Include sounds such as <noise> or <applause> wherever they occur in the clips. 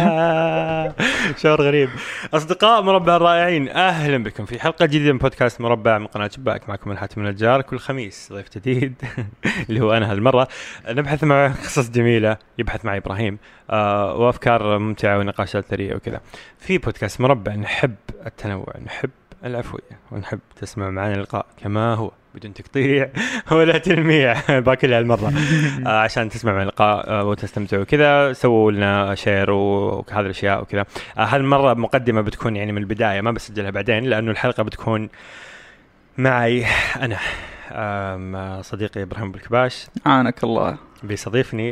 <laughs> شعور غريب. أصدقاء مربع الرائعين أهلا بكم في حلقة جديدة من بودكاست مربع من قناة شباك. معكم الحاتم النجار كل خميس ضيف جديد <laughs> اللي هو أنا هالمرة. نبحث مع قصص جميلة يبحث معي إبراهيم آه وأفكار ممتعة ونقاشات ثرية وكذا. في بودكاست مربع نحب التنوع نحب العفوية ونحب تسمع معنا اللقاء كما هو. بدون تقطيع <laughs> ولا تلميع. <laughs> باكلها المرة. <laughs> آه عشان تسمع من اللقاء آه وتستمتعوا. كذا سووا لنا share وهذه الأشياء وكذا. آه هالمره مقدمة بتكون يعني من البداية ما بسجلها بعدين لأنه الحلقة بتكون معي أنا. صديقي إبراهيم بالكباش. أعانك الله. بيستضيفني.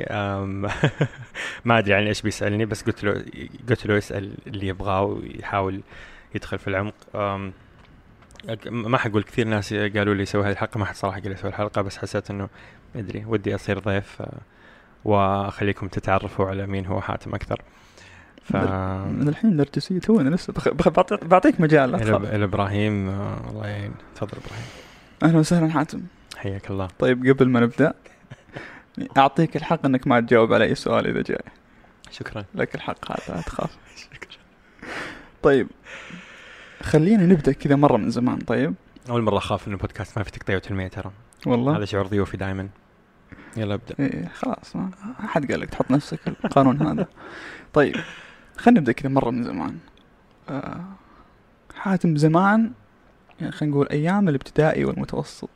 ما أدري يعني إيش بيسألني بس قلت له قلت له يسأل اللي يبغاه ويحاول يدخل في العمق. ما حقول كثير ناس قالوا لي سوي هذه الحلقة. ما حد صراحة قال لي سوي الحلقة بس حسيت إنه أدري ودي أصير ضيف آه، وأخليكم تتعرفوا على مين هو حاتم أكثر. ف من الحين نرجسية تونا لسه بخ... بخ... بعطيك, بعطيك مجال لا تخاف. إبراهيم آه، الله يعين. تفضل إبراهيم. أهلا وسهلا حاتم. حياك الله. طيب قبل ما نبدأ أعطيك الحق إنك ما تجاوب على أي سؤال إذا جاي. شكرا. لك الحق هذا لا تخاف. <laughs> طيب خلينا نبدأ كذا مرة من زمان طيب؟ أول مرة أخاف إنه البودكاست ما في تقطيع وتلميع ترى. والله؟ هذا شعور ضيوفي دائما يلا ابدأ. إيه خلاص ما حد قال لك تحط نفسك القانون <laughs> هذا. طيب خلينا نبدأ كذا مرة من زمان. آه حاتم زمان يعني خلينا نقول أيام الابتدائي والمتوسط.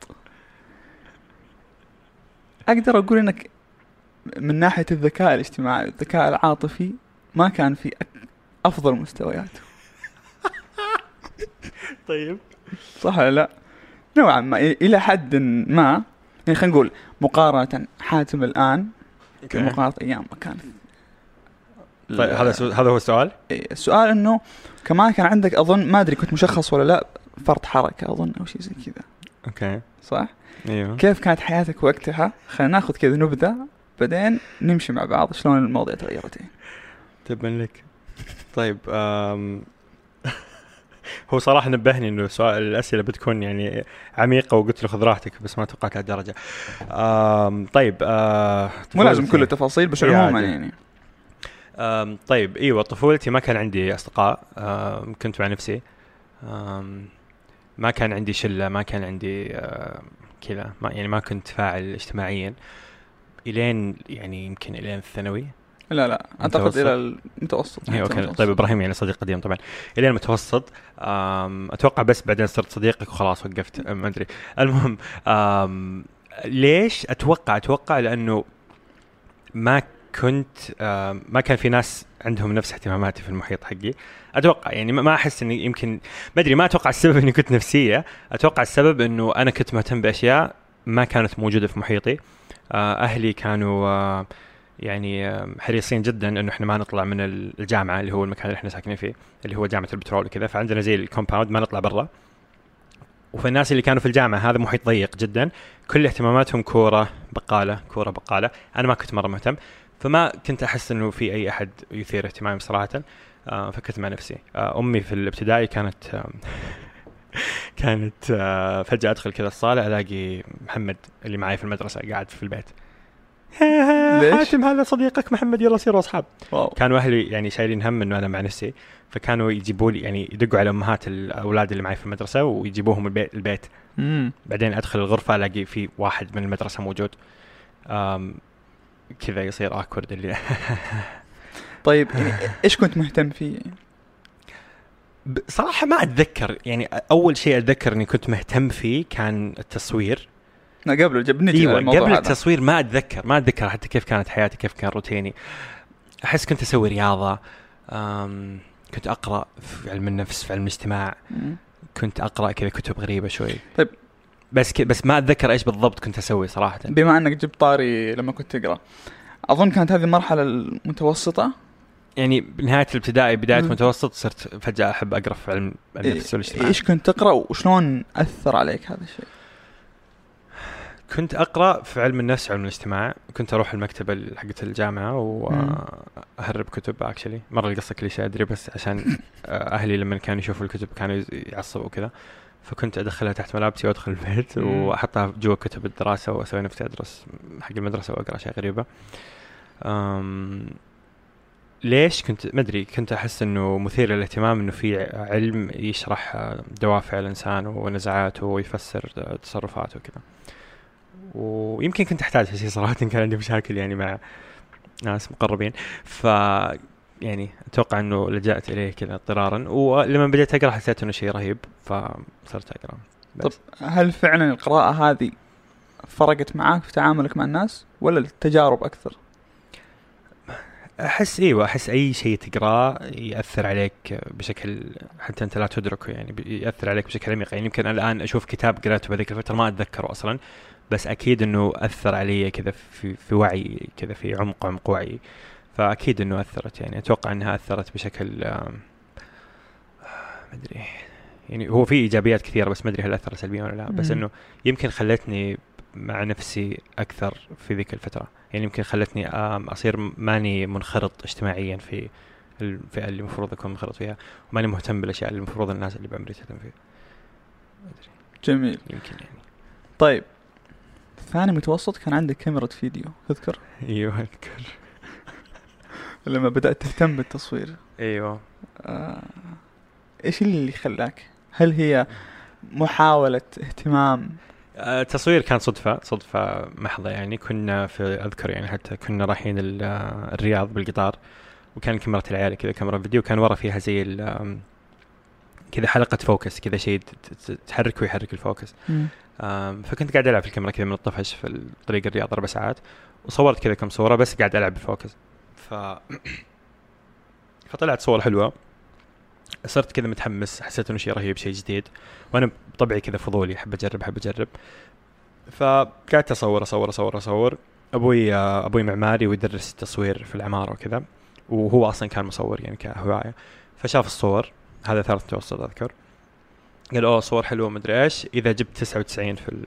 أقدر أقول إنك من ناحية الذكاء الاجتماعي والذكاء العاطفي ما كان في أفضل مستوياته. <laughs> طيب صح ولا لا؟ نوعا ما إلى حد ما يعني خلينا نقول مقارنة حاتم الآن بمقارنه أيام ما كان طيب هذا سو... هذا هو السؤال إيه، السؤال إنه كمان كان عندك أظن ما أدري كنت مشخص ولا لا فرط حركة أظن أو شيء زي كذا أوكي صح؟ أيوه كيف كانت حياتك وقتها؟ خلينا ناخذ كذا نبذة بعدين نمشي مع بعض شلون المواضيع تغيرت. تبا لك طيب. هو صراحة نبهني إنه سؤال الأسئلة بتكون يعني عميقة وقلت له خذ راحتك بس ما توقعت لهالدرجه. طيب آه... مو لازم. كل التفاصيل بس عموما. يعني. طيب إيوه طفولتي ما كان عندي أصدقاء. كنت مع نفسي. ما كان عندي شلة ما كان عندي. كذا يعني ما كنت فاعل اجتماعيا إلين يعني يمكن إلين الثانوي لا لا أعتقد. إلى المتوسط أيوه أوكي. طيب إبراهيم يعني صديق قديم طبعا. الين المتوسط أتوقع بس بعدين صرت صديقك وخلاص وقفت أم، ما أدري. المهم ليش أتوقع أتوقع لأنه ما كنت ما كان في ناس عندهم نفس اهتماماتي في المحيط حقي. أتوقع يعني ما ما أحس إني يمكن ما أدري ما أتوقع السبب إني كنت نفسية. أتوقع السبب إنه أنا كنت مهتم بأشياء ما كانت موجودة في محيطي. آه، أهلي كانوا آه، يعني حريصين جدا إنه إحنا ما نطلع من ال- الجامعة اللي هو المكان اللي إحنا ساكنين فيه اللي هو جامعة البترول وكذا. فعندنا زي الكومباوند ما نطلع برا. وفي الناس اللي كانوا في الجامعة هذا محيط ضيق جدا. كل اهتماماتهم كورة بقالة كورة بقالة. أنا ما كنت مرة مهتم. فما كنت أحس إنه في أي أحد يثير اهتمامي صراحة. آه، فكنت مع نفسي. آه، أمي في الابتدائي كانت <laughs> كانت آه، فجأة أدخل كذا الصالة ألاقي محمد اللي معي في المدرسة قاعد في البيت. ليش؟ حاتم هذا صديقك محمد يلا صيروا أصحاب. كانوا أهلي يعني شايلين هم إنه أنا مع نفسي فكانوا يجيبوا لي يعني يدقوا على أمهات الأولاد اللي معي في المدرسة ويجيبوهم البيت البيت. امم بعدين أدخل الغرفة ألاقي في واحد من المدرسة موجود. أم كذا يصير اكورد اللي <laughs> طيب يعني إيش كنت مهتم فيه؟ صراحة ما أتذكر يعني أول شيء أتذكر إني كنت مهتم فيه كان التصوير. لا قبل جب نجي إيوه قبل هذا. التصوير ما أتذكر ما أتذكر حتى كيف كانت حياتي كيف كان روتيني أحس كنت أسوي رياضة أم كنت أقرأ في علم النفس في علم الاجتماع. كنت أقرأ كذا كتب غريبة شوي طيب. بس ك... بس ما أتذكر إيش بالضبط كنت أسوي صراحة بما إنك جبت طاري لما كنت تقرأ أظن كانت هذه المرحلة المتوسطة يعني بنهايه الابتدائي بداية. المتوسط صرت فجأة أحب أقرأ في علم النفس والاجتماع إيش كنت تقرأ وشلون أثر عليك هذا الشيء؟ كنت أقرأ في علم النفس وعلم الاجتماع كنت أروح المكتبة ال- حقت الجامعة وأهرب كتب اكشلي مرة القصة كليشيه أدري بس عشان <laughs> آه، أهلي لما كانوا يشوفوا الكتب كانوا يعصبوا وكذا. فكنت أدخلها تحت ملابسي وأدخل البيت. وأحطها جوا كتب الدراسة وأسوي نفسي أدرس حق المدرسة وأقرأ اشياء غريبة. أم ليش كنت ما أدري كنت أحس إنه مثير للاهتمام إنه في علم يشرح دوافع الإنسان ونزعاته ويفسر تصرفاته وكذا. ويمكن كنت أحتاج هالشيء صراحة <laughs> كان عندي مشاكل يعني مع ناس مقربين. ف يعني أتوقع إنه لجأت إليه كذا اضطرارا. ولما بديت أقرأ حسيت إنه شيء رهيب فصرت أقرأ. طب هل فعلا القراءة هذه فرقت معاك في تعاملك مع الناس ولا التجارب أكثر؟ أحس إيوه أحس أي شيء تقرأه يأثر عليك بشكل حتى أنت لا تدركه يعني يأثر عليك بشكل عميق. يعني يمكن الآن أشوف كتاب قرأته بهذيك الفترة ما أتذكره أصلا. بس أكيد إنه أثر علي كذا في في وعي كذا في عمق عمق وعي. فأكيد إنه أثرت يعني. أتوقع إنها أثرت بشكل ما أدري. يعني هو في إيجابيات كثيرة بس ما أدري هل اثر سلبيا ولا لا. بس إنه يمكن خلتني مع نفسي أكثر في ذيك الفترة. يعني يمكن خلتني أصير ماني منخرط اجتماعيا في الفئة اللي المفروض أكون منخرط فيها. وماني مهتم بالأشياء اللي المفروض الناس اللي بعمري تهتم فيها. جميل. يمكن يعني. طيب ثاني متوسط كان عندك كاميرا فيديو تذكر؟ أيوه أذكر. <laughs> لما بدأت تهتم بالتصوير. أيوه. آه إيش اللي خلاك؟ هل هي محاولة اهتمام؟ التصوير كان صدفة صدفة محضة يعني. كنا في أذكر يعني حتى كنا رايحين الرياض بالقطار وكان كاميرا العيال كذا كاميرا فيديو كان ورا فيها زي كذا حلقة focus كذا شيء تحرك ويحرك ال focus. فكنت قاعد ألعب في الكاميرا كذا من الطفش في طريق الرياض أربع ساعات وصورت كذا كم صورة بس قاعد ألعب بال focus ف <clears throat> فطلعت صور حلوة. صرت كذا متحمس حسيت إنه شيء رهيب شيء جديد وأنا بطبعي كذا فضولي أحب أجرب أحب أجرب. فقعدت أصور أصور أصور أصور. أبوي أبوي معماري ويدرس التصوير في العمارة وكذا وهو أصلا كان مصور يعني كهواية. فشاف الصور هذا ثالث متوسط أذكر. قال أوه صور حلوة مدري إيش. إذا جبت 99 في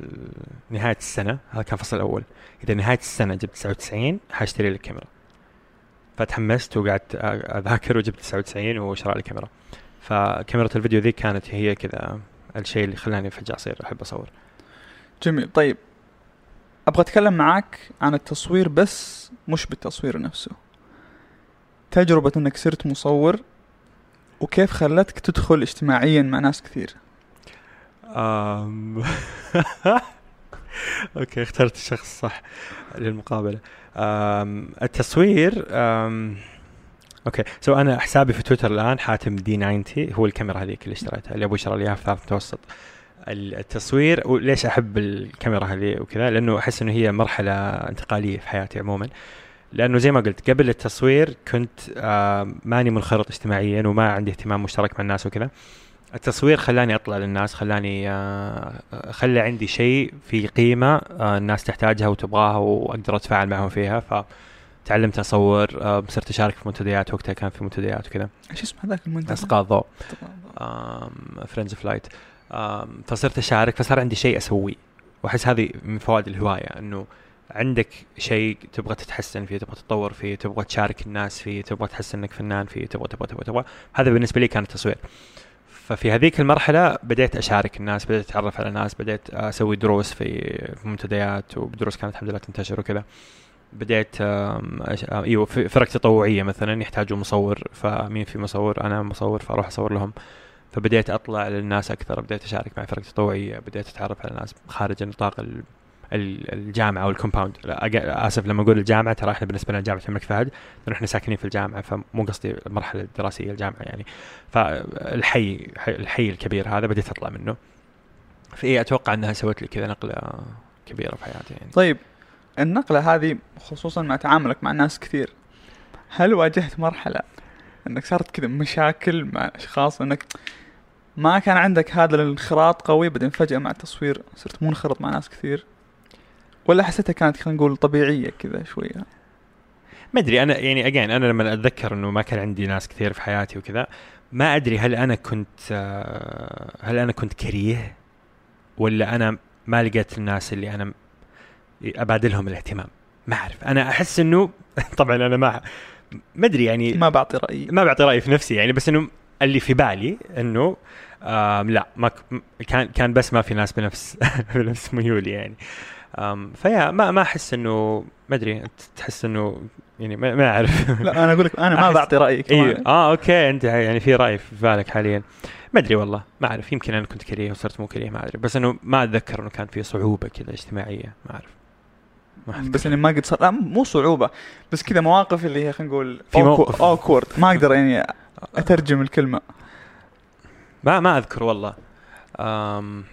نهاية السنة هذا كان فصل الأول. إذا نهاية السنة جبت 99 حاشتري لك كاميرا فتحمست وقعدت أذاكر وجبت 99 وشرى لي كاميرا. فكاميرا الفيديو ذي كانت هي كذا الشيء اللي خلاني فجأة أصير أحب أصور. جميل. طيب أبغى أتكلم معك عن التصوير بس مش بالتصوير نفسه. تجربة أنك صرت مصور وكيف خلتك تدخل اجتماعيا مع ناس كثير؟ أم... <laughs> أوكي اخترت الشخص صح للمقابلة. أم... التصوير أم... أوكي. so أنا حسابي في تويتر الآن حاتم دي 90 هو الكاميرا هذيك اللي اشتريتها اللي أبوي شرى لي إياها في ثالث متوسط التصوير وليش أحب الكاميرا هذه وكذا؟ لأنه أحس إنه هي مرحلة انتقالية في حياتي عموما. لأنه زي ما قلت قبل التصوير كنت آه ماني منخرط اجتماعيا وما عندي اهتمام مشترك مع الناس وكذا. التصوير خلاني أطلع للناس خلاني آه خلى عندي شيء في قيمة آه الناس تحتاجها وتبغاها وأقدر أتفاعل معهم فيها ف تعلمت اصور صرت أشارك في منتديات وقتها كان في منتديات وكذا. إيش اسم هذاك المنتدى؟ اصدقاء الضوء. friends of light فصرت أشارك فصار عندي شيء أسويه. وأحس هذه من فوائد الهواية إنه عندك شيء تبغى تتحسن فيه تبغى تتطور فيه تبغى تشارك الناس فيه تبغى تحس إنك فنان فيه تبغى تبغى تبغى تبغى. هذا بالنسبة لي كان التصوير. ففي هذيك المرحلة بديت أشارك الناس بديت أتعرف على ناس بديت أسوي دروس في منتديات ودروس كانت الحمد لله تنتشر وكذا. بديت إيوه فرق تطوعية مثلا يحتاجوا مصور فمين في مصور؟ أنا مصور فأروح أصور لهم. فبديت أطلع للناس أكثر بديت أشارك مع فرق تطوعية بديت أتعرف على ناس خارج نطاق الجامعة أو ال compound. آسف لما أقول الجامعة ترى إحنا بالنسبة لنا جامعة الملك فهد إحنا ساكنين في الجامعة فمو قصدي المرحلة الدراسية الجامعة يعني. فالحي الحي الكبير هذا بديت أطلع منه. في أتوقع إنها سوت لي كذا نقلة كبيرة في حياتي يعني. طيب النقلة هذه خصوصا مع تعاملك مع ناس كثير هل واجهت مرحلة إنك صارت كذا مشاكل مع أشخاص؟ إنك ما كان عندك هذا الانخراط قوي بعدين فجأة مع التصوير صرت منخرط مع ناس كثير؟ ولا حسيتها كانت خلينا نقول طبيعية كذا شوية؟ ما أدري أنا يعني اجين أنا لما أتذكر إنه ما كان عندي ناس كثير في حياتي وكذا ما أدري هل أنا كنت هل أنا كنت كريه ولا أنا ما لقيت الناس اللي أنا أبادلهم الاهتمام. ما أعرف. أنا أحس إنه <laughs> طبعا أنا ما ما أدري يعني ما بعطي رأيي. ما بعطي رأيي في نفسي يعني بس إنه اللي في بالي إنه آه لا ما كان كان بس ما في ناس بنفس <laughs> بنفس ميولي يعني. فيا ما ما أحس إنه ما أدري أنت تحس إنه يعني ما, أعرف. لا أنا أقول لك أنا ما <laughs> بعطي أيوه كمان. آه أوكي أنت يعني في رأي في بالك حاليا. ما أدري والله ما أعرف يمكن أنا كنت كريه وصرت مو كريه ما أدري. بس إنه ما أتذكر إنه كان في صعوبة كذا اجتماعية ما أعرف. ما. بس إني ما قد صار لا مو صعوبة بس كذا مواقف اللي هي خلينا نقول في موقف. awkward ما أقدر يعني أترجم الكلمة. ما ما أذكر والله. أم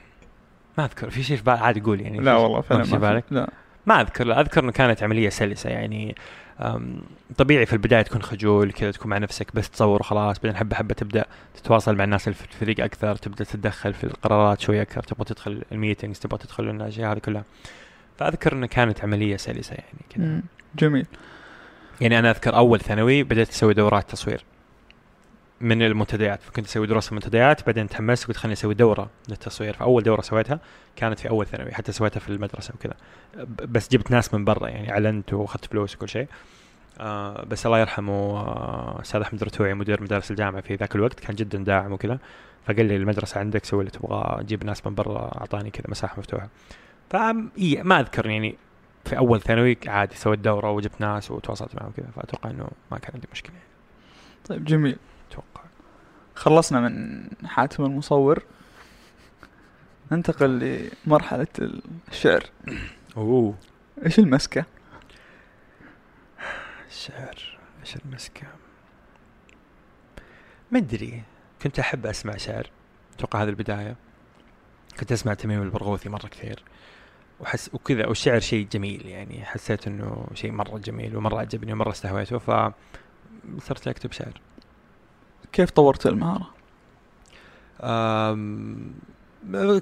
ما أذكر في شيء في بالي عادي قول يعني. لا والله فعلا ما في بالك؟ لا. ما أذكر لا أذكر إنه كانت عملية سلسة يعني طبيعي في البداية تكون خجول كذا تكون مع نفسك بس تصور وخلاص بعدين حبة حبة تبدأ تتواصل مع الناس اللي في الفريق أكثر تبدأ تتدخل في القرارات شوي أكثر تبغى تدخل الميتنجز تبغى تدخل الأشياء هذه كلها. فأذكر إنه كانت عملية سلسة يعني كذا. جميل. يعني أنا أذكر أول ثانوي بديت أسوي دورات تصوير. من المنتديات. فكنت أسوي دراسة منتديات بعدين تحمست وقلت خليني أسوي دورة للتصوير. فاول دورة سويتها كانت في أول ثانوي حتى سويتها في المدرسة وكذا. بس جبت ناس من برا يعني أعلنت وأخذت فلوس وكل شيء. آه بس الله يرحمه آه، أستاذ أحمد رتوعي مدير مدارس الجامعة في ذاك الوقت كان جدا داعم وكذا. فقال لي المدرسة عندك سوي اللي تبغاه أجيب ناس من برا أعطاني كذا مساحة مفتوحة. ف ما أذكر يعني في أول ثانوي عادي سويت دورة وجبت ناس وتواصلت معهم كذا فأتوقع إنه ما كان عندي مشكلة. يعني طيب جميل. خلصنا من حاتم المصور. ننتقل لمرحلة الشعر. أوه. إيش المسكة؟ الشعر إيش المسكة؟ ما أدري. كنت أحب أسمع شعر. أتوقع هذه البداية. كنت أسمع تميم البرغوثي مرة كثير. وحس وكذا والشعر شيء جميل يعني. حسيت إنه شيء مرة جميل ومرة عجبني ومرة استهويته ف صرت أكتب شعر. كيف طورت المهارة.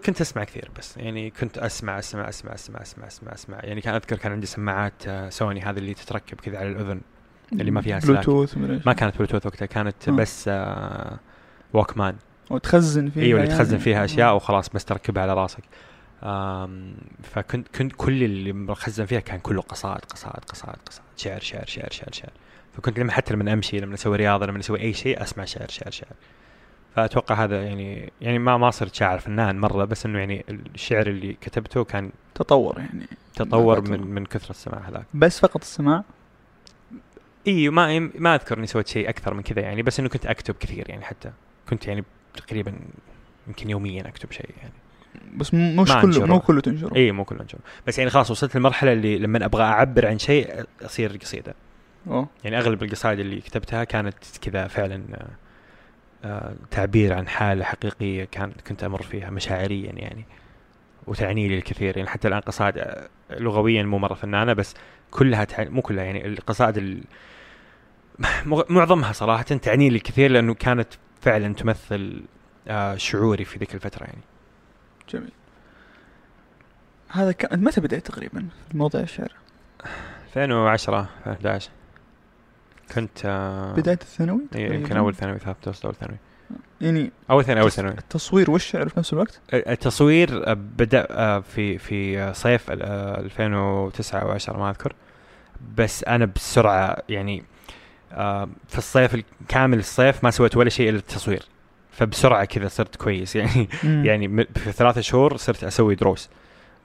كنت أسمع كثير بس يعني كنت أسمع أسمع أسمع أسمع أسمع أسمع أسمع يعني كان أذكر كان عندي سماعات آه، سوني هذه اللي تتركب كذا على الأذن اللي ما فيها سلاك. بلوتوث. ما كانت بلوتوث وقتها كانت آه. بس آه ووكمان وتخزن فيها إيوه اللي يعني. تخزن فيها أشياء وخلاص بس تركبها على راسك فكنت كنت كل اللي مخزن فيها كان كله قصائد قصائد قصائد قصائد شعر شعر شعر شعر شعر. فكنت لما حتى لما امشي لما أسوي رياضة لما أسوي أي شيء أسمع شعر شعر شعر. فأتوقع هذا يعني يعني ما ما صرت شاعر فنان مرة بس إنه يعني الشعر اللي كتبته كان تطور يعني. تطور من من كثرة السماع هذاك. بس فقط السماع؟ إي ما ما أذكر إني سويت شيء أكثر من كذا يعني بس إنه كنت أكتب كثير يعني حتى. كنت يعني تقريبا يمكن يوميا أكتب شيء يعني. بس مش كله. مو كله تنشره اي مو كله انشر بس يعني خلاص وصلت للمرحله اللي لما أبغى أعبر عن شيء أصير قصيدة. أوه. يعني أغلب القصائد اللي كتبتها كانت كذا فعلا آه، تعبير عن حالة حقيقية كانت كنت أمر فيها مشاعريا يعني وتعني لي الكثير. يعني حتى الآن قصائد آه، لغويا مو مرة فنانة بس كلها تع... مو كلها يعني القصائد ال... معظمها صراحة تعني لي الكثير لأنه كانت فعلا تمثل آه، شعوري في ذيك الفترة يعني. جميل. هذا كان متى بدأت تقريبا في موضوع الشعر؟ 2010 2011 كنت آه، بداية الثانوي إيه، يمكن؟ أول ثانوي ثالث اول ثانوي. يعني أول ثانوي أول ثانوي. التصوير والشعر في نفس الوقت؟ التصوير بدأ آه، في في آه، صيف ال- آه، 2009 أو 10 ما أذكر. بس أنا بسرعة يعني آه، في الصيف ال- كامل الصيف ما سويت ولا شيء إلا التصوير. فبسرعة كذا صرت كويس. <laughs> يعني يعني م- في ثلاثة شهور صرت أسوي دروس.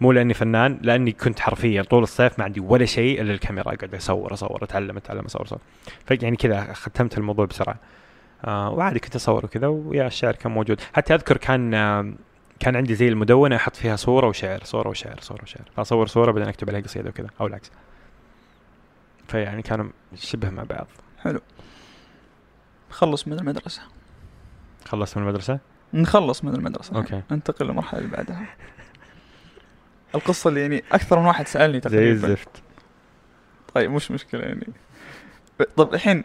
مو لأني فنان لأني كنت حرفيا طول الصيف ما عندي ولا شيء إلا الكاميرا. اقعد أصور أصور أتعلم أتعلم أصور أصور. فيعني كذا ختمت الموضوع بسرعة. آه وعادي كنت أصور وكذا ويا الشعر كان موجود. حتى أذكر كان آه كان عندي زي المدونة أحط فيها صورة وشعر صورة وشعر صورة وشعر. فاصور صورة بعدين أكتب عليها قصيدة وكذا أو العكس. فيعني كانوا شبه مع بعض. نخلص من المدرسة. خلصت من المدرسة؟ نخلص من المدرسة. أوكي. ننتقل للمرحلة اللي بعدها. القصة اللي يعني أكثر من واحد سألني زي تقريبا. الزفت. طيب مش مشكلة يعني. طب الحين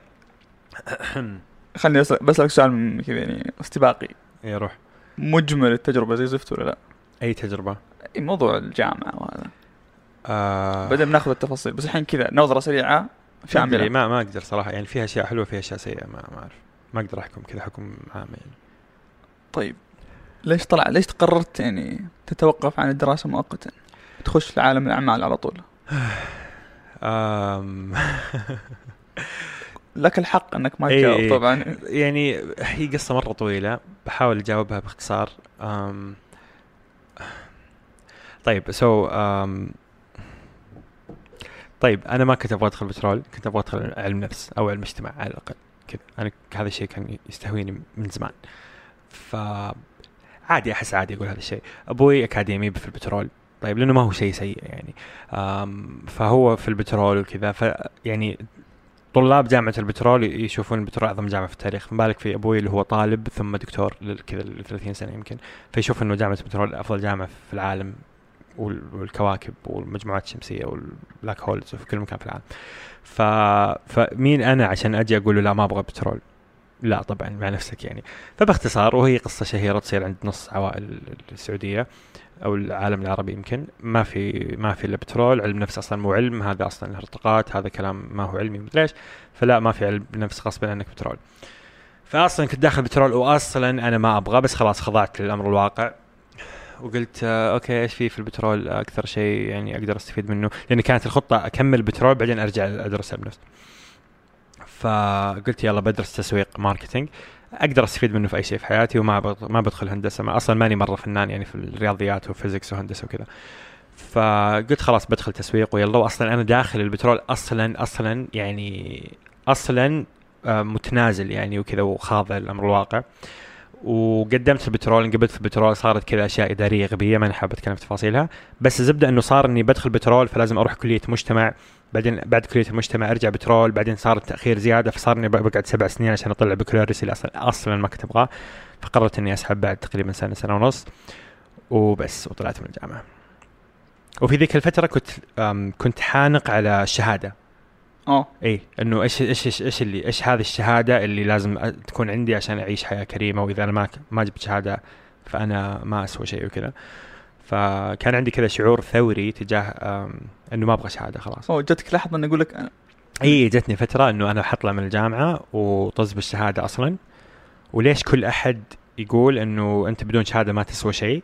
<clears throat> خليني أسأل بسألك سؤال من كذا يعني استباقي. يا روح. مجمل التجربة زي زفت ولا لا؟ أي تجربة؟ أي موضوع الجامعة وهذا. آه. بعدين بناخذ التفاصيل بس الحين كذا نظرة سريعة ما شاملة ما ما أقدر صراحة. يعني فيها أشياء حلوة فيها أشياء سيئة ما ما أعرف. ما أقدر أحكم كذا حكم عام يعني. طيب ليش طلع ليش قررت يعني تتوقف عن الدراسة مؤقتا؟ تخش لعالم الأعمال على طول. <sighs> <laughs> لك الحق أنك ما إيه. تجاوب إيه. طبعا. يعني هي قصة مرة طويلة بحاول أجاوبها باختصار. آم. طيب سو آم. طيب أنا ما كنت أبغى أدخل بترول كنت أبغى أدخل علم نفس أو علم اجتماع على الأقل. كذا أنا هذا الشيء كان يستهويني من زمان. ف عادي أحس عادي أقول هذا الشيء. أبوي أكاديمي في البترول. طيب لأنه ما هو شيء سيء يعني. فهو في البترول وكذا. ف يعني طلاب جامعة البترول يشوفون البترول أعظم جامعة في التاريخ. ما بالك في أبوي اللي هو طالب ثم دكتور كذا ل 30 سنة يمكن. فيشوف إنه جامعة البترول أفضل جامعة في العالم. والكواكب والمجموعات الشمسية وال black holes وفي كل مكان في العالم. ف... فمين أنا عشان أجي أقول له لا ما أبغى بترول؟ لا طبعا مع نفسك يعني. فباختصار وهي قصة شهيرة تصير عند نص عوائل السعودية أو العالم العربي يمكن. ما في ما في إلا بترول علم نفس أصلا مو علم هذا أصلا ارتقاءات هذا كلام ما هو علمي مدري إيش. فلا ما في علم نفس غصبا عنك بترول. فاصلا كنت داخل بترول واصلا أنا ما أبغى بس خلاص خضعت للأمر الواقع. وقلت آه، أوكي إيش في في البترول؟ أكثر شيء يعني أقدر أستفيد منه. لأن كانت الخطة أكمل بترول بعدين أرجع ادرس علم نفس فقلت يلا بدرس تسويق marketing. أقدر أستفيد منه في أي شيء في حياتي وما ما بدخل هندسة. ما أصلا ماني مرة فنان يعني في الرياضيات و physics وهندسة وكذا. فقلت خلاص بدخل تسويق ويلا. واصلا أنا داخل البترول أصلا أصلا يعني أصلا آه، متنازل يعني وكذا وخاضع للامر الواقع. وقدمت في البترول انقبلت في البترول صارت كذا أشياء إدارية غبية ما حاب أتكلم في تفاصيلها. بس الزبدة إنه صار إني بدخل بترول فلازم أروح كلية مجتمع بعدين بعد كلية المجتمع أرجع بترول بعدين صار التأخير زيادة فصار إني بقعد سبع سنين عشان أطلع بكالوريوس اللي أصلا أصلا ما كنت أبغاه. فقررت إني أسحب بعد تقريبا سنة سنة ونص وبس وطلعت من الجامعة. وفي ذيك الفترة كنت كنت حانق على الشهادة. آه إي إنه إيش إيش إيش اللي إيش هذه الشهادة اللي لازم تكون عندي عشان أعيش حياة كريمة وإذا أنا ما ما جبت شهادة فأنا ما اسوى شيء وكذا. فكان عندي كذا شعور ثوري تجاه إنه ما أبغى شهادة خلاص. اوه جتك لحظة اني أقول لك أنا- إي جتني فترة إنه أنا حطلع من الجامعة وطز بالشهادة أصلا. وليش كل أحد يقول إنه أنت بدون شهادة ما تسوى شيء؟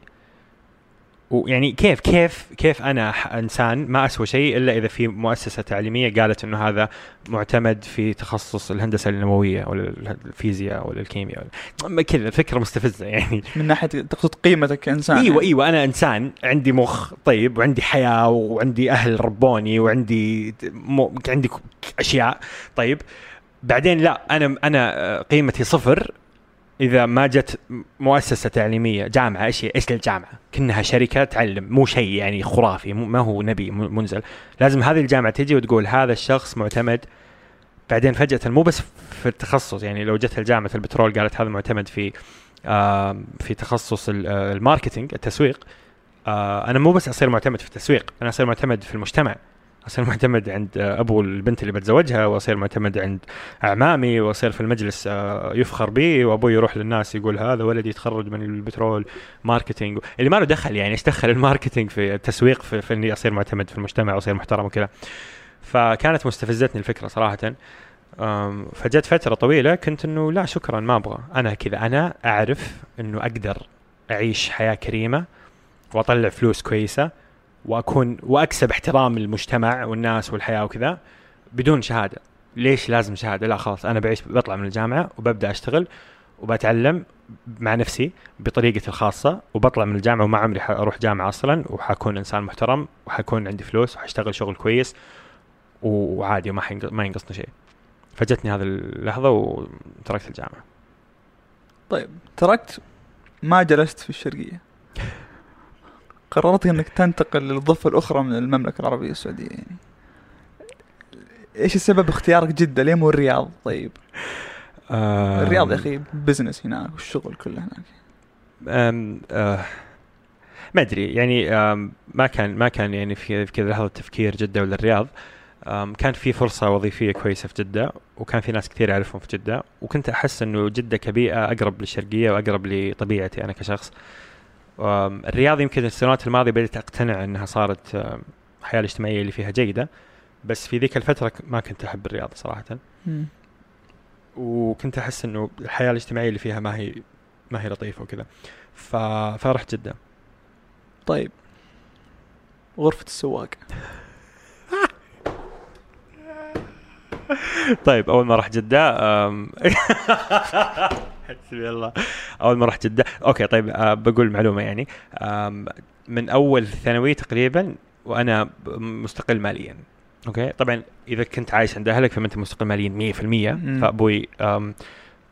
ويعني كيف كيف كيف أنا إنسان ما أسوى شيء إلا إذا في مؤسسة تعليمية قالت إنه هذا معتمد في تخصص الهندسة النووية ولا الفيزياء ولا الكيمياء ولا كذا فكرة مستفزة يعني من ناحية تقصد قيمتك كإنسان إيوه يعني. إيوه أنا إنسان عندي مخ طيب وعندي حياة وعندي أهل ربوني وعندي مو عندي أشياء طيب بعدين لا أنا أنا آه، قيمتي صفر إذا ما جت مؤسسة تعليمية جامعة إيش؟ إيش الجامعة؟ كأنها شركة تعلم مو شيء يعني خرافي ما هو نبي منزل لازم هذه الجامعة تجي وتقول هذا الشخص معتمد بعدين فجأة مو بس في التخصص يعني لو جت الجامعة البترول قالت هذا معتمد في آه، في تخصص آه، الماركتينج التسويق آه، أنا مو بس أصير معتمد في التسويق أنا أصير معتمد في المجتمع اصير معتمد عند آه، أبو البنت اللي بتزوجها واصير معتمد عند أعمامي واصير في المجلس آه، يفخر بي وأبوي يروح للناس يقول هذا ولدي يتخرج من البترول marketing. اللي ما له دخل يعني إيش دخل ال marketing في التسويق في, في إني أصير معتمد في المجتمع وأصير محترم وكذا. فكانت مستفزتني الفكرة صراحة. فجت فترة طويلة كنت إنه لا شكرا ما أبغى. أنا كذا أنا أعرف إنه أقدر أعيش حياة كريمة وأطلع فلوس كويسة وأكون وأكسب احترام المجتمع والناس والحياة وكذا بدون شهادة. ليش لازم شهادة؟ لا خلاص أنا بعيش بطلع من الجامعة وببدأ أشتغل وبتعلم مع نفسي بطريقتي الخاصة وبطلع من الجامعة وما عمري حأروح جامعة أصلا وحكون إنسان محترم وحكون عندي فلوس وحشتغل شغل كويس وعادي وما حينق- ما ينقصني شيء. فجتني هذه اللحظة وتركت الجامعة. طيب تركت ما جلست في الشرقية؟ <laughs> قررت إنك تنتقل للضفة الأخرى من المملكة العربية السعودية يعني. إيش السبب اختيارك جده ليه مو الرياض؟ طيب. الرياض يا أخي بزنس هناك والشغل كله هناك. آه، ما أدري. يعني ما كان ما كان يعني في كذا لحظة تفكير جدة ولا الرياض. كان في فرصة وظيفية كويسة في جدة وكان في ناس كثير أعرفهم في جدة. وكنت أحس إنه جدة كبيئة أقرب للشرقية وأقرب لطبيعتي أنا كشخص. آم، الرياض يمكن السنوات الماضية بدأت أقتنع أنها صارت آم، الحياة الاجتماعية اللي فيها جيدة بس في ذيك الفترة ك- ما كنت أحب الرياض صراحة مم. وكنت أحس إنه الحياة الاجتماعية اللي فيها ما هي ما هي لطيفة وكذا ف... فرحت جده طيب غرفة السواق <laughs> طيب أول ما رحت جدة. <laughs> حسبي الله. أول ما رحت جده أوكي طيب أه بقول معلومة يعني. من أول ثانوي تقريبا وأنا مستقل ماليا. أوكي؟ طبعا إذا كنت عايش عند أهلك فما أنت مستقل ماليا 100% مم. فأبوي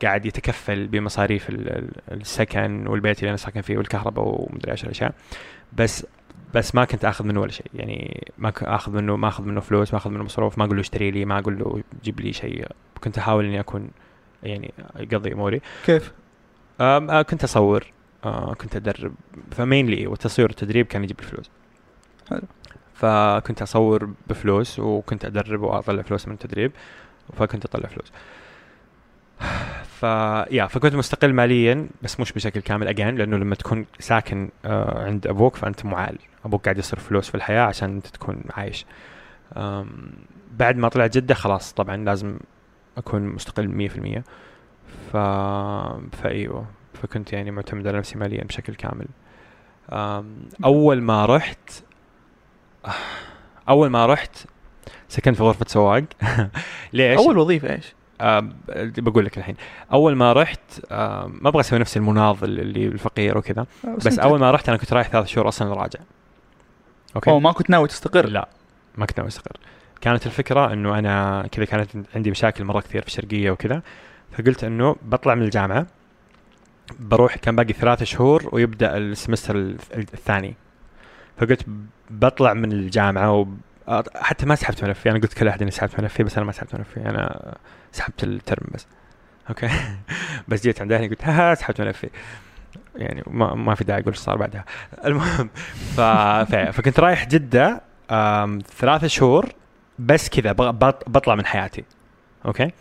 قاعد يتكفل بمصاريف ال- ال- السكن والبيت اللي أنا ساكن فيه والكهرباء ومدري إيش الأشياء. بس بس ما كنت آخذ منه ولا شيء. يعني ما آخذ منه ما آخذ منه فلوس ما آخذ منه مصروف ما أقول له اشتري لي ما أقول له جيب لي شيء. كنت أحاول إني أكون يعني اقضي أموري. كيف؟ أم، آه، كنت أصور آه، كنت أدرب. فمينلي والتصوير والتدريب كان يجيب الفلوس حلو. فكنت أصور بفلوس وكنت أدرب وأطلع فلوس من التدريب فكنت أطلع فلوس. ف يا فكنت مستقل ماليا بس مش بشكل كامل اجين لأنه لما تكون ساكن آه، عند أبوك فأنت معال أبوك قاعد يصرف فلوس في الحياة عشان أنت تكون عايش. بعد ما طلعت جدة خلاص طبعا لازم أكون مستقل 100% ف فأيوة. فكنت يعني معتمد على نفسي ماليا بشكل كامل. أول ما رحت أول ما رحت سكنت في غرفة سواق. <laughs> ليش؟ أول وظيفة إيش؟ آه بقول لك الحين. أول ما رحت آه ما أبغى أسوي نفس المناضل اللي الفقير وكذا بس أنت- أول ما رحت أنا كنت رايح ثلاث شهور أصلا راجع. أوكي؟ أوه ما كنت ناوي تستقر؟ لا ما كنت ناوي أستقر. كانت الفكرة إنه أنا كذا كانت عندي مشاكل مرة كثير في الشرقية وكذا فقلت إنه بطلع من الجامعة بروح كان باقي ثلاث شهور ويبدأ ال semester الث- الثاني. فقلت بطلع من الجامعة و حتى ما سحبت ملفي أنا قلت كل أحد اني سحبت ملفي بس أنا ما سحبت ملفي أنا سحبت الترم بس. أوكي؟ <laughs> بس جيت عند أهلي قلت ها سحبت ملفي يعني ما, ما في داعي أقول إيش صار بعدها. <laughs> المهم ف... فكنت رايح جدة. ثلاثة شهور بس كذا. بطلع من حياتي. أوكي؟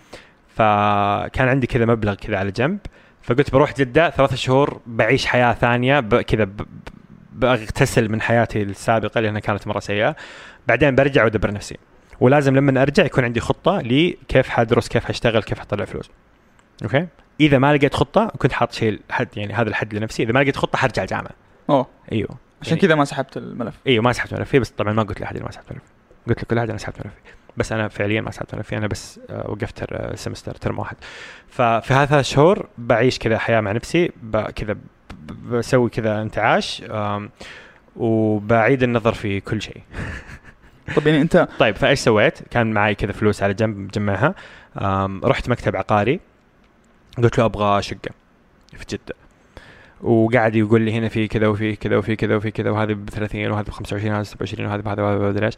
فكان عندي كذا مبلغ كذا على جنب فقلت بروح جدة ثلاثة شهور بعيش حياة ثانية ب... كذا بغتسل من حياتي السابقة لأنها كانت مرة سيئة. بعدين برجع وأدبر نفسي. ولازم لما أرجع يكون عندي خطة لكيف حدرس كيف حاشتغل كيف حطلع فلوس. أوكي؟ إذا ما لقيت خطة كنت حاط شيء حد يعني هذا الحد لنفسي. إذا ما لقيت خطة حرجع الجامعة. أوه. أيوه. عشان يعني- كذا ما سحبت الملف. أيوه ما سحبت ملفي بس طبعا ما قلت لأحد ما سحبت ملفي قلت لكل احد أنا سحبت ملفي بس أنا فعليا ما سحبت ملفي أنا بس آه، وقفت تر- سمستر ترم واحد ففي هذا ثلاث شهور بعيش كذا حياه مع نفسي كذا بسوي كذا انتعاش وبعيد النظر في كل شيء طب يعني انت طيب فايش سويت؟ كان معي كذا فلوس على جنب مجمعها رحت مكتب عقاري قلت له أبغى شقه في جده وقاعد يقول لي هنا في كذا وفي كذا وفي كذا وفي كذا وهذه ب 30 وهذه ب 25 وهذه ب 27 وهذه بهذا وهذا مدري إيش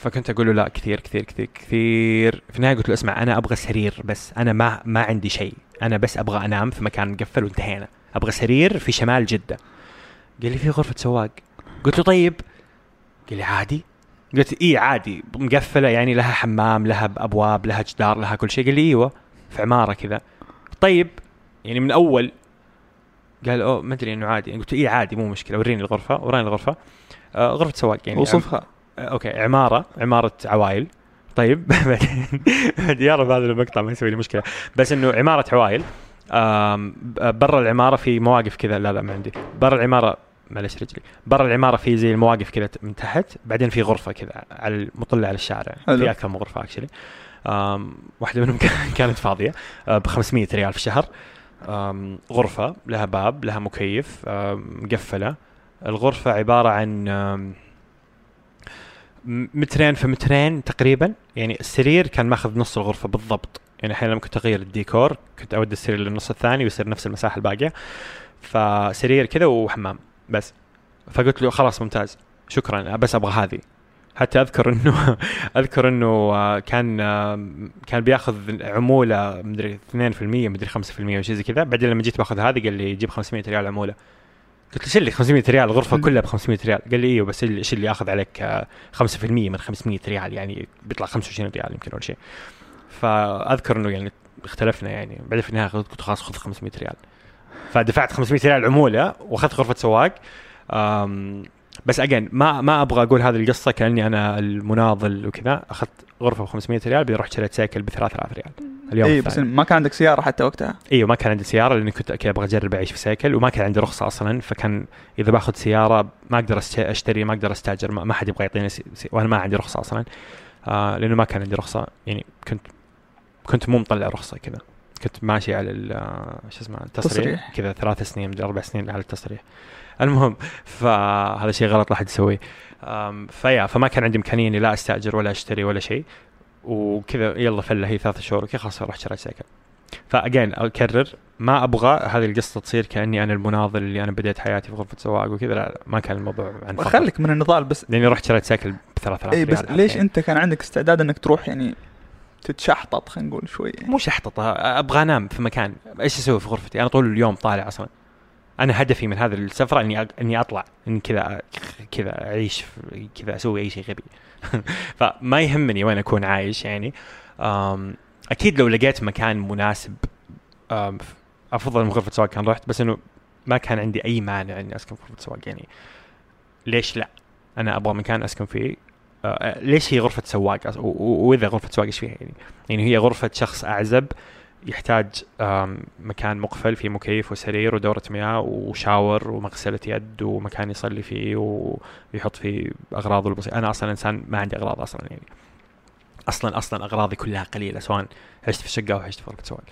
فكنت أقول له لا كثير كثير كثير كثير. في النهاية قلت له اسمع أنا أبغى سرير بس. أنا ما ما عندي شيء. أنا بس أبغى أنام في مكان مقفل وانتهينا. أبغى سرير في شمال جدة. قال لي في غرفة سواق. قلت له طيب. قال لي عادي. قلت اي عادي مقفلة يعني لها حمام لها أبواب لها جدار لها كل شيء. قال لي أيوه في عمارة كذا. طيب يعني من أول. قال أوه ما أدري إنه عادي. قلت اي عادي مو مشكلة. وريني الغرفة وراني الغرفة. آه غرفة سواق يعني. وصفها. أوكي عمارة عمارة عوائل طيب <laughs> بعدين يا رب هذا المقطع ما يسوي لي مشكلة. بس إنه عمارة عوائل برا العمارة في مواقف كذا. لا لا ما عندي. برا العمارة معلش رجلي. برا العمارة في زي المواقف كذا من تحت بعدين في غرفة كذا على مطلة على الشارع. حلو. في أكثر من غرفة actually واحدة منهم <laughs> كان- كانت فاضية ب 500 ريال في الشهر. غرفة لها باب لها مكيف مقفلة. الغرفة عبارة عن مترين في مترين تقريبا. يعني السرير كان ماخذ نص الغرفة بالضبط. يعني أحيانا لما كنت أغير الديكور كنت اودي السرير للنص الثاني ويصير نفس المساحة الباقية. فسرير كذا وحمام بس. فقلت له خلاص ممتاز. شكرا. بس أبغى هذه. حتى أذكر إنه <laughs> أذكر إنه كان كان بيأخذ عمولة مدري 2% مدري 5% أو زي كذا. بعدين لما جيت بأخذ هذه قال لي جيب 500 ريال عمولة. قلت له اللي 500 ريال الغرفة كلها ب 500 ريال. قال لي إيوه بس إيش اللي آخذ عليك آه، 5% من 500 ريال يعني بيطلع 25 ريال يمكن ولا شيء. فأذكر إنه يعني اختلفنا يعني بعدين في النهاية قلت خلاص خذ 500 ريال. فدفعت 500 ريال عمولة وأخذت غرفة سواق. بس again ما ما أبغى أقول هذه القصة كأني أنا المناضل وكذا. أخذت غرفة ب 500 ريال بعدين رحت شريت cycle ب 3000 ريال. اليوم اي. بس ما كان عندك سيارة حتى وقتها؟ أيوه ما كان عندي سيارة لأني كنت كذا أبغى أجرب أعيش في cycle وما كان عندي رخصة أصلا. فكان إذا باخذ سيارة ما أقدر أشتري ما أقدر أستأجر ما, ما حد يبغى يعطيني سي... سي... وأنا ما عندي رخصة أصلا. آه لأنه ما كان عندي رخصة. يعني كنت كنت مو مطلع رخصة كذا. كنت ماشي على ال- شو اسمه التصريح تصريح. كذا ثلاث سنين أربع سنين على التصريح. المهم فهذا شيء غلط لا احد يسويه فيا فما كان عندي إمكانية إني لا أستأجر ولا أشتري ولا شيء. وكذا يلا فله هي ثلاث شهور وكذا خلاص رحت شريت cycle. ف again أكرر ما أبغى هذه القصة تصير كأني أنا المناضل اللي أنا بديت حياتي في غرفة سواق وكذا لا, ما كان الموضوع عن خليك من النضال بس. لأني رحت شريت cycle ب 3000 اي بس ليش. أنت كان عندك استعداد إنك تروح يعني تتشحطط خلينا نقول شوي؟ يعني. مو شحططة أبغى أنام في مكان. إيش أسوي في غرفتي؟ أنا طول اليوم طالع أصلا. أنا هدفي من هذه السفره إني إني أطلع اني كذا كذا أعيش كذا أسوي أي شيء غبي. <laughs> فما يهمني وين أكون عايش يعني. أكيد لو لقيت مكان مناسب أفضل من غرفة سواق كان رحت بس إنه ما كان عندي أي مانع إني أسكن في غرفة سواق. يعني ليش لا؟ أنا أبغى مكان أسكن فيه. أه، ليش هي غرفة سواق وإذا غرفة سواق إيش فيها يعني؟ يعني هي غرفة شخص أعزب يحتاج مكان مقفل فيه مكيف وسرير ودورة مياه و shower ومغسلة يد ومكان يصلي فيه ويحط فيه أغراضه البسيطة أنا أصلا إنسان ما عندي أغراض أصلا يعني. أصلا أصلا أغراضي كلها قليلة سواء عشت في شقة أو عشت في غرفة سواق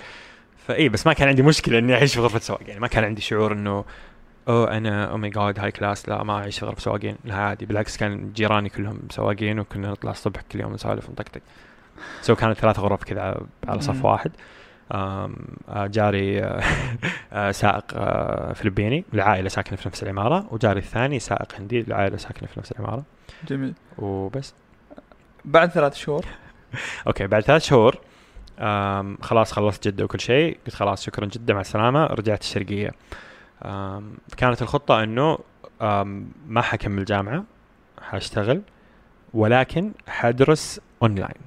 فإي بس ما كان عندي مشكلة إني أعيش في غرفة سواق. يعني ما كان عندي شعور إنه أوه أنا oh my God high class لا ما أعيش في غرفة سواقين لا عادي. بالعكس كان جيراني كلهم سواقين وكنا نطلع الصبح كل يوم نسولف ونطقطق. so كانت ثلاث غرف كذا على صف. واحد. جاري آه، <laughs> آه، سائق آه، فلبيني لعائله ساكنة في نفس العمارة وجاري الثاني سائق هندي لعائله ساكنة في نفس العمارة. جميل. وبس. بعد ثلاث شهور؟ <laughs> أوكي بعد ثلاث شهور خلاص خلصت جدة وكل شيء قلت خلاص شكرا جدا مع السلامة رجعت الشرقية. كانت الخطة إنه ما حكمل جامعة حأشتغل ولكن حدرس أونلاين.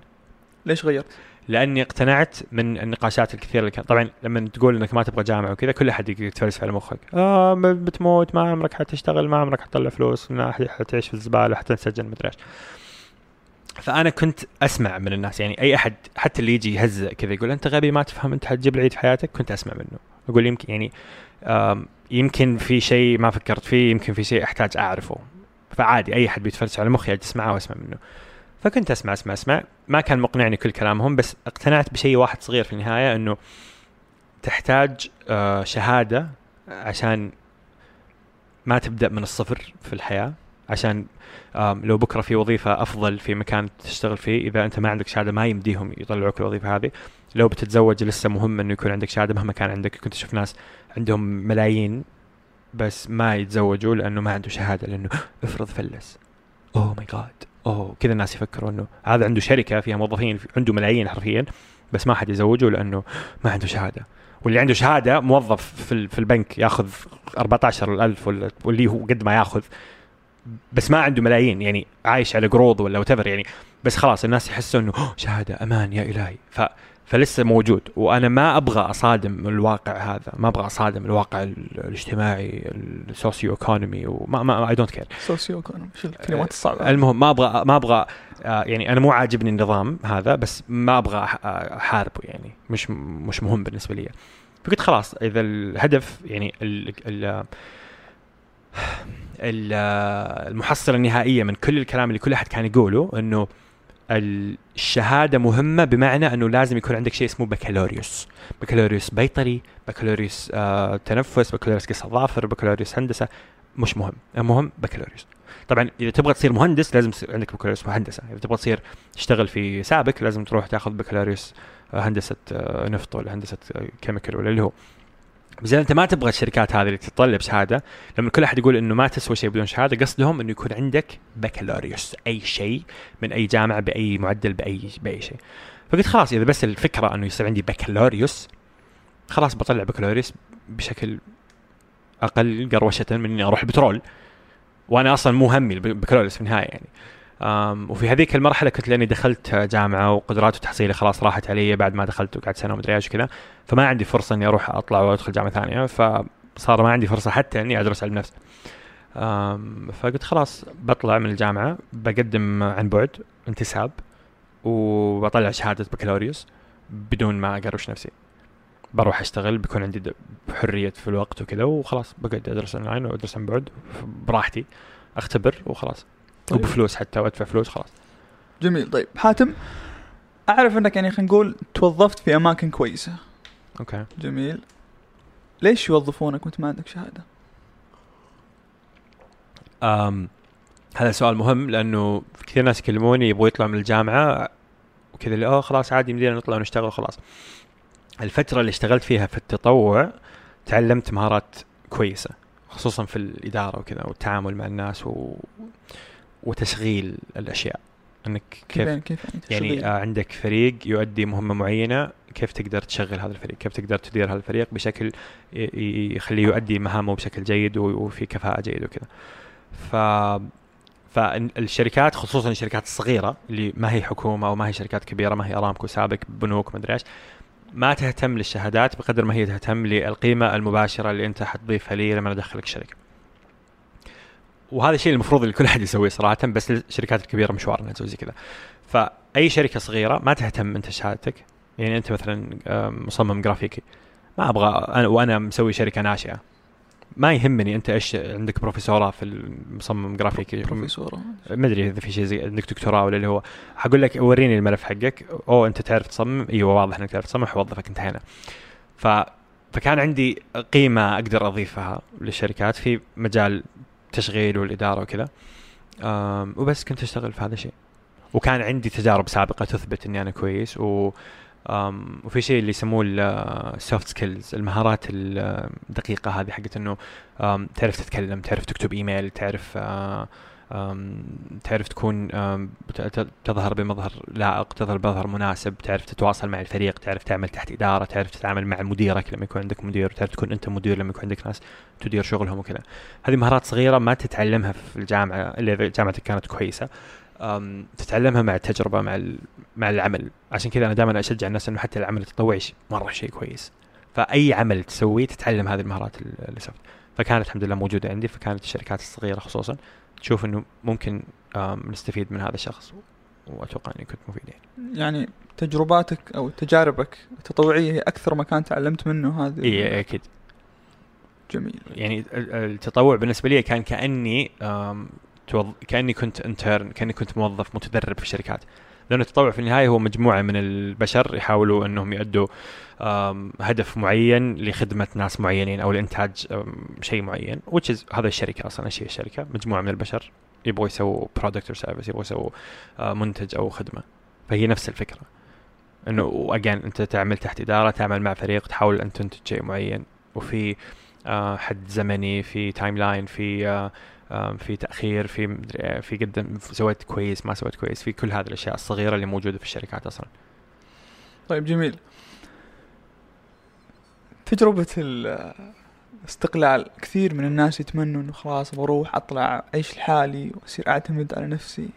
ليش غيرت؟ لأني اقتنعت من النقاشات الكثيرة اللي كانت طبعا لما تقول إنك ما تبغى جامعة وكذا كل أحد يتفلسف على مخك. آه بتموت ما عمرك حتشتغل ما عمرك حتطلع فلوس ما حتعيش في الزبالة حتنسجن مدري إيش. فأنا كنت أسمع من الناس يعني أي أحد حتى اللي يجي يهزئ كذا يقول أنت غبي ما تفهم أنت حتجيب العيد في حياتك. كنت أسمع منه. أقول يمكن يعني يمكن في شيء ما فكرت فيه يمكن في شيء أحتاج أعرفه. فعادي أي أحد بيتفلسف على مخي أجي أسمعه وأسمع منه. فكنت أسمع أسمع أسمع. ما كان مقنعني كل كلامهم بس اقتنعت بشيء واحد صغير في النهاية إنه تحتاج آه، شهادة عشان ما تبدأ من الصفر في الحياة عشان آم، لو بكرة في وظيفة أفضل في مكان تشتغل فيه إذا أنت ما عندك شهادة ما يمديهم يطلعوك الوظيفة هذه. لو بتتزوج لسه مهم إنه يكون عندك شهادة مهما كان عندك كنت أشوف ناس عندهم ملايين بس ما يتزوجوا لأنه ما عنده شهادة لأنه افرض فلس. اوه ماي جاد أوه كذا الناس يفكروا إنه هذا عنده شركة فيها موظفين في- عنده ملايين حرفيا بس ما حد يزوجه لأنه ما عنده شهادة. واللي عنده شهادة موظف في في البنك ياخذ 14000 ولا واللي هو قد ما ياخذ بس ما عنده ملايين يعني عايش على قروض ولا وتفر يعني. بس خلاص الناس يحسوا إنه "أوه، شهادة أمان يا إلهي. ف فلسه موجود. وأنا ما أبغى أصادم الواقع هذا. ما أبغى أصادم الواقع ال- الاجتماعي ال socio-economy وما ما I don't care socio-economy شو الكلمات الصعبة؟ المهم ما أبغى ما أبغى آه، يعني أنا مو عاجبني النظام هذا بس ما أبغى آه، أحاربه يعني. مش مش مهم بالنسبة لي. فقلت خلاص إذا الهدف يعني ال ال- المحصلة النهائية من كل الكلام اللي كل أحد كان يقوله إنه الشهادة مهمة بمعنى أنه لازم يكون عندك شيء اسمه بكالوريوس. بكالوريوس بيطري بكالوريوس آه تنفس بكالوريوس قص أظافر بكالوريوس هندسة. مش مهم. المهم بكالوريوس. طبعا إذا تبغى تصير مهندس لازم يصير عندك بكالوريوس هندسه إذا تبغى تصير تشتغل في سابك لازم تروح تاخذ بكالوريوس آه، هندسة آه، نفط ولا هندسة آه، chemical ولا اللي هو. اذا أنت ما تبغى الشركات هذه اللي تتطلب شهادة. لما كل أحد يقول إنه ما تسوى شيء بدون شهادة قصدهم إنه يكون عندك بكالوريوس أي شيء من أي جامعة بأي معدل بأي بأي شيء. فقلت خلاص إذا بس الفكرة إنه يصير عندي بكالوريوس خلاص بطلع بكالوريوس بشكل أقل قروشة من إني أروح البترول وأنا أصلا مو همي البكالوريوس في النهاية يعني. وفي هذيك المرحلة كنت لأني دخلت جامعة وقدرات وتحصيلي خلاص راحت علي بعد ما دخلت وقعدت سنة ومدري إيش وكذا فما عندي فرصة إني أروح أطلع وأدخل جامعة ثانية فصار ما عندي فرصة حتى إني أدرس علم نفس. فقلت خلاص بطلع من الجامعة بقدم عن بعد انتساب وبطلع شهادة بكالوريوس بدون ما أقروش نفسي. بروح أشتغل بيكون عندي حرية في الوقت وكذا وخلاص بقعد أدرس اونلاين وأدرس عن بعد براحتي أختبر وخلاص. طيب. وبفلوس حتى وأدفع فلوس خلاص. جميل طيب. حاتم؟ أعرف إنك يعني خلينا نقول توظفت في أماكن كويسة. أوكي. جميل. ليش يوظفونك وأنت ما عندك شهادة؟ أم هذا سؤال مهم لأنه كثير ناس يكلموني يبغوا يطلعوا من الجامعة وكذا اللي أوه خلاص عادي يمدينا نطلع ونشتغل وخلاص الفترة اللي اشتغلت فيها في التطوع تعلمت مهارات كويسة خصوصا في الإدارة وكذا والتعامل مع الناس و... وتشغيل الأشياء إنك كيف كيف يعني كيف يعني يعني؟ آه عندك فريق يؤدي مهمة معينة كيف تقدر تشغل هذا الفريق كيف تقدر تدير هذا الفريق بشكل يخليه يؤدي مهامه بشكل جيد وفي كفاءة جيدة وكذا ف فالشركات خصوصا الشركات الصغيرة اللي ما هي حكومة أو ما هي شركات كبيرة ما هي أرامكو سابق بنوك ما أدري إيش ما تهتم للشهادات بقدر ما هي تهتم للقيمة المباشرة اللي أنت حتضيفها لي لما أدخلك الشركة. وهذا الشيء المفروض اللي كل أحد يسويه صراحة بس الشركات الكبيرة مشوار انها تسوي زي كذا. فأي شركة صغيرة ما تهتم أنت شهادتك يعني أنت مثلا مصمم جرافيكي. ما أبغى أنا وأنا مسوي شركة ناشئة. ما يهمني أنت إيش عندك بروفيسوراه في المصمم جرافيكي. بروفيسورة. ما أدري إذا في شيء زي عندك دكتوراه ولا اللي هو. حقول لك وريني الملف حقك. أو أنت تعرف تصمم. أيوه واضح إنك تعرف تصمم. حوظفك انتهينا. ف فكان عندي قيمة أقدر أضيفها للشركات في مجال التشغيل والإدارة وكذا. وبس كنت أشتغل في هذا الشيء. وكان عندي تجارب سابقة تثبت إني أنا كويس. و وفي شيء اللي يسموه ال soft skills المهارات الدقيقة هذه حقت إنه تعرف تتكلم تعرف تكتب إيميل تعرف آه، تعرف تكون تظهر بمظهر لائق تظهر بمظهر مناسب تعرف تتواصل مع الفريق تعرف تعمل تحت إدارة تعرف تتعامل مع مديرك لما يكون عندك مدير تعرف تكون أنت مدير لما يكون عندك ناس تدير شغلهم وكذا. هذه مهارات صغيرة ما تتعلمها في الجامعة إلا إذا جامعتك كانت كويسة. تتعلمها مع التجربة مع مع العمل. عشان كذا أنا دائما أشجع الناس إنه حتى العمل التطوعي مرة شيء كويس. فأي عمل تسويه تتعلم هذه المهارات ال- اللي سوت فكانت الحمد لله موجودة عندي فكانت الشركات الصغيرة خصوصا تشوف إنه ممكن نستفيد من هذا الشخص وأتوقع إني كنت مفيد يعني يعني تجرباتك أو تجاربك التطوعية هي أكثر مكان تعلمت منه هذه إي أكيد. جميل. يعني ال- التطوع بالنسبة لي كان كأني توظ... كأني كنت intern كأني كنت موظف متدرب في الشركات. لأنه التطوع في النهاية هو مجموعة من البشر يحاولوا أنهم يؤدوا هدف معين لخدمة ناس معينين أو لإنتاج آم، شيء معين which is هذا الشركة أصلا إيش هي الشركة. مجموعة من البشر يبغوا يسووا product أو service يبغوا يسووا آه، منتج أو خدمة. فهي نفس الفكرة. إنه و again أنت تعمل تحت إدارة تعمل مع فريق تحاول أن تنتج شيء معين. وفي آه، حد زمني في timeline في آه، في تأخير في مدري إيه، في قدم سويت كويس ما سويت كويس في كل هذه الأشياء الصغيرة اللي موجودة في الشركات أصلا. طيب جميل. تجربة ال- الاستقلال كثير من الناس يتمنوا انه خلاص بروح أطلع أعيش لحالي وأصير أعتمد على نفسي.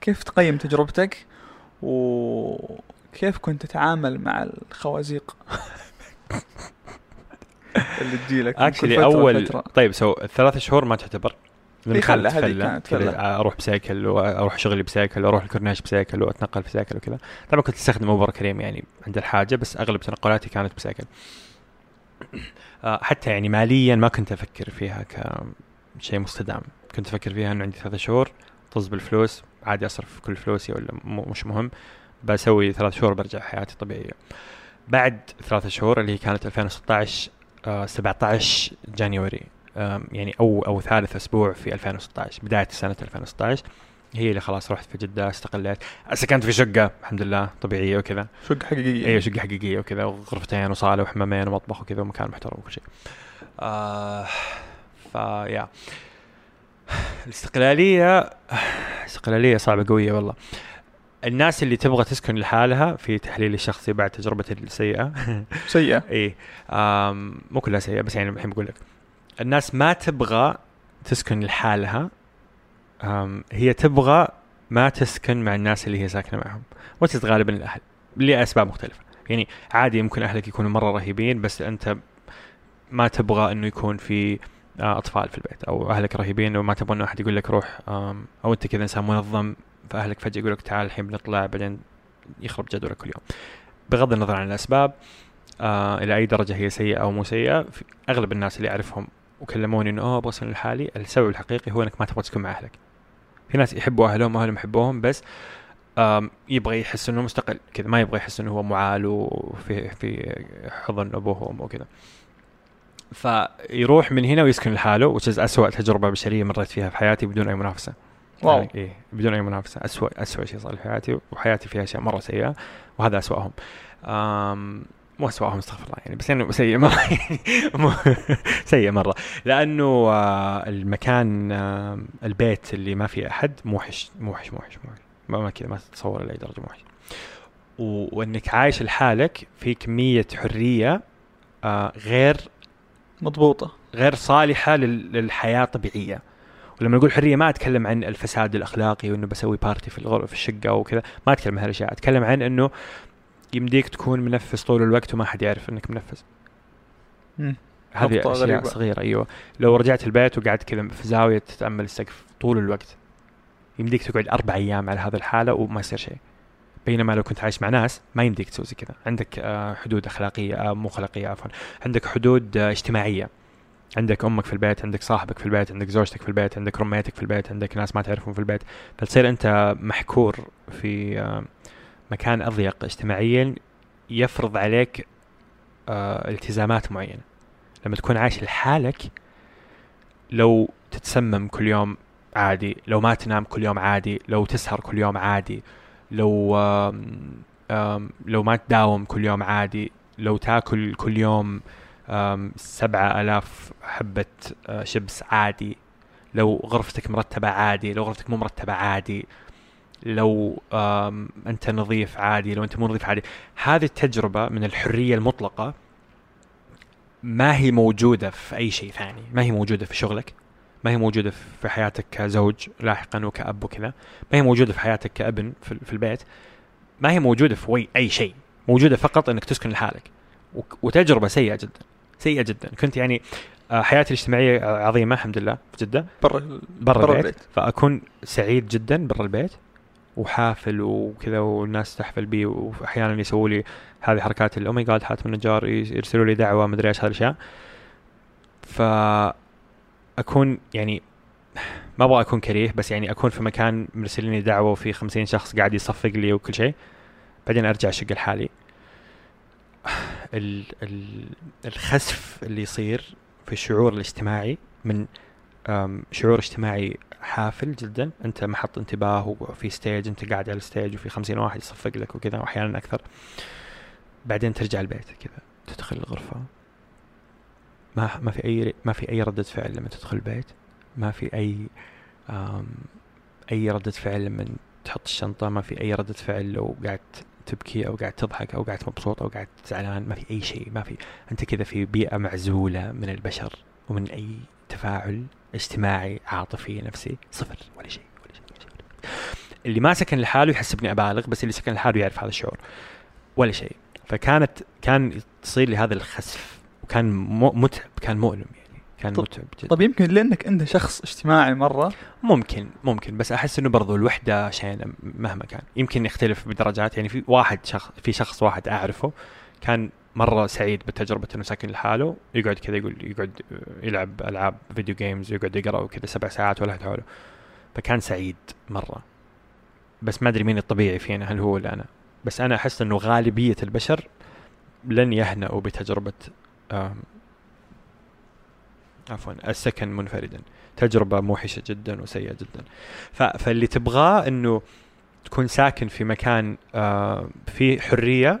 كيف تقيم تجربتك؟ وكيف كنت تتعامل مع الخوازيق؟ <laughs> اللي تجيلك من كل actually فترة اول لفترة؟ طيب so الثلاث شهور ما تعتبر لأن إي كانت خلها، هذه فلة. كانت كذا فلة. أروح ب cycle وأروح شغلي ب cycle وأروح الكورنيش ب cycle وأتنقل ب cycle وكذا طبعا كنت أستخدم اوبر كريم يعني عند الحاجة بس أغلب تنقلاتي كانت ب cycle آه، حتى يعني ماليا ما كنت أفكر فيها كشيء مستدام كنت أفكر فيها إنه عندي ثلاث شهور طز بالفلوس عادي أصرف كل فلوسي ولا مش مهم بسوي ثلاث شهور برجع حياتي طبيعية بعد ثلاث شهور اللي هي كانت 2016 آه 17 جانيوري. آم، يعني أو أو ثالث أسبوع في 2016 بداية سنة 2016 هي اللي خلاص رحت في جدة استقليت. سكنت في شقة الحمد لله طبيعية وكذا. شق حقيقية. أيوه شقة حقيقية وكذا وغرفتين وصالة وحمامين ومطبخ وكذا ومكان محترم وكل شيء. آه فيا <sighs> الاستقلالية <sighs> استقلاليه صعبة قوية والله. الناس اللي تبغى تسكن لحالها في تحليلي الشخصي بعد تجربتي السيئة. <laughs> سيئة. إيه. آم، مو كلها سيئة بس يعني الحين بقول لك الناس ما تبغى تسكن لحالها. هي تبغى ما تسكن مع الناس اللي هي ساكنة معهم. وتجد غالبا الأهل لأسباب مختلفة. يعني عادي يمكن أهلك يكونوا مرة رهيبين بس أنت ما تبغى إنه يكون في آه، أطفال في البيت أو أهلك رهيبين وما تبغى إنه أحد يقول لك روح أو أنت كذا إنسان منظم. فأهلك فجأة يقول لك تعال الحين بنطلع بعدين يخرب جدولك كل يوم بغض النظر عن الأسباب آه إلى أي درجة هي سيئة أو مو سيئة أغلب الناس اللي أعرفهم وكلموني إنه أوه اسكن لحالي. السبب الحقيقي هو إنك ما تبغى تسكن مع أهلك. في ناس يحبوا أهلهم واهلهم يحبوهم بس يبغى يحس إنه مستقل كذا ما يبغى يحس إنه هو معال وفي في حضن ابوه وامه وكذا فيروح من هنا ويسكن لحاله is أسوأ تجربة بشرية مريت فيها في حياتي بدون أي منافسة. واو. يعني إيه بدون أي منافسة. أسوأ أسوأ شيء صار في حياتي وحياتي فيها أشياء مرة سيئة وهذا أسوأهم. آم مو أسوأهم استغفر الله يعني بس يعني سيء <laughs> مو- سيء مرة. لأنه آه، المكان البيت اللي ما فيه أحد موحش موحش موحش موحش ما ما كذا ما تتصور لأي درجة موحش وإنك عايش لحالك في كميه حرية آه غير مضبوطة. غير صالحة لل- للحياة طبيعية. ولما نقول حرية ما أتكلم عن الفساد الأخلاقي وإنه بسوي بارتي في الغرفة في الشقة وكذا ما أتكلم عن هالأشياء أتكلم عن إنه يمديك تكون منفس طول الوقت وما حد يعرف إنك منفس. هذه أشياء غريبة. صغيرة أيوه. لو رجعت البيت وقعدت كذا في زاوية تتأمل السقف طول الوقت يمديك تقعد أربع أيام على هذه الحالة وما يصير شيء. بينما لو كنت عايش مع ناس ما يمديك تسوي زي كذا. عندك آه، حدود أخلاقية آه، مو أخلاقية عفوا. عندك حدود آه، اجتماعية. عندك أمك في البيت عندك صاحبك في البيت عندك زوجتك في البيت عندك رميتك في البيت عندك ناس ما تعرفهم في البيت فتصير أنت محكور في آه، مكان أضيق اجتماعيا يفرض عليك آه، التزامات معينة. لما تكون عايش لحالك لو تتسمم كل يوم عادي لو ما تنام كل يوم عادي لو تسهر كل يوم عادي لو لو ما تداوم كل يوم عادي لو تاكل كل يوم سبعة ألاف حبة آه، شبس عادي. لو غرفتك مرتبة عادي لو غرفتك مو مرتبة عادي. لو أنت نظيف عادي لو أنت مو نظيف عادي. هذه التجربة من الحرية المطلقة ما هي موجودة في أي شيء ثاني. ما هي موجودة في شغلك. ما هي موجودة في حياتك كزوج لاحقا وكأب وكذا. ما هي موجودة في حياتك كأبن في, البيت. ما هي موجودة في أي شيء. موجودة فقط أنك تسكن لحالك. وتجربة سيئة جدا. سيئة جدا. كنت يعني آه، حياتي الاجتماعية عظيمة الحمد لله في جدة برا برا برا البيت, البيت. فأكون سعيد جدا برا البيت وحافل وكذا والناس تحفل بي واحيانا يسووا لي هذه حركات oh my God حاتم النجار يرسلوا لي دعوة مدري إيش هذه الأشياء. ف اكون يعني ما أبغى أكون كريه بس يعني أكون في مكان مرسلين لي دعوة وفي خمسين شخص قاعد يصفق لي وكل شيء. بعدين أرجع الشقه لحالي ال ال الخسف اللي يصير في الشعور الاجتماعي من شعور اجتماعي حافل جدا. أنت محط انتباه وفي stage أنت قاعد على ال stage وفي خمسين واحد يصفق لك وكذا واحيانا أكثر. بعدين ترجع البيت كذا. تدخل الغرفة. ما ما في أي ما في أي ردة فعل لما تدخل البيت. ما في أي أي ردة فعل لما تحط الشنطة. ما في أي ردة فعل لو قاعد تبكي أو قاعد تضحك أو قاعد مبسوط أو قاعد زعلان ما في أي شيء ما في. أنت كذا في بيئة معزولة من البشر ومن أي تفاعل اجتماعي عاطفي نفسي صفر ولا شيء ولا شيء, ولا شيء. اللي ما سكن لحاله يحسبني أبالغ بس اللي سكن لحاله يعرف هذا الشعور ولا شيء. فكانت كان تصير لي هذا الخسف وكان متعب كان مؤلم. كان طب- متعب جدا. طب يمكن لأنك أنت شخص اجتماعي مرة. ممكن ممكن بس أحس إنه برضو الوحدة شيء مهما كان. يمكن يختلف بدرجات يعني في واحد شخص في شخص واحد أعرفه كان مرة سعيد بتجربة إنه ساكن لحاله يقعد كذا يقول يقعد يلعب ألعاب فيديو جيمز يقعد يقرأ وكذا سبع ساعات ولا حوله. فكان سعيد مرة. بس ما أدري مين الطبيعي فينا هل هو ولا أنا. بس أنا أحس إنه غالبية البشر لن يهنأوا بتجربة عفوا السكن منفردا تجربة موحشة جدا وسيئة جدا. ف... فاللي تبغاه إنه تكون ساكن في مكان آه فيه حرية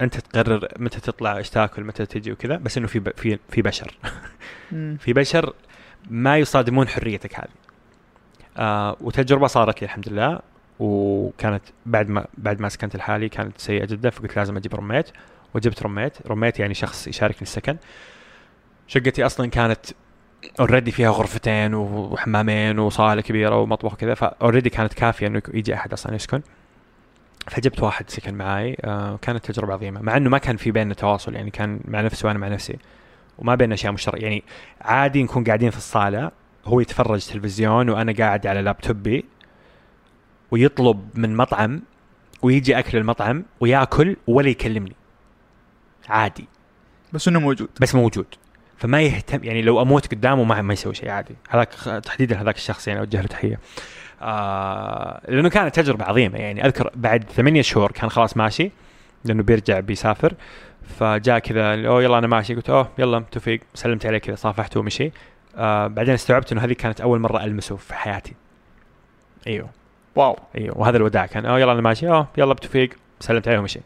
أنت تقرر متى تطلع إيش تاكل متى تجي وكذا بس إنه في ب... في في بشر. <laughs> في بشر ما يصادمون حريتك هذه. آه وتجربة صارت لي الحمد لله وكانت بعد ما بعد ما سكنت لحالي كانت سيئة جدا فقلت لازم أجيب roommate. وجبت roommate. roommate يعني شخص يشاركني السكن. شقتي أصلا كانت already فيها غرفتين وحمامين وصالة كبيرة ومطبخ كذا ف already كانت كافية إنه يجي أحد أصلا يسكن. فجبت واحد سكن معاي آه كانت تجربة عظيمة مع إنه ما كان في بيننا تواصل يعني كان مع نفسه وأنا مع نفسي وما بيننا أشياء مشتركة. يعني عادي نكون قاعدين في الصالة هو يتفرج تلفزيون وأنا قاعد على لابتوبي ويطلب من مطعم ويجي أكل المطعم ويأكل ولا يكلمني. عادي. بس إنه موجود. بس موجود. فما يهتم يعني لو أموت قدامه ما ما يسوي شيء عادي. هذاك تحديدا هذاك الشخص يعني أوجه له تحية. آه لأنه كانت تجربة عظيمة يعني. أذكر بعد ثمانية شهور كان خلاص ماشي لأنه بيرجع بيسافر. فجاء كذا أوه يلا أنا ماشي. قلت أوه يلا توفيق سلمت عليه كذا صافحته ومشي. آه بعدين استوعبت إنه هذه كانت أول مرة ألمسه في حياتي. إيوه. واو. إيوه وهذا الوداع كان أوه يلا أنا ماشي. أوه يلا بتوفيق سلمت عليه ومشي.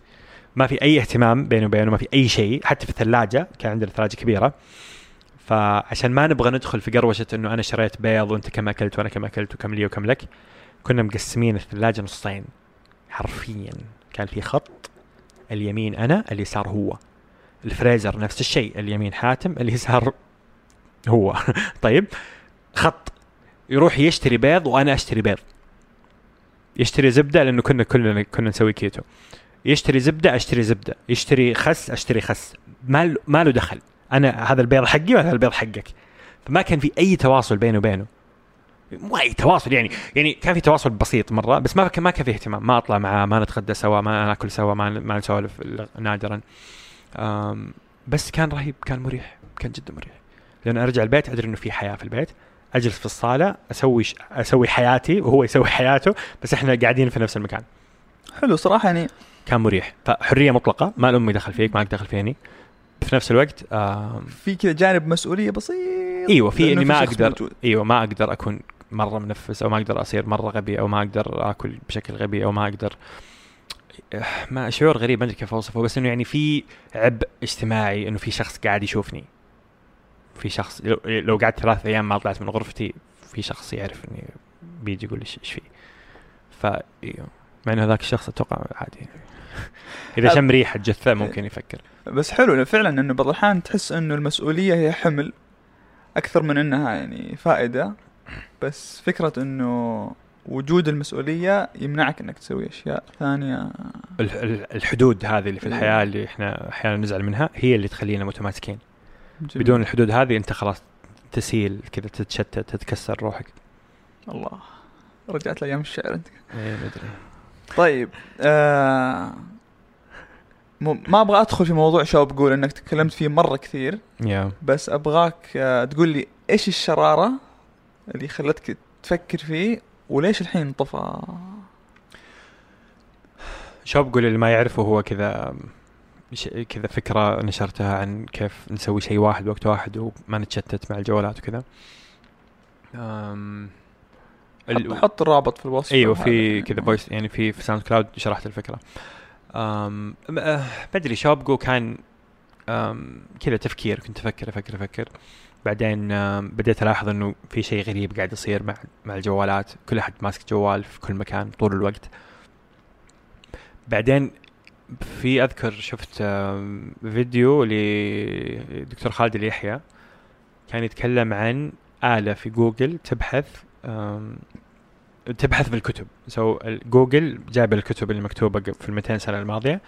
ما في أي اهتمام بيني وبينه ما في أي شيء. حتى في الثلاجة كان عندنا ثلاجة كبيرة. فعشان ما نبغى ندخل في قروشة إنه أنا شريت بيض وأنت كم أكلت وأنا كم أكلت وكم لي وكم لك كنا مقسمين الثلاجة نصين. حرفيا كان في خط اليمين أنا اليسار هو. الفريزر نفس الشيء اليمين حاتم اليسار هو. <laughs> طيب خط. يروح يشتري بيض وأنا أشتري بيض. يشتري زبدة لأنه كنا كلنا كنا نسوي كيتو. يشتري زبدة أشتري زبدة. يشتري خس أشتري خس. ما ما له دخل. أنا هذا البيض حقي وهذا البيض حقك. فما كان في أي تواصل بينه وبينه. مو أي تواصل يعني يعني كان في تواصل بسيط مرة بس ما كان ما كان في اهتمام. ما أطلع معاه ما نتغدى سوا ما نأكل سوا ما ما نسولف نادرا. بس كان رهيب كان مريح كان جدا مريح. لأن أرجع البيت أدري إنه في حياة في البيت. أجلس في الصالة أسوي. أسوي حياتي وهو يسوي حياته بس إحنا قاعدين في نفس المكان. حلو صراحة يعني كان مريح. فحرية مطلقة ما الأم دخل فيك ما لك دخل فيني. في نفس الوقت في كذا جانب مسؤولية بسيط إيوه في إني ما أقدر موجود. إيوه ما أقدر أكون مرة منفس أو ما أقدر أصير مرة غبي أو ما أقدر آكل بشكل غبي أو ما أقدر ما شعور غريب ما أدري كيف أوصفه بس إنه يعني في عبء اجتماعي إنه في شخص قاعد يشوفني. في شخص لو قعدت ثلاث أيام ما طلعت من غرفتي في شخص يعرف إني بيجي يقول لي إيش فيه. ف إيوه. مع إنه ذاك الشخص أتوقع عادي. <laughs> اذا شم ريحة جثة ممكن يفكر. بس حلو فعلا إنه بعض الأحيان تحس إنه المسؤولية هي حمل أكثر من إنها يعني فائدة. بس فكرة إنه وجود المسؤولية يمنعك إنك تسوي أشياء ثانية. الحدود هذه اللي في الحياة اللي إحنا أحيانا نزعل منها هي اللي تخلينا متماسكين. جميل. بدون الحدود هذه أنت خلاص تسيل كذا تتشتت تتكسر روحك. الله رجعت لأيام الشعر أنت. إيه مدري طيب آه ما أبغى أدخل في موضوع شو بقول إنك تكلمت فيه مرة كثير. Yeah. بس أبغاك آه تقول لي إيش الشرارة اللي خلتك تفكر فيه وليش الحين انطفى شو بقول؟ اللي ما يعرفه هو كذا كذا فكرة نشرتها عن كيف نسوي شيء واحد وقت واحد وما نتشتت مع الجوالات وكذا. ال... حط الرابط في الوصف. إيوه في كذا voice يعني في في SoundCloud شرحت الفكرة. أم بدري شوبجو كان كذا تفكير كنت أفكر أفكر أفكر. بعدين بديت ألاحظ إنه في شيء غريب قاعد يصير مع مع الجوالات. كل أحد ماسك جوال في كل مكان طول الوقت. بعدين في أذكر شفت فيديو لدكتور خالد اليحيى. كان يتكلم عن آلة في جوجل تبحث تبحث بالكتب. so جوجل جايب الكتب اللي مكتوبة في ال 200 سنة الماضية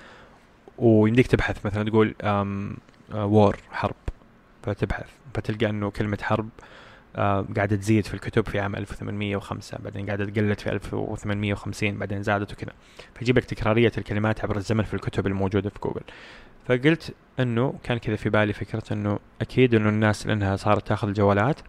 ويمديك تبحث. مثلا تقول war حرب. فتبحث. فتلقى إنه كلمة حرب آه قاعدة تزيد في الكتب في عام 1805 بعدين قاعدة تقل في 1850 بعدين زادت وكذا. فيجيب لك تكرارية الكلمات عبر الزمن في الكتب الموجودة في جوجل. فقلت إنه كان كذا في بالي فكرة إنه أكيد إنه الناس لأنها صارت تاخذ الجوالات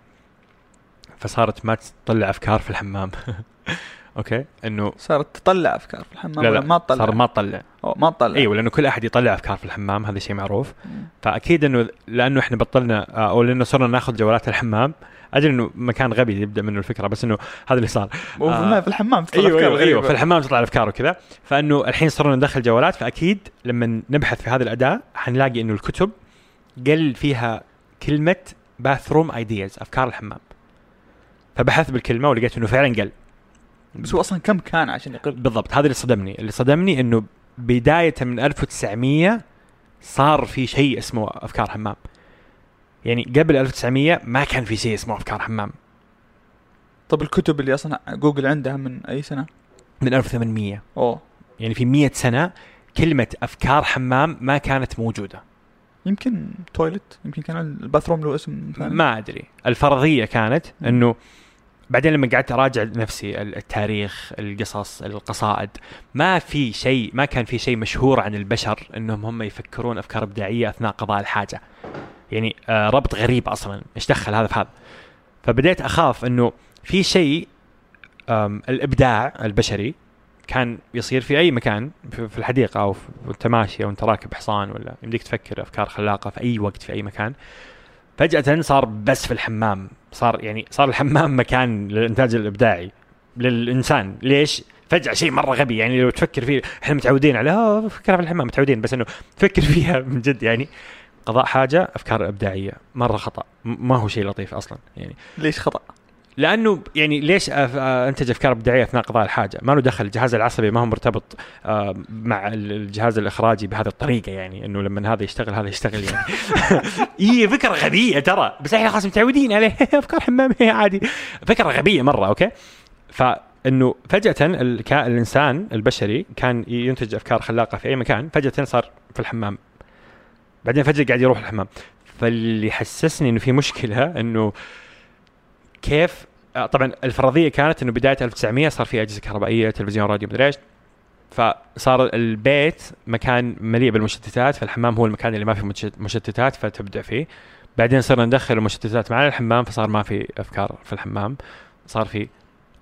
فصارت ما تطلع أفكار في الحمام. <laughs> أوكي؟ إنه صارت تطلع أفكار في الحمام لا لا ما تطلع؟ صار ما تطلع. ما تطلع. إيوه لأنه كل أحد يطلع أفكار في الحمام هذا شيء معروف. فأكيد إنه لأنه إحنا بطلنا أو لأنه صرنا نأخذ جوالات الحمام أدري إنه مكان غبي يبدأ منه الفكرة بس إنه هذا اللي صار. آه في الحمام تطلع أيوة أيوة, إيوه في الحمام تطلع الأفكار وكذا. فإنه الحين صرنا ندخل جوالات فأكيد لما نبحث في هذه الأداة حنلاقي إنه الكتب قل فيها كلمة باثروم ايدياز أفكار الحمام. فبحثت بالكلمة ولقيت إنه فعلا قل. بس هو أصلا كم كان عشان يقل؟ بالضبط هذا اللي صدمني. اللي صدمني إنه بداية من 1900 صار في شيء اسمه أفكار حمام. يعني قبل 1900 ما كان في شيء اسمه أفكار حمام. طب الكتب اللي أصلا جوجل عندها من أي سنة؟ من 1800 أوه. يعني في 100 سنة كلمة أفكار حمام ما كانت موجودة. يمكن toilet يمكن كان ال bathroom له اسم ثاني. ما أدري. الفرضية كانت إنه بعدين لما قعدت أراجع نفسي التاريخ القصص القصائد ما في شيء ما كان في شيء مشهور عن البشر إنهم هم يفكرون أفكار إبداعية أثناء قضاء الحاجة. يعني آه ربط غريب أصلا. إيش دخل هذا في هذا؟ فبديت أخاف إنه في شيء الإبداع البشري كان يصير في أي مكان في الحديقة أو وانت ماشي أو أنت راكب حصان ولا يمديك تفكر أفكار خلاقة في أي وقت في أي مكان. فجأة صار بس في الحمام. صار يعني صار الحمام مكان للإنتاج الإبداعي للإنسان. ليش؟ فجأة شيء مرة غبي. يعني لو تفكر فيه إحنا متعودين على آه فكرة في الحمام متعودين بس إنه تفكر <laughs> فيها من جد. يعني قضاء حاجة أفكار إبداعية. مرة خطأ. ما هو شيء لطيف أصلا. يعني ليش خطأ؟ لأنه يعني ليش آه، انتج افكار ابداعيه أثناء قضاء الحاجة؟ ما له دخل الجهاز العصبي ما هو مرتبط مع ال- الجهاز الإخراجي بهذه الطريقة يعني إنه لما هذا يشتغل هذا يشتغل يعني <laughs> هي فكرة غبية ترى بس إحنا خلاص متعودين عليه <laughs> أفكار حماميه عادي فكرة غبية مرة أوكي؟ فإنه فجأة. الإنسان البشري كان ينتج أفكار خلاقة في أي مكان فجأة صار في الحمام بعدين فجأة قاعد يروح الحمام فاللي حسسني إنه في مشكلة إنه كيف آه، طبعا الفرضية كانت إنه بداية 1900 صار في أجهزة كهربائية تلفزيون راديو مدري إيش. فصار البيت مكان مليء بالمشتتات فالحمام هو المكان اللي ما فيه مشتتات فتبدع فيه. بعدين صرنا ندخل المشتتات معنا الحمام فصار ما في أفكار في الحمام. صار في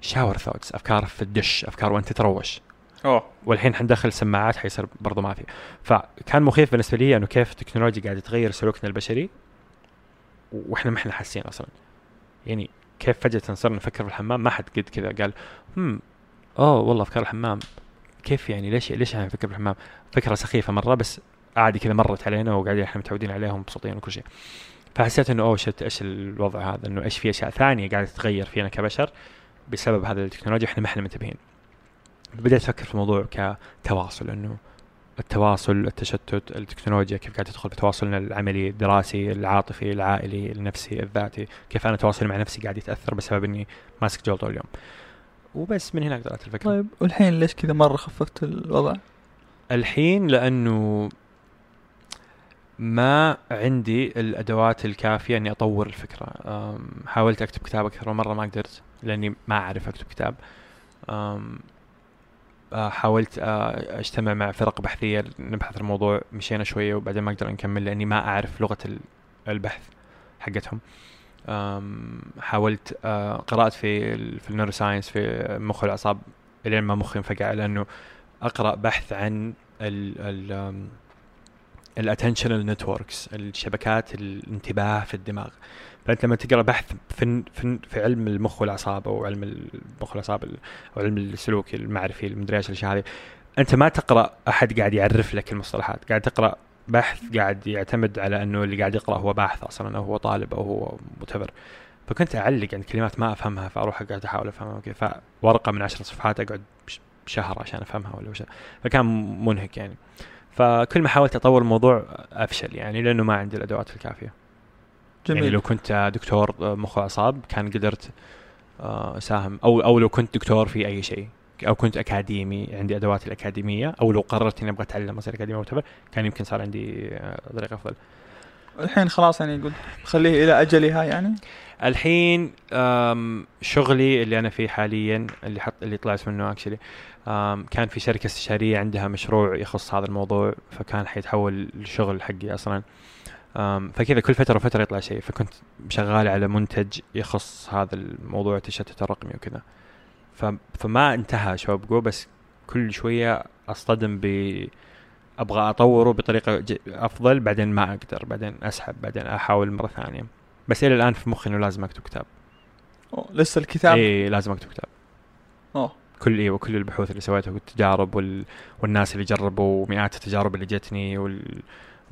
شاور ثوتس أفكار في الدش أفكار وأنت تروش. أوه. والحين حندخل سماعات حيصير برضو ما في. فكان مخيف بالنسبة لي إنه كيف التكنولوجيا قاعدة تغير سلوكنا البشري وإحنا ما إحنا حاسين أصلا. يعني كيف فجأة صرنا نفكر في الحمام ما حد قد كذا قال هم أوه والله افكار الحمام. كيف يعني؟ ليش ليش إحنا نفكر في الحمام فكرة سخيفة مرة بس عادي كذا مرت علينا وقاعدين إحنا متعودين عليهم مبسوطين وكل شيء. فحسيت إنه أوه شت إيش الوضع هذا؟ إنه إيش في أشياء ثانية قاعدة تتغير فينا كبشر بسبب هذا التكنولوجيا إحنا ما إحنا منتبهين بديت أفكر في الموضوع كتواصل إنه التواصل التشتت التكنولوجيا كيف قاعدة تدخل في تواصلنا العملي الدراسي العاطفي العائلي النفسي الذاتي كيف أنا تواصلي مع نفسي قاعد يتأثر بسبب إني ماسك جول طول اليوم. وبس من هناك طلعت الفكرة. طيب والحين ليش كذا مرة خففت الوضع؟ الحين لأنه ما عندي الأدوات الكافية إني أطور الفكرة. حاولت أكتب كتاب أكثر من مرة ما قدرت لأني ما أعرف أكتب كتاب. حاولت آه، أجتمع مع فرق بحثية نبحث الموضوع مشينا شوية وبعدين ما أقدر نكمل لأني ما أعرف لغة ال- البحث حقتهم. حاولت آه، قرأت في في النيوروساينس في المخ والاعصاب الين ما مخي انفقع لأنه أقرأ بحث عن ال ال ال attentional networks الشبكات الانتباه في الدماغ. فانت لما تقرأ بحث في في في علم المخ والأعصاب أو علم المخ والأعصاب ال- أو علم السلوك المعرفي المدري إيش الأشياء هذه أنت ما تقرأ أحد قاعد يعرف لك المصطلحات. قاعد تقرأ بحث قاعد يعتمد على إنه اللي قاعد يقرأ هو باحث أصلا أو هو طالب أو هو متبحر فكنت أعلق عند كلمات ما أفهمها فأروح قاعد أحاول أفهمها وكذا. فورقة من عشر صفحات أقعد بشهر عشان أفهمها ولا وش. فكان منهك يعني. فكل ما حاولت أطور الموضوع أفشل يعني لأنه ما عندي الأدوات الكافية. جميل. يعني لو كنت دكتور مخ واعصاب كان قدرت آه، أساهم أو أو لو كنت دكتور في أي شيء أو كنت أكاديمي عندي ادواتي الأكاديمية أو لو قررت إني أبغى أتعلم اصير اكاديمي أو كان يمكن صار عندي آه، طريقه أفضل. الحين خلاص يعني قلت خليه إلى أجلها يعني؟ الحين شغلي اللي أنا فيه حاليا اللي حط اللي طلعت منه اكشلي كان في شركة استشارية عندها مشروع يخص هذا الموضوع فكان حيتحول للشغل حقي أصلا. فكذا كل فترة وفترة يطلع شيء. فكنت شغال على منتج يخص هذا الموضوع التشتت الرقمي وكذا. فما انتهى شباب جو بس كل شوية أصطدم ب أبغى أطوره بطريقة أفضل بعدين ما أقدر بعدين أسحب بعدين أحاول مرة ثانية. بس إلى الآن في مخي إنه لازم أكتب كتاب. أوه. لسه الكتاب؟ اي لازم أكتب كتاب. أوه. كل أيوه كل البحوث اللي سويتها والتجارب وال... والناس اللي جربوا مئات التجارب اللي جتني وال...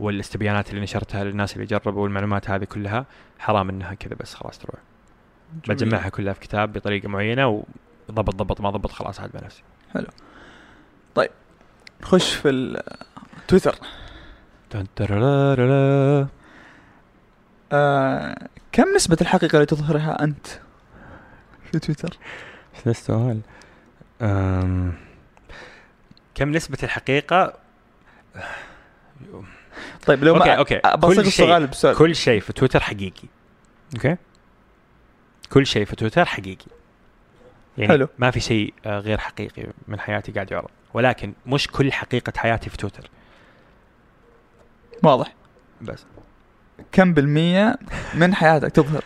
والاستبيانات اللي نشرتها للناس اللي جربوا والمعلومات هذه كلها حرام إنها كذا بس خلاص تروح جميل. بجمعها كلها في كتاب بطريقة معينة وضبط ضبط ما ضبط خلاص عاد مع نفسي خش في التويتر. آه كم نسبة الحقيقة اللي تظهرها أنت في تويتر؟ إيش السؤال؟ أم... كم نسبة الحقيقة؟ طيب لو okay. بصيغ كل شيء- السؤال بسؤال. كل شيء في تويتر حقيقي. okay؟ كل شيء في تويتر حقيقي. يعني حلو. ما في شيء آه، غير حقيقي من حياتي قاعد يعرض ولكن مش كل حقيقة حياتي في تويتر. واضح. بس. كم بالمية من حياتك تظهر؟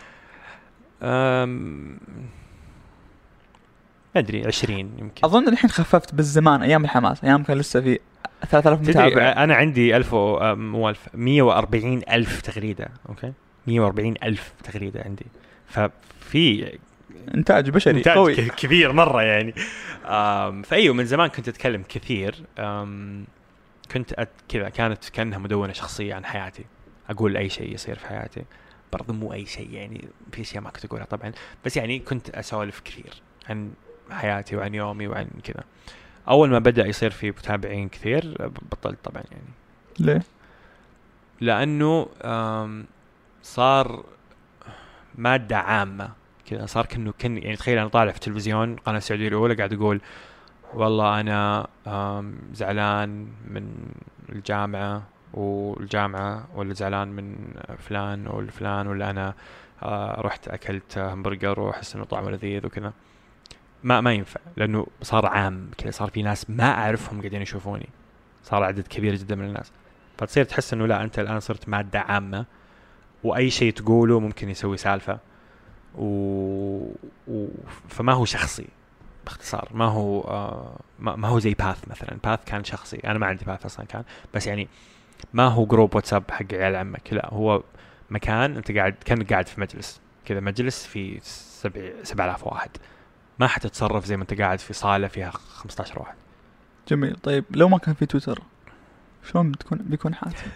أدري 20 يمكن. أظن الحين خففت بالزمان أيام الحماس أيام كان لسه في 3000 تدري متابع أنا عندي 1000 و- آه، مو 1000 140 ألف تغريدة أوكي؟ 140 ألف تغريدة عندي. ففي إنتاج بشري إنتاج قوي. كبير مرة يعني. فأيوة من زمان كنت أتكلم كثير. كنت. كذا كانت كأنها مدونة شخصية عن حياتي. أقول أي شيء يصير في حياتي. برضو مو أي شيء يعني في أشياء ما كنت أقولها طبعا. بس يعني كنت أسولف كثير عن حياتي وعن يومي وعن كذا. أول ما بدأ يصير في متابعين كثير بطلت طبعا يعني. ليه؟ لأنه صار مادة عامة كذا. صار كأنه كن يعني تخيل أنا طالع في التلفزيون القناه السعودية الأولى قاعد أقول والله أنا زعلان من الجامعة والجامعة ولا زعلان من فلان ولا فلان ولا أنا آه، رحت أكلت همبرجر وأحس إنه طعمه لذيذ وكذا. ما ما ينفع لأنه صار عام كذا صار في ناس ما أعرفهم قاعدين يشوفوني. صار عدد كبير جدا من الناس. فتصير تحس إنه لا أنت الآن صرت مادة عامة وأي شيء تقوله ممكن يسوي سالفة. و... و... فما هو شخصي باختصار. ما هو آه ما... هو زي باث مثلا. باث كان شخصي. أنا ما عندي باث أصلا كان. بس يعني ما هو جروب واتساب حق عيال عمك. لا هو مكان أنت قاعد كأنك قاعد في مجلس. كذا مجلس في سبع 7000 واحد. ما حتتصرف زي ما انت قاعد في صالة فيها 15 واحد جميل طيب لو ما كان في تويتر شلون بتكون بيكون حاتم؟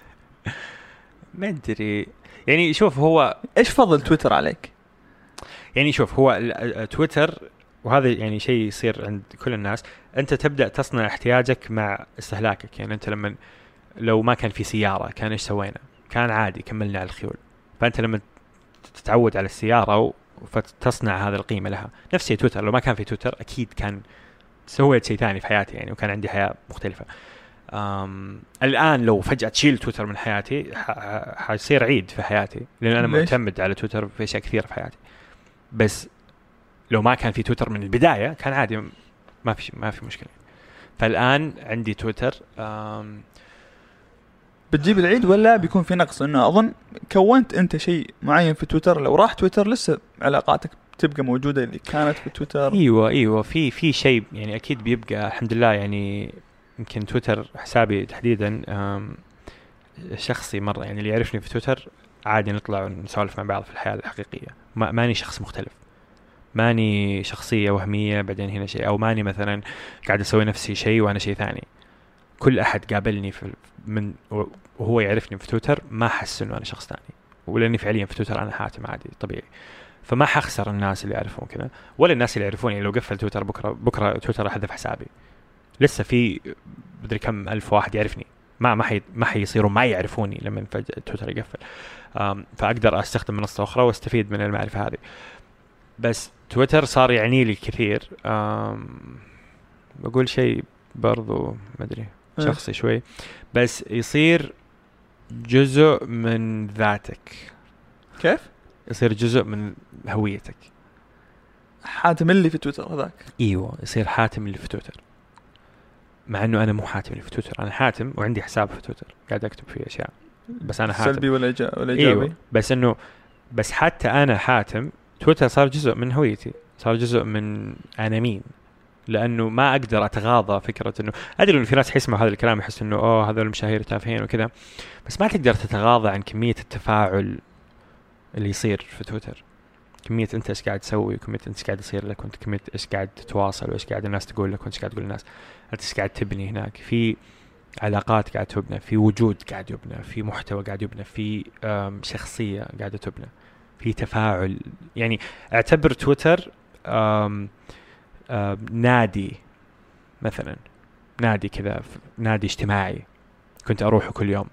<laughs> ما ادري يعني شوف هو إيش فضل تويتر عليك؟ يعني شوف هو تويتر وهذا يعني شيء يصير عند كل الناس أنت تبدأ تصنع احتياجك مع استهلاكك يعني أنت لما لو ما كان في سيارة كان إيش سوينا؟ كان عادي كملنا على الخيول فأنت لما تتعود على السيارة فتصنع هذا القيمة لها. نفس تويتر لو ما كان في تويتر أكيد كان سويت شيء ثاني في حياتي يعني وكان عندي حياة مختلفة. أم الآن لو فجأة تشيل تويتر من حياتي حيصير عيد في حياتي لأن أنا؟ معتمد على تويتر في أشياء كثيرة في حياتي. بس لو ما كان في تويتر من البداية كان عادي ما في ما في مشكلة. فالآن عندي تويتر أم بتجيب العيد ولا بيكون في نقص؟ إنه أظن كونت أنت شيء معين في تويتر لو راح تويتر لسه علاقاتك تبقى موجودة اللي كانت في تويتر. إيوه إيوه في في شيء يعني أكيد بيبقى الحمد لله يعني يمكن تويتر حسابي تحديدا شخصي مرة يعني اللي يعرفني في تويتر عادي نطلع ونسولف مع بعض في الحياة الحقيقية. ما ماني شخص مختلف. ماني شخصية وهمية بعدين هنا شيء أو ماني مثلا قاعد أسوي نفسي شيء وأنا شيء ثاني. كل أحد قابلني في من وهو يعرفني في تويتر ما حس إنه أنا شخص ثاني. ولأني فعليا في تويتر أنا حاتم عادي طبيعي. فما حخسر الناس اللي يعرفون كذا ولا الناس اللي يعرفوني. لو قفل تويتر بكرة بكرة تويتر احذف حسابي. لسه في مدري كم ألف واحد يعرفني. ما ما حي ما حيصيروا ما يعرفوني لما فجاه تويتر يقفل. فأقدر أستخدم منصة أخرى وأستفيد من المعرفة هذه. بس تويتر صار يعني لي كثير. بقول شيء برضو ما أدري. شخصي شوي. بس يصير جزء من ذاتك. كيف؟ يصير جزء من هويتك. حاتم اللي في تويتر هذاك. إيوه يصير حاتم اللي في تويتر. مع إنه أنا مو حاتم اللي في تويتر. أنا حاتم وعندي حساب في تويتر. قاعد أكتب فيه أشياء. بس أنا حاتم. سلبي ولا إيجابي؟ إيوه. بس إنه بس حتى أنا حاتم تويتر صار جزء من هويتي. صار جزء من أنا مين. لأنه ما أقدر أتغاضى فكرة انه أدري إنه في ناس حيسمعوا هذا الكلام يحس إنه أوه هذول المشاهير تافهين وكذا بس ما تقدر تتغاضى عن كمية التفاعل اللي يصير في تويتر. كمية أنت إيش قاعد تسوي وكمية أنت إيش قاعد يصير لك وأنت كمية إيش قاعد تتواصل وإيش قاعد الناس تقول لك وإيش قاعد تقول الناس أنت إيش قاعد تبني هناك؟ في علاقات قاعد تبنى في وجود قاعد يبنى في محتوى قاعد يبنى في شخصية قاعدة تبنى في تفاعل. يعني أعتبر تويتر نادي مثلا نادي كذا نادي اجتماعي كنت أروحه كل يوم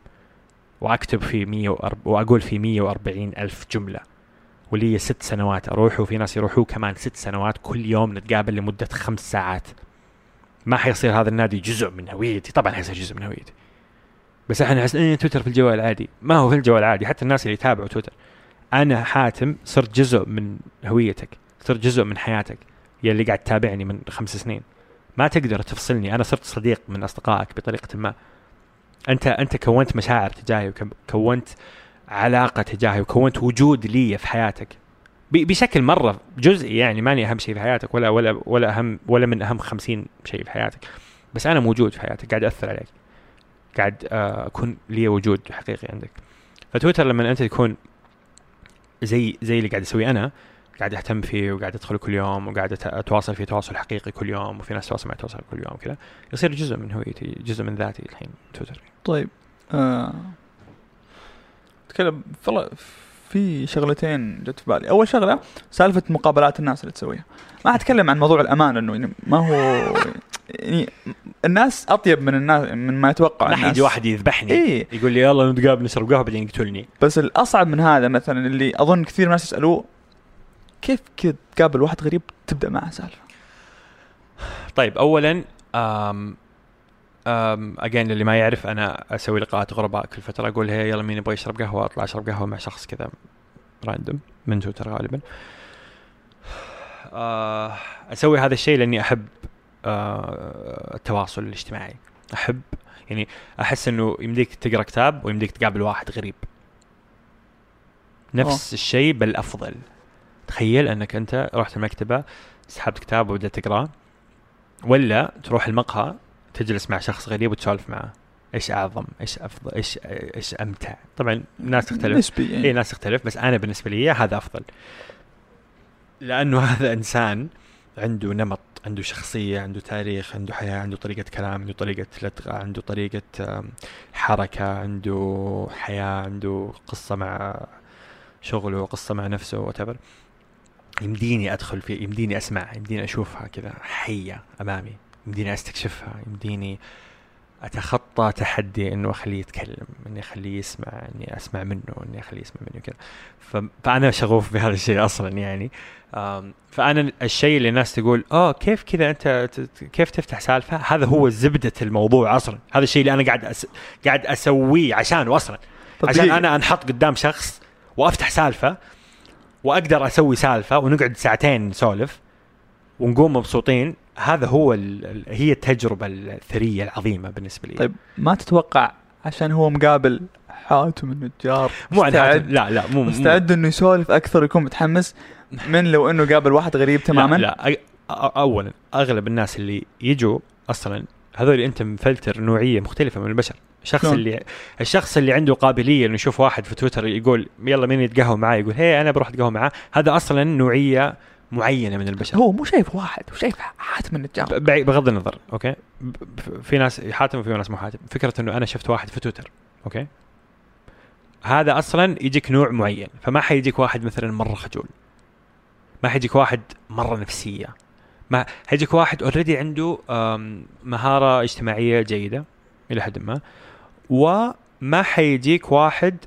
وأكتب فيه 140 وأقول فيه 140 ألف جملة ولي ست سنوات أروح وفي ناس يروحوا كمان ست سنوات كل يوم نتقابل لمدة خمس ساعات. ما حيصير هذا النادي جزء من هويتي. طبعا حيصير جزء من هويتي. بس إحنا نحس إيه تويتر في الجوال العادي ما هو في الجوال العادي حتى الناس اللي يتابعوا تويتر. أنا حاتم صرت جزء من هويتك صرت جزء من حياتك. يا اللي قاعد تتابعني من خمس سنين. ما تقدر تفصلني. أنا صرت صديق من أصدقائك بطريقة ما. أنت أنت كونت مشاعر تجاهي وكونت علاقة تجاهي وكونت وجود لي في حياتك. بشكل مرة جزئي يعني ماني أهم شيء في حياتك ولا ولا ولا أهم ولا من أهم خمسين شيء في حياتك. بس أنا موجود في حياتك قاعد أثر عليك. قاعد آه، أكون لي وجود حقيقي عندك. فتويتر لما أنت تكون زي زي اللي قاعد أسويه أنا قاعد اهتم فيه وقاعد ادخل كل يوم وقاعد أتواصل فيه تواصل حقيقي كل يوم وفي ناس تواصل معي تواصل كل يوم كذا يصير جزء من هويتي جزء من ذاتي الحين تويتر. طيب آه. تكلم والله في شغلتين جت في بالي. أول شغلة سالفة مقابلات الناس اللي تسويها. ما حتكلم عن موضوع الأمان لأنه يعني ما هو يعني الناس أطيب من الناس من ما يتوقع ما الناس. حيجي واحد يذبحني إيه. يقول لي يلا نتقابل نشرب قهوة بعدين يقتلني. بس الأصعب من هذا مثلا اللي أظن كثير من الناس يسألوه كيف كذا تقابل واحد غريب تبدأ معه؟ سالفة. طيب اولا أم أم اجين اللي ما يعرف أنا أسوي لقاءات غرباء كل فترة أقول هي يلا مين يبغى يشرب قهوة؟ أطلع أشرب قهوة مع شخص كذا راندوم من تويتر غالبا. آه، أسوي هذا الشيء لأني أحب آه، التواصل الاجتماعي. أحب يعني أحس إنه يمديك تقرأ كتاب ويمديك تقابل واحد غريب. نفس الشيء بل أفضل. تخيل أنك أنت رحت المكتبه سحبت كتاب وبدأت تقرأه ولا تروح المقهى تجلس مع شخص غريب وتسولف معه. إيش أعظم؟ إيش أفضل؟ إيش إيش أمتع؟ طبعا الناس تختلف. نسبي يعني إي ناس تختلف بس أنا بالنسبة لي هذا أفضل. لأنه هذا إنسان عنده نمط عنده شخصية عنده تاريخ عنده حياة عنده طريقة كلام عنده طريقة لدغه عنده طريقة آم، حركة عنده حياة عنده قصة مع شغله قصة مع نفسه whatever. يمديني أدخل فيه يمديني أسمع يمديني أشوفها كذا حية أمامي. يمديني أستكشفها يمديني أتخطى تحدي إنه أخليه يتكلم إني أخليه يسمع إني أسمع منه إني أخليه يسمع مني كذا ف- فأنا شغوف <laughs> بهذا الشيء أصلا يعني. فأنا الشيء اللي الناس تقول آه كيف كذا أنت كيف تفتح سالفة؟ هذا هو زبدة الموضوع أصلا. هذا الشيء اللي أنا قاعد أس... قاعد أسويه عشانه أصلا. عشان. أنا أنحط قدام شخص وأفتح سالفة وأقدر أسوي سالفة ونقعد ساعتين نسولف ونقوم مبسوطين. هذا هو ال... هي التجربة الثرية العظيمة بالنسبة لي. طيب ما تتوقع عشان هو مقابل حاتم النجار مو عن مستعد- حاتم- لا لا مو مستعد إنه يسولف أكثر ويكون متحمس؟ من لو إنه قابل واحد غريب تماما؟ لا, لا اولا أغلب الناس اللي يجوا أصلا هذول أنت مفلتر نوعية مختلفة من البشر. الشخص شلون؟ اللي الشخص اللي عنده قابلية إنه يشوف واحد في تويتر يقول يلا مين يتقهوى معاه يقول هي أنا بروح أتقهوى معاه. هذا أصلا نوعية معينة من البشر. هو مو شايف واحد هو شايف حاتم النجار بغض النظر okay؟ في ناس حاتم وفي ناس مو حاتم. فكرة إنه أنا شفت واحد في تويتر okay؟ هذا أصلا يجيك نوع معين فما حيجيك واحد مثلا مرة خجول. ما حيجيك واحد مرة نفسية. ما حيجيك واحد already عنده مهارة اجتماعية جيدة إلى حد ما. وما حيجيك واحد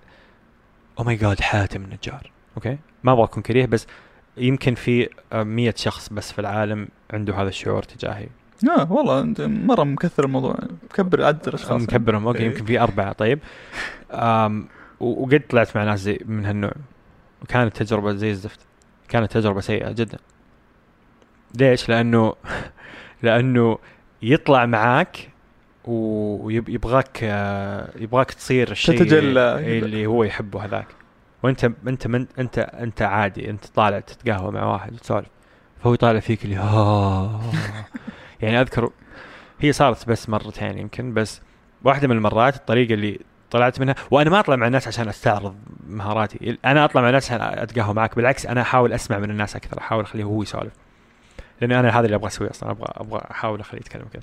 oh my God حاتم النجار. okay ما أبغى اكون كريه بس يمكن في آه، مية شخص بس في العالم عنده هذا الشعور تجاهي. آه والله أنت مرة مكثر الموضوع. مكبر عدد الأشخاص. مكبرهم أوكي إيه. يمكن في أربعة. طيب. و- وقد طلعت مع ناس زي من هالنوع. وكانت تجربة زي الزفت. كانت تجربة سيئة جدا. ليش؟ لأنه <laughs> لأنه يطلع معاك ويبغاك يبغاك تصير الشيء تتجلى. اللي هو يحبه هذاك وانت انت من انت انت عادي انت طالع تتقهوى مع واحد وتسولف فهو يطالع فيك اللي. <laughs> يعني أذكر هي صارت بس مرتين يمكن بس واحدة من المرات الطريقة اللي طلعت منها وأنا ما أطلع مع الناس عشان أستعرض مهاراتي أنا أطلع مع الناس عشان أتقهوى معك بالعكس أنا أحاول أسمع من الناس أكثر أحاول أخليه هو يسولف لأن أنا هذا اللي أبغى أسويه أصلا أبغى أبغى أحاول أخليه يتكلم كذا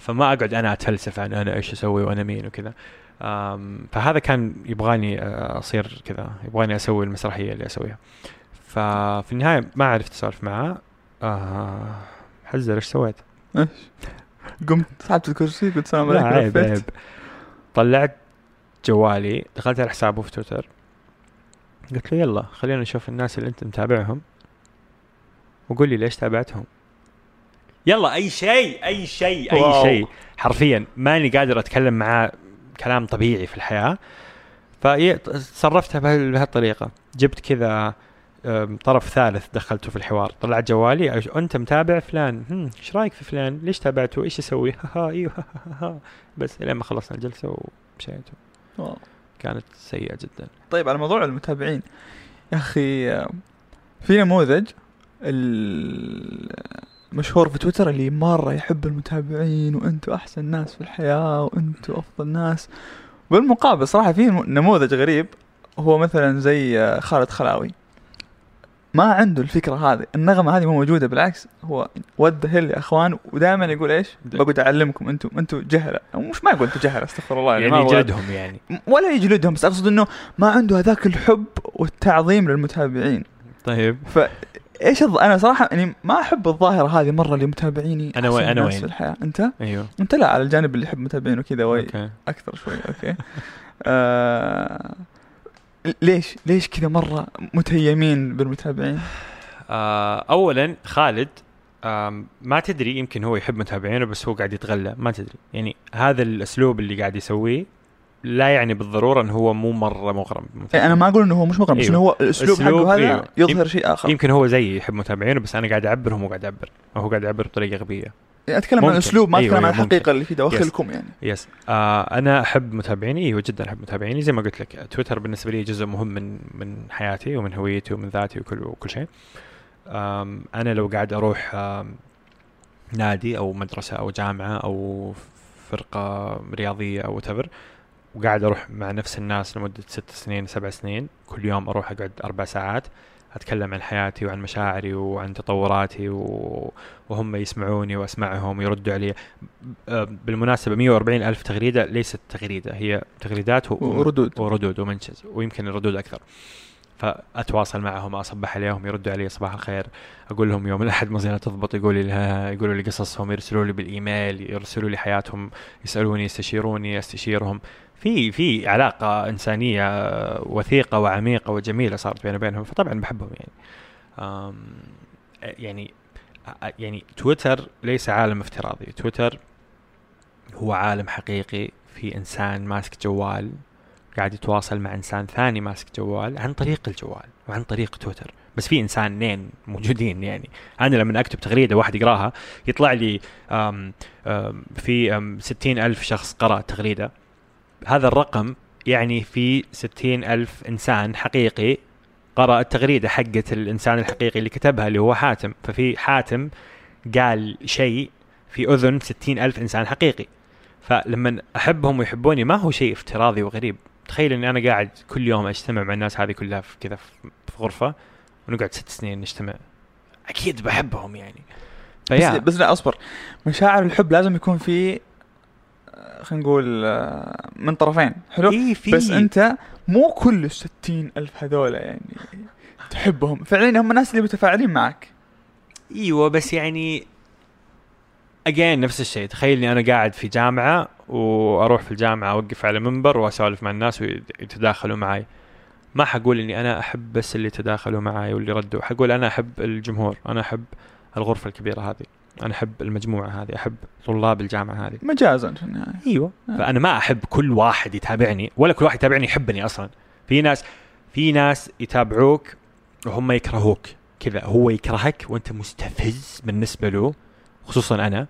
فما أقعد أنا أتفلسف عن أنا إيش أسوي وأنا مين وكذا. فهذا كان يبغاني أصير كذا يبغاني أسوي المسرحية اللي أسويها. ففي النهاية ما عرفت أسولف معاه آه حزر إيش سويت؟ قمت. سحبت الكرسي قلت السلام لا عليكم عيب. عيب. طلعت جوالي دخلت على حسابه في تويتر. قلت له يلا خلينا نشوف الناس اللي أنت متابعهم. وقول لي ليش تابعتهم. يلا أي شيء أي شيء أي. شيء. حرفيا ماني قادر أتكلم معاه كلام طبيعي في الحياة. فتصرفت بهال- بهالطريقة. جبت كذا طرف ثالث دخلته في الحوار. طلعت جوالي أنت متابع فلان؟ هم، إيش رأيك في فلان؟ ليش تابعته؟ إيش يسوي؟ <laughs> ها إيوه ها ها ها. بس لين ما خلصنا الجلسة ومشيت. واو. كانت سيئة جدا. طيب على موضوع المتابعين. يا أخي في نموذج المشهور في تويتر اللي مرة يحب المتابعين وأنتم أحسن ناس في الحياة وأنتم أفضل ناس. بالمقابل صراحة في نموذج غريب هو مثلا زي آه، خالد خلاوي. ما عنده الفكرة هذه النغمة هذه مو موجودة بالعكس هو ود هيل يا إخوان؟ ودائما يقول إيش؟ بقعد أعلمكم أنتم أنتم جهلة. مش ما يقول أنتم جهلة أستغفر الله يعني هو- يجلدهم يعني. ولا يجلدهم بس أقصد إنه ما عنده هذاك الحب والتعظيم للمتابعين. طيب. إيش الظ... أنا صراحة يعني ما أحب الظاهرة هذه مرة لمتابعيني أنا وين- أحسن أنا ناس وين؟ في الحياة. أنت؟ أيوه. أنت لا على الجانب اللي يحب متابعين وكذا وي أوكي. أكثر شوي أوكي. آه... ليش؟ ليش كذا مرة متيمين بالمتابعين؟ آه اولا خالد آم، ما تدري يمكن هو يحب متابعينه بس هو قاعد يتغلى ما تدري. يعني هذا الأسلوب اللي قاعد يسويه لا يعني بالضرورة إنه هو مو مرة مغرم يعني. أنا ما أقول إنه هو مش مغرم بس أيوه. إنه هو الاسلوب حقه هذا أيوه. يظهر شيء آخر يمكن هو زيي يحب متابعينه بس أنا قاعد اعبر هو قاعد يعبر هو قاعد يعبر بطريقة غبية يعني أتكلم عن ممكن. الاسلوب ما أيوه، اتكلم عن أيوه، الحقيقة ممكن. اللي في دواخلكم يعني يس آه أنا أحب متابعيني إيوه جدا أحب متابعيني زي ما قلت لك تويتر بالنسبة لي جزء مهم من من حياتي ومن هويتي ومن ذاتي وكل وكل شيء أنا لو قاعد أروح نادي أو مدرسة أو جامعة أو فرقة رياضية أو whatever وقاعد أروح مع نفس الناس لمدة ست سنين سبع سنين. كل يوم أروح أقعد أربع ساعات أتكلم عن حياتي وعن مشاعري وعن تطوراتي و... وهم يسمعوني وأسمعهم ويردوا علي. بالمناسبة 140 ألف تغريدة ليست تغريدة هي تغريدات و... وردود. وردود ومنشز ويمكن الردود أكثر. فأتواصل معهم أصبح عليهم يردوا علي صباح الخير. أقول لهم يوم الأحد مزينة تضبط يقولوا لي يقولوا لي قصصهم يرسلوا لي بالإيميل يرسلوا لي حياتهم يسألوني يستشيروني أستشيرهم في في علاقة إنسانية آه، وثيقة وعميقة وجميلة صارت بيني وبينهم فطبعا بحبهم يعني. يعني يعني تويتر ليس عالم افتراضي. تويتر هو عالم حقيقي في إنسان ماسك جوال قاعد يتواصل مع إنسان ثاني ماسك جوال عن طريق الجوال وعن طريق تويتر. بس في انسانين موجودين يعني. أنا لما أكتب تغريدة واحد يقراها يطلع لي آم آم في آم ستين ألف شخص قرأ تغريدة. هذا الرقم يعني في ستين ألف إنسان حقيقي قرأ التغريدة حقت الإنسان الحقيقي اللي كتبها اللي هو حاتم. ففي حاتم قال شيء في أذن ستين ألف إنسان حقيقي. فلما أحبهم ويحبوني ما هو شيء افتراضي وغريب. تخيل إني أنا قاعد كل يوم أجتمع مع الناس هذه كلها في كذا في غرفة ونقعد ست سنين نجتمع. أكيد بحبهم يعني. بس, فيا. بس لا أصبر. مشاعر الحب لازم يكون في آه، خلينا نقول آه، من طرفين. حلو؟ إيه في. بس أنت مو كل الستين ألف هذول يعني تحبهم. فعليا هم الناس اللي متفاعلين معك. إيوه بس يعني اجين نفس الشيء. تخيل إني أنا قاعد في جامعة وأروح في الجامعة أوقف على منبر وأسولف مع الناس ويتداخلوا معي. ما حقول إني أنا أحب بس اللي تداخلوا معي واللي ردوا. حقول أنا أحب الجمهور أنا أحب الغرفة الكبيرة هذه أنا أحب المجموعة هذه أحب طلاب الجامعة هذه. مجازا في النهاية. أيوه. آه. فأنا ما أحب كل واحد يتابعني ولا كل واحد يتابعني يحبني أصلا. في ناس في ناس يتابعوك وهم يكرهوك. كذا هو يكرهك وأنت مستفز بالنسبة له. خصوصا أنا.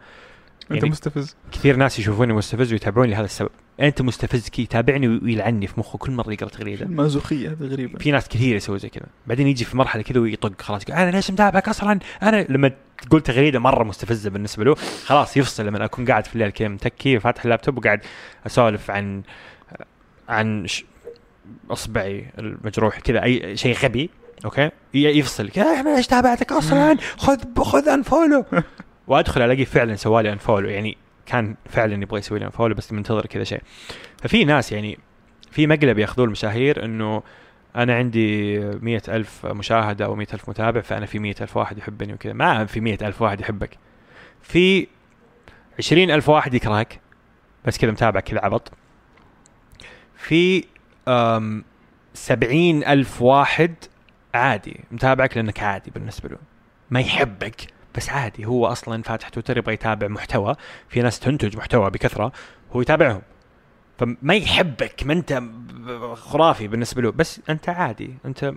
أنت يعني مستفز. كثير ناس يشوفوني مستفز ويتابعوني لهذا السبب. أنت مستفز كي يتابعني ويلعني في مخه كل مرة يقرأ تغريدة. المازوخية هذه غريبه في ناس كثير يسوي زي كذا. بعدين يجي في مرحلة كذا ويطق خلاص يقول أنا ليش متابعك أصلا؟ أنا لما تقول تغريدة مرة مستفزة بالنسبة له خلاص يفصل لما أكون قاعد في الليل كذا متكي وفاتح اللابتوب وقاعد أسولف عن عن ش- أصبعي المجروح كذا أي شيء غبي okay؟ يفصل. كذا أنا ليش تابعتك أصلا؟ خذ خذ unfollow <laughs> وادخل الاقي فعلا سوالي unfollow يعني كان فعلا يبغى يسوي لي unfollow بس منتظر كذا شيء. ففي ناس يعني في مقلب ياخذوه المشاهير إنه أنا عندي مية ألف مشاهدة أو مية ألف متابع فأنا في مية ألف واحد يحبني وكذا. ما في مية ألف واحد يحبك. في عشرين ألف واحد يكرهك بس كذا متابع كذا عبط. في سبعين ألف واحد عادي متابعك لأنك عادي بالنسبة له. ما يحبك. بس عادي هو أصلا فاتح تويتر يبغى يتابع محتوى في ناس تنتج محتوى بكثرة هو يتابعهم. فما يحبك ما أنت خرافي بالنسبة له بس أنت عادي أنت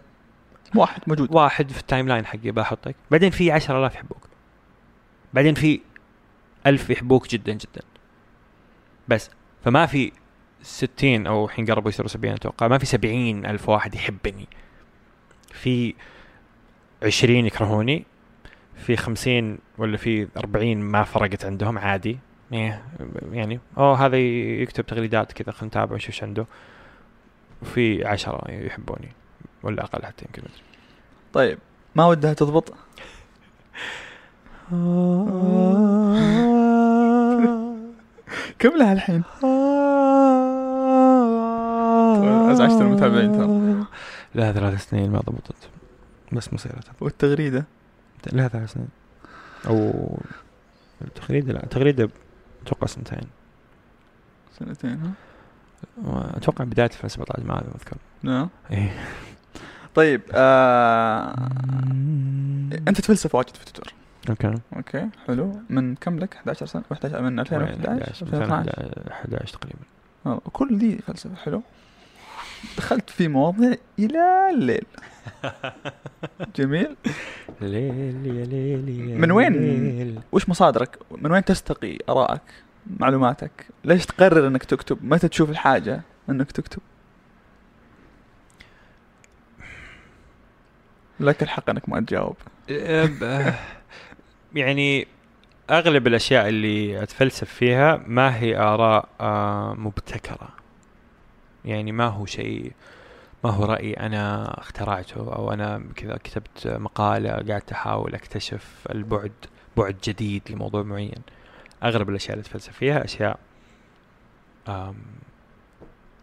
واحد موجود. واحد في ال timeline حقي بحطك. بعدين في 10000 يحبوك. بعدين في ألف يحبوك جدا جدا. بس فما في 60 أو الحين قربوا يصيروا 70 أتوقع ما في 70 ألف واحد يحبني. في 20 يكرهوني. في 50 ولا في 40 ما فرقت عندهم عادي. إيه، يعني أوه هذا يكتب تغريدات كذا خلينا نتابع ونشوف إيش عنده. وفي عشرة يحبوني ولا أقل حتى يمكن. مدري. طيب ما ودها تضبط؟ كم لها الحين؟ ازعجت المتابعين ترى. <laughs> لها ثلاث سنين ما ضبطت بس مصيرة والتغريدة؟ ثلاث سنين. أو تغريدة لا تغريدة أتوقع سنتين. سنتين ها؟ أتوقع بداية 2017 ما أذكر. نعم. إيه. طيب آه... أنت تفلسف واجد في تويتر. okay. okay حلو. من كم لك؟ 11 سنة؟ 11 من 2011 2012 11 تقريبا. آه، كل دي فلسفة حلو. دخلت في مواضيع إلى الليل. <laughs> جميل. ليل يا ليل يا من وين؟ ليل. وش مصادرك؟ من وين تستقي ارائك معلوماتك؟ ليش تقرر إنك تكتب؟ متى تشوف الحاجة إنك تكتب؟ لك الحق إنك ما تجاوب. يعني أغلب الأشياء اللي أتفلسف فيها ما هي آراء آه، مبتكرة. يعني ما هو شيء ما هو رأي أنا اخترعته أو أنا كذا كتبت مقالة قاعد أحاول أكتشف البعد بعد جديد لموضوع معين. اغلب الأشياء اللي اتفلسف فيها أشياء آم،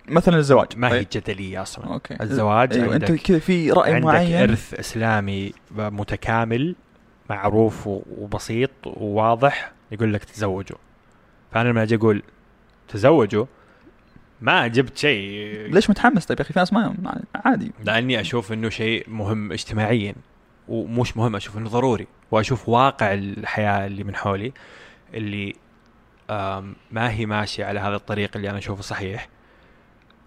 مثلا الزواج. ما هي طيب. جدلية أصلا. أوكي. الزواج أنت عندك كذا في رأي عندك معين؟ إرث إسلامي متكامل معروف وبسيط وواضح يقول لك تزوجوا فأنا لما أجي أقول تزوجوا ما جبت شيء. ليش متحمس طيب يا أخي؟ في ناس ما عادي. لأني أشوف إنه شيء مهم اجتماعيا ومش مهم أشوف إنه ضروري وأشوف واقع الحياة اللي من حولي اللي ما هي ماشية على هذا الطريق اللي أنا أشوفه صحيح.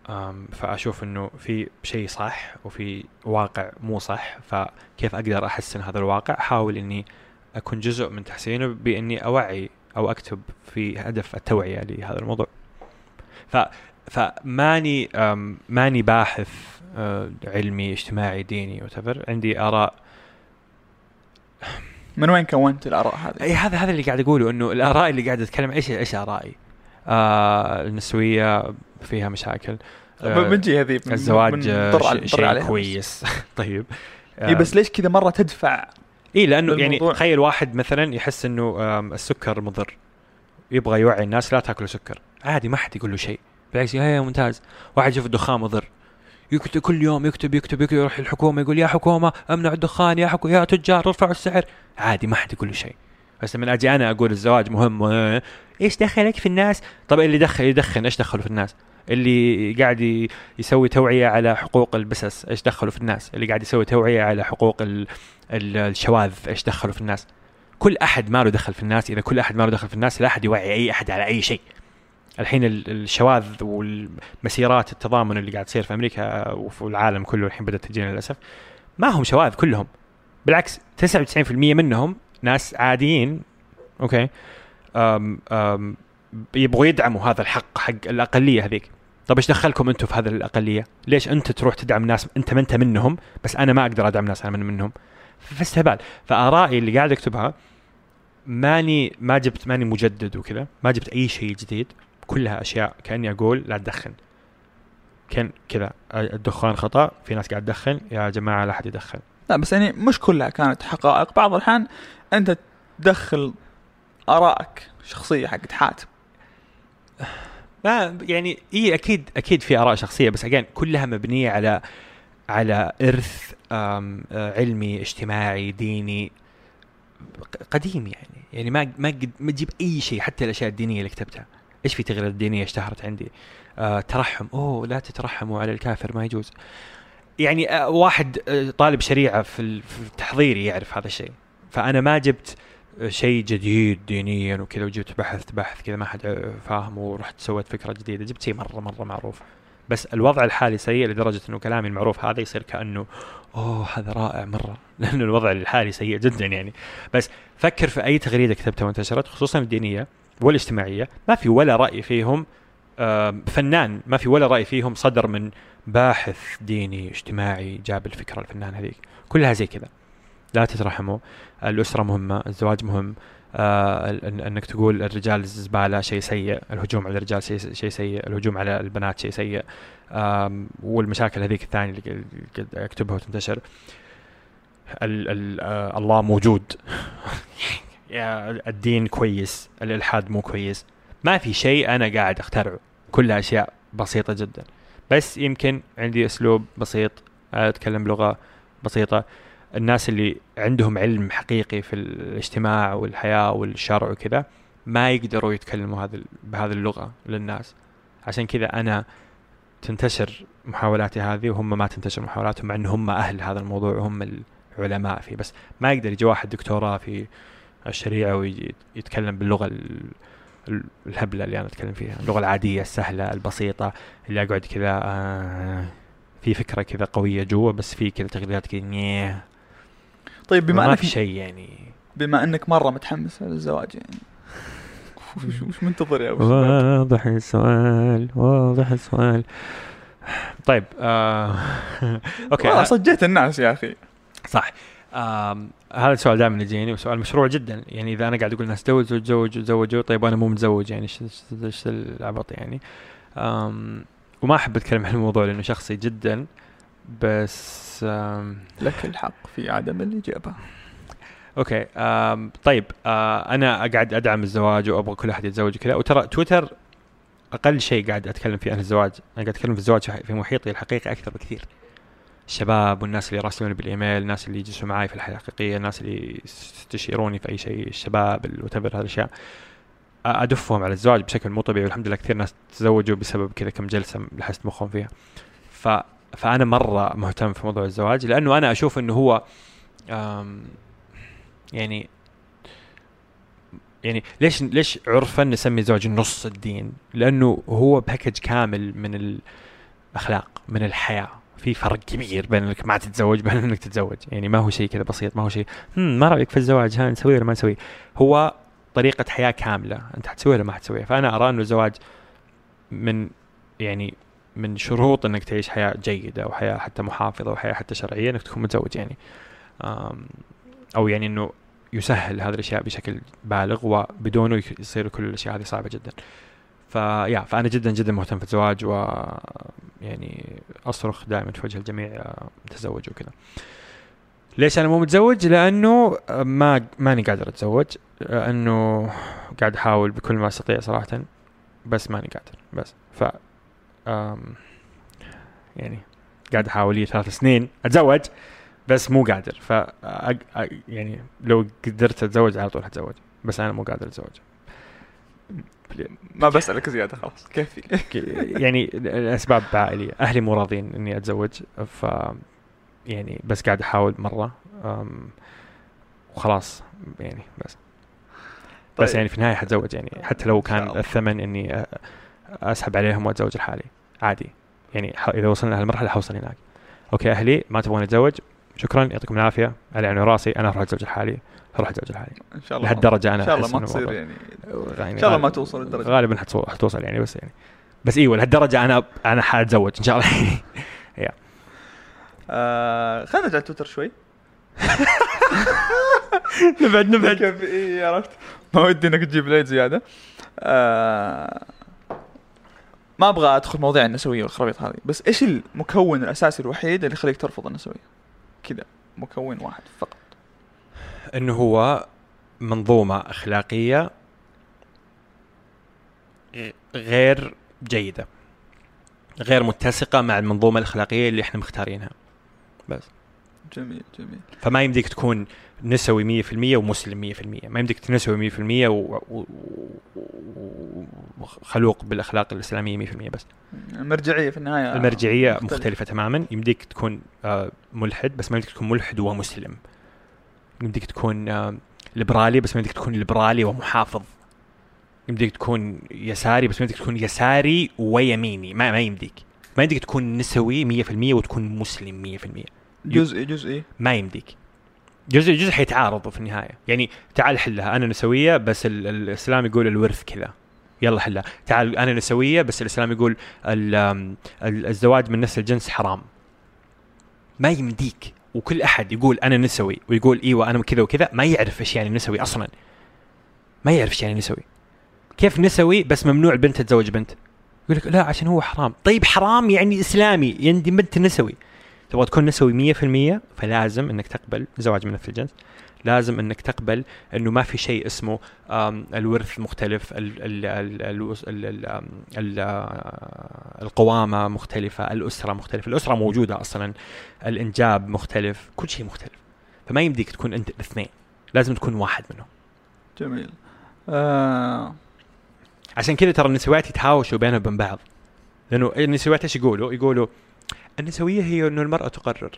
آم، فأشوف إنه في شيء صح وفي واقع مو صح. فكيف أقدر أحسن هذا الواقع؟ أحاول إني أكون جزء من تحسينه بإني أوعي أو أكتب في هدف التوعية لهذا الموضوع. ف فماني ماني باحث آه، علمي اجتماعي ديني وتفر عندي آراء من وين كونت الآراء هذه؟ إي هذا هذا اللي قاعد أقوله إنه الآراء اللي قاعد أتكلم إيش إيش آرائي؟ آه النسوية فيها مشاكل آه بنجي هذه من- الزواج آه، شيء. كويس <laughs> طيب إي بس ليش كذا مرة تدفع إي لأنه يعني. تخيل واحد مثلا يحس إنه السكر مضر يبغى يوعي الناس لا تاكلوا سكر عادي ما حد يقول له شيء بالعكس يا ممتاز. واحد يشوف الدخان مضر. يكتب كل يوم يكتب يكتب يكتب يروح الحكومة يقول يا حكومة امنع الدخان يا حكو يا تجار ارفعوا السعر. عادي ما حد يقول له شيء. بس لما أجي أنا أقول الزواج مهم إيش دخلك في الناس؟ طب اللي دخل يدخن إيش دخله في الناس؟ اللي قاعد يسوي توعية على حقوق البسس إيش دخله في الناس؟ اللي قاعد يسوي توعية على حقوق ال ال الشواذ إيش دخله في الناس؟ كل أحد ما له دخل في الناس إذا كل أحد ما له دخل في الناس لا أحد يوعي أي أحد على أي شيء. الحين ال- الشواذ والمسيرات التضامن اللي قاعد تصير في أمريكا وفي العالم كله الحين بدأت تجينا للأسف ما هم شواذ كلهم بالعكس 99% منهم ناس عاديين أوكي أم أم يبغوا يدعموا هذا الحق حق الأقلية هذيك طب إيش دخلكم أنتم في هذه الأقلية؟ ليش أنت تروح تدعم ناس أنت ما أنت منهم بس أنا ما أقدر أدعم ناس أنا من منهم؟ فاستهبال فآرائي اللي قاعد أكتبها ماني ما جبت ماني مجدد وكذا ما جبت أي شيء جديد كلها أشياء. كاني أقول لا تدخن. كأن كذا. الدخان خطأ في ناس قاعد تدخن يا جماعة لا أحد يدخن. لا بس يعني مش كلها كانت حقائق. بعض الأحيان أنت تدخل آرائك شخصيه حقت حاتم ما يعني إي أكيد أكيد في آراء شخصية بس اجين كلها مبنية على على إرث علمي اجتماعي ديني قديم يعني. يعني ما ما ما تجيب أي شيء حتى الأشياء الدينية اللي كتبتها. إيش في تغريدات دينية اشتهرت عندي؟ آه ترحم. أوه لا تترحموا على الكافر ما يجوز. يعني آه واحد آه طالب شريعة في ال- في تحضيري يعرف هذا الشيء. فأنا ما جبت آه، شيء جديد دينيا وكذا وجبت بحث بحث كذا ما حد فاهم ورحت سويت فكرة جديدة. جبت شيء مرة مرة معروف. بس الوضع الحالي سيء لدرجة إنه كلامي المعروف هذا يصير كأنه أوه هذا رائع مرة. <laughs> لأنه الوضع الحالي سيء جدا يعني. بس فكر في أي تغريدة كتبتها وانتشرت خصوصا الدينية. والاجتماعية ما في ولا رأي فيهم فنان ما في ولا رأي فيهم صدر من باحث ديني اجتماعي جاب الفكرة الفنان هذيك. كلها زي كذا. لا تترحموا الأسرة مهمة الزواج مهم آه إنك تقول الرجال زبالة شيء سيء الهجوم على الرجال شيء سيء الهجوم على البنات شيء سيء والمشاكل هذيك الثانية اللي أكتبها وتنتشر. ال ال آه الله موجود. <laughs> الدين كويس الإلحاد مو كويس. ما في شيء أنا قاعد أخترعه. كلها أشياء بسيطة جدا. بس يمكن عندي أسلوب بسيط أتكلم بلغة بسيطة. الناس اللي عندهم علم حقيقي في الاجتماع والحياة والشرع وكذا ما يقدروا يتكلموا هذا بهذه اللغة للناس. عشان كذا أنا تنتشر محاولاتي هذه وهم ما تنتشر محاولاتهم مع إن هم أهل هذا الموضوع وهم العلماء فيه. بس ما يقدر يجي واحد دكتوراه في الشريعة ويتكلم باللغة ال- ال- الهبلة اللي أنا أتكلم فيها. اللغة العادية السهلة البسيطة اللي أقعد كذا آه في فكرة كذا قوية جوا بس في كذا تغريدات كذا طيب بما ما إنك في شيء يعني. بما إنك مرة متحمس للزواج يعني. <laughs> وش, وش منتظر يا أبو؟ واضح السؤال واضح السؤال. طيب آه <laughs> أوكي والله صجيت الناس يا أخي. صح. هذا السؤال دائما يجيني وسؤال مشروع جدا. يعني إذا أنا قاعد أقول الناس تزوجوا تزوجوا تزوجوا طيب أنا مو متزوج يعني إيش العبط يعني؟ وما أحب أتكلم عن الموضوع لأنه شخصي جدا بس لك الحق في عدم الإجابة. أوكي طيب آه أنا قاعد أدعم الزواج وأبغى كل أحد يتزوج وكذا. وترى تويتر أقل شيء قاعد أتكلم فيه عن الزواج. أنا قاعد أتكلم في الزواج في محيطي الحقيقي أكثر بكثير. الشباب والناس اللي يراسلوني بالإيميل الناس اللي يجلسوا معي في الحياة الحقيقية الناس اللي يستشيروني في أي شيء الشباب الوتبر هذه الاشياء أ- أدفهم على الزواج بشكل مو طبيعي والحمد لله كثير ناس تزوجوا بسبب كذا كم جلسة لحست مخهم فيها. ف فأنا مرة مهتم في موضوع الزواج لأنه أنا أشوف إنه هو يعني يعني ليش ليش عرفا نسمي الزواج نص الدين؟ لأنه هو باكج كامل من الاخلاق من الحياة. في فرق كبير بين انك ما تتزوج بين انك تتزوج. يعني ما هو شيء كذا بسيط ما هو شيء ما رأيك في الزواج؟ ها نسويه ولا ما نسويه؟ هو طريقة حياة كاملة انت حتسويها ولا ما حتسويها؟ فأنا أرى انه الزواج من يعني من شروط إنك تعيش حياة جيدة وحياه حتى محافظة وحياه حتى شرعية إنك تكون متزوج يعني. أو يعني إنه يسهل هذه الأشياء بشكل بالغ وبدونه يصير كل الأشياء هذه صعبة جدا. فيا فأنا جدا جدا مهتم في الزواج و يعني أصرخ دائما في وجه الجميع آه، تزوجوا وكذا. ليش أنا مو متزوج؟ لأنه ما ماني قادر أتزوج لأنه قاعد أحاول بكل ما أستطيع صراحة بس ماني قادر بس. ف آم، يعني قاعد أحاول لي ثلاث سنين أتزوج بس مو قادر. ف يعني لو قدرت أتزوج على طول حتزوج بس أنا مو قادر أتزوج. ما بسألك زيادة خلاص كيفي ك- يعني الاسباب عائلية. أهلي مو راضين إني أتزوج ف يعني بس قاعد أحاول مرة وخلاص يعني بس. بس طيب. يعني في النهاية حتزوج يعني حتى لو كان. الثمن إني أسحب عليهم وأتزوج لحالي عادي. يعني إذا وصلنا لهالمرحلة حوصل هناك. أوكي أهلي ما تبغون اتزوج شكرا يعطيكم العافية. على عيني وراسي أنا اراح أتزوج لحالي أروح أتزوج لحالي. إن شاء الله لهالدرجة أنا إن شاء الله ما تصير يعني. يعني إن شاء الله ما توصل للدرجة. غالبا حتوصل يعني بس يعني. بس إيوه لهالدرجة أنا أنا حأتزوج إن شاء الله. <laughs> آه خلينا نرجع تويتر شوي. <laughs> نبعد نبعد. كيف؟ عرفت؟ ما ودي إنك تجيب لي زيادة. آه ما أبغى أدخل مواضيع النسوية والخرابيط هذه بس إيش المكون الأساسي الوحيد اللي يخليك ترفض النسوية؟ كذا مكون واحد فقط. إنه هو منظومة أخلاقية غير جيدة غير متسقة مع المنظومة الأخلاقية اللي إحنا مختارينها. بس. جميل جميل. فما يمديك تكون نسوي 100% ومسلم 100% ما يمديك تنسوي 100% و- و- و- وخلوق بالأخلاق الإسلامية 100% بس. المرجعية في النهاية المرجعية مختلفة. مختلفة تماما. يمديك تكون آه، ملحد بس ما يمديك تكون ملحد ومسلم. يمديك تكون آه، ليبرالي بس ما يمديك تكون ليبرالي ومحافظ. يمديك تكون يساري بس ما يمديك تكون يساري ويميني. ما ما يمديك. ما يمديك تكون نسوي 100% وتكون مسلم 100% جزئي جزئي ما يمديك. جزء جزء حيتعارضوا في النهاية. يعني تعال حلها أنا نسوية بس ال- الإسلام يقول الورث كذا. يلا حلها تعال أنا نسوية بس الإسلام يقول الزواج من نفس الجنس حرام. ما يمديك. وكل أحد يقول أنا نسوي ويقول إيوه أنا كذا وكذا ما يعرف إيش يعني نسوي أصلا. ما يعرف إيش يعني نسوي. كيف نسوي بس ممنوع البنت تتزوج بنت؟ يقول لك لا عشان هو حرام. طيب حرام يعني إسلامي يعني بنت نسوي؟ تبغى تكون نسوي 100% فلازم إنك تقبل زواج من نفس الجنس. لازم إنك تقبل إنه ما في شيء اسمه الورث مختلف القوامة مختلفة الأسرة مختلفة. الأسرة موجودة أصلا الإنجاب مختلف كل شيء مختلف. فما يمديك تكون أنت الاثنين لازم تكون واحد منهم. جميل. آه. عشان كذا ترى النسويات يتهاوشوا بينهم وبين بعض. لأنه النسويات إيش يقولوا؟ يقولوا النسوية هي إنه المرأة تقرر.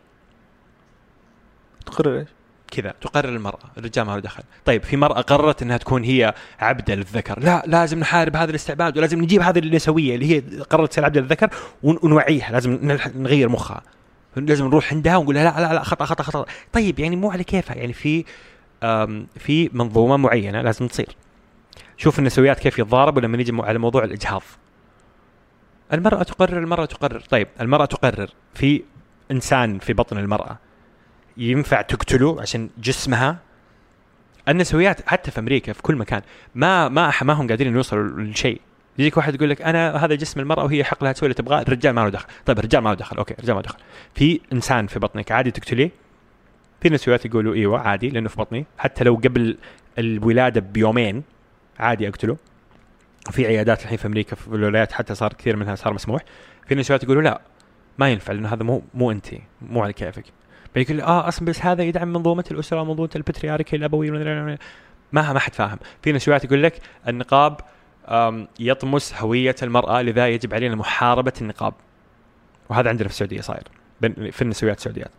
تقرر إيش؟ كذا تقرر المرأة الرجال ما له دخل. طيب في مرأة قررت أنها تكون هي عبدة للذكر لا لازم نحارب هذا الاستعباد ولازم نجيب هذه النسوية اللي هي قررت تصير عبدة للذكر ون- ونوعيها. لازم نغير مخها. لازم نروح عندها ونقول لها لا لا لا خطأ خطأ خطأ. طيب يعني مو على كيفها. يعني في في منظومة معينة لازم تصير. شوف النسويات كيف يتضاربوا لما نيجي مو- على موضوع الإجهاض. المرأة تقرر المرأة تقرر. طيب المرأة تقرر في إنسان في بطن المرأة ينفع تقتله عشان جسمها؟ النسويات حتى في أمريكا في كل مكان ما ما ما هم قادرين يوصلوا لشيء. يجيك واحد يقول لك أنا هذا جسم المرأة وهي حق لها تسوي اللي تبغاه الرجال ما له دخل. طيب الرجال ما له دخل. أوكي الرجال ما له دخل. في إنسان في بطنك عادي تقتليه؟ في نسويات يقولوا إيوه عادي لأنه في بطني. حتى لو قبل الولادة بيومين عادي أقتله. في عيادات الحين في أمريكا في الولايات حتى صار كثير منها صار مسموح. في نسويات يقولوا لا ما ينفع لأنه هذا مو مو أنت مو على كيفك. بيقول آه أصلا بس هذا يدعم منظومة الأسرة ومنظومه البترياركي الأبوي. ما ما حد فاهم. في نسويات يقول لك النقاب يطمس هوية المرأة لذا يجب علينا محاربة النقاب. وهذا عندنا في السعودية صاير في النسويات السعوديات.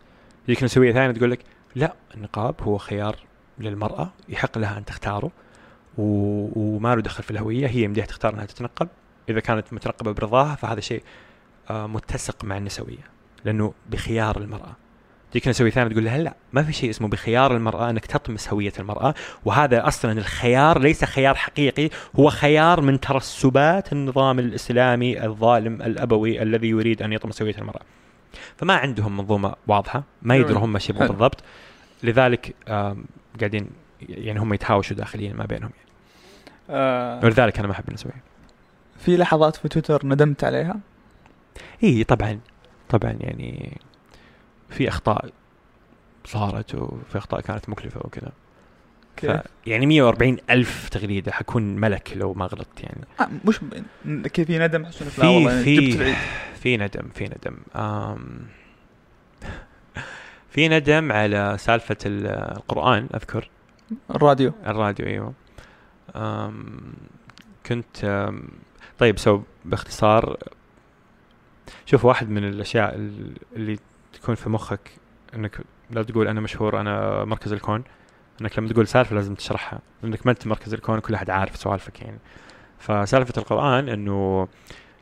يجيك نسوية ثانية تقول لك لا النقاب هو خيار للمرأة يحق لها أن تختاره. وما له دخل في الهوية هي يمديها تختار إنها تتنقب إذا كانت متنقبه برضاها فهذا شيء آه، متسق مع النسوية. لأنه بخيار المرأة. تجيك نسوي ثاني تقول لها لا ما في شيء اسمه بخيار المرأة إنك تطمس هوية المرأة. وهذا أصلا الخيار ليس خيار حقيقي هو خيار من ترسبات النظام الإسلامي الظالم الأبوي الذي يريد أن يطمس هوية المرأة. فما عندهم منظومة واضحة ما يدروا هم إيش حلو. بالضبط. لذلك قاعدين يعني هم يتهاوشوا داخليا ما بينهم. يعني. آه ولذلك أنا ما أحب النسوية. في لحظات في تويتر ندمت عليها. إي طبعا طبعا يعني في أخطاء صارت وفي أخطاء كانت مكلفة وكذا. كيف؟ يعني 140 ألف تغريدة حكون ملك لو ما غلطت يعني. آه مش كيف في ندم؟ حسن في والله في العيد. في ندم في ندم. آم في ندم على سالفة ال- القرآن أذكر. الراديو. الراديو إيوه. كنت آم طيب سو باختصار شوف واحد من الأشياء ال- اللي تكون في مخك إنك لا تقول أنا مشهور أنا مركز الكون إنك لما تقول سالفة لازم تشرحها لأنك ما أنت مركز الكون كل أحد عارف سوالفك يعني فسالفة القرآن إنه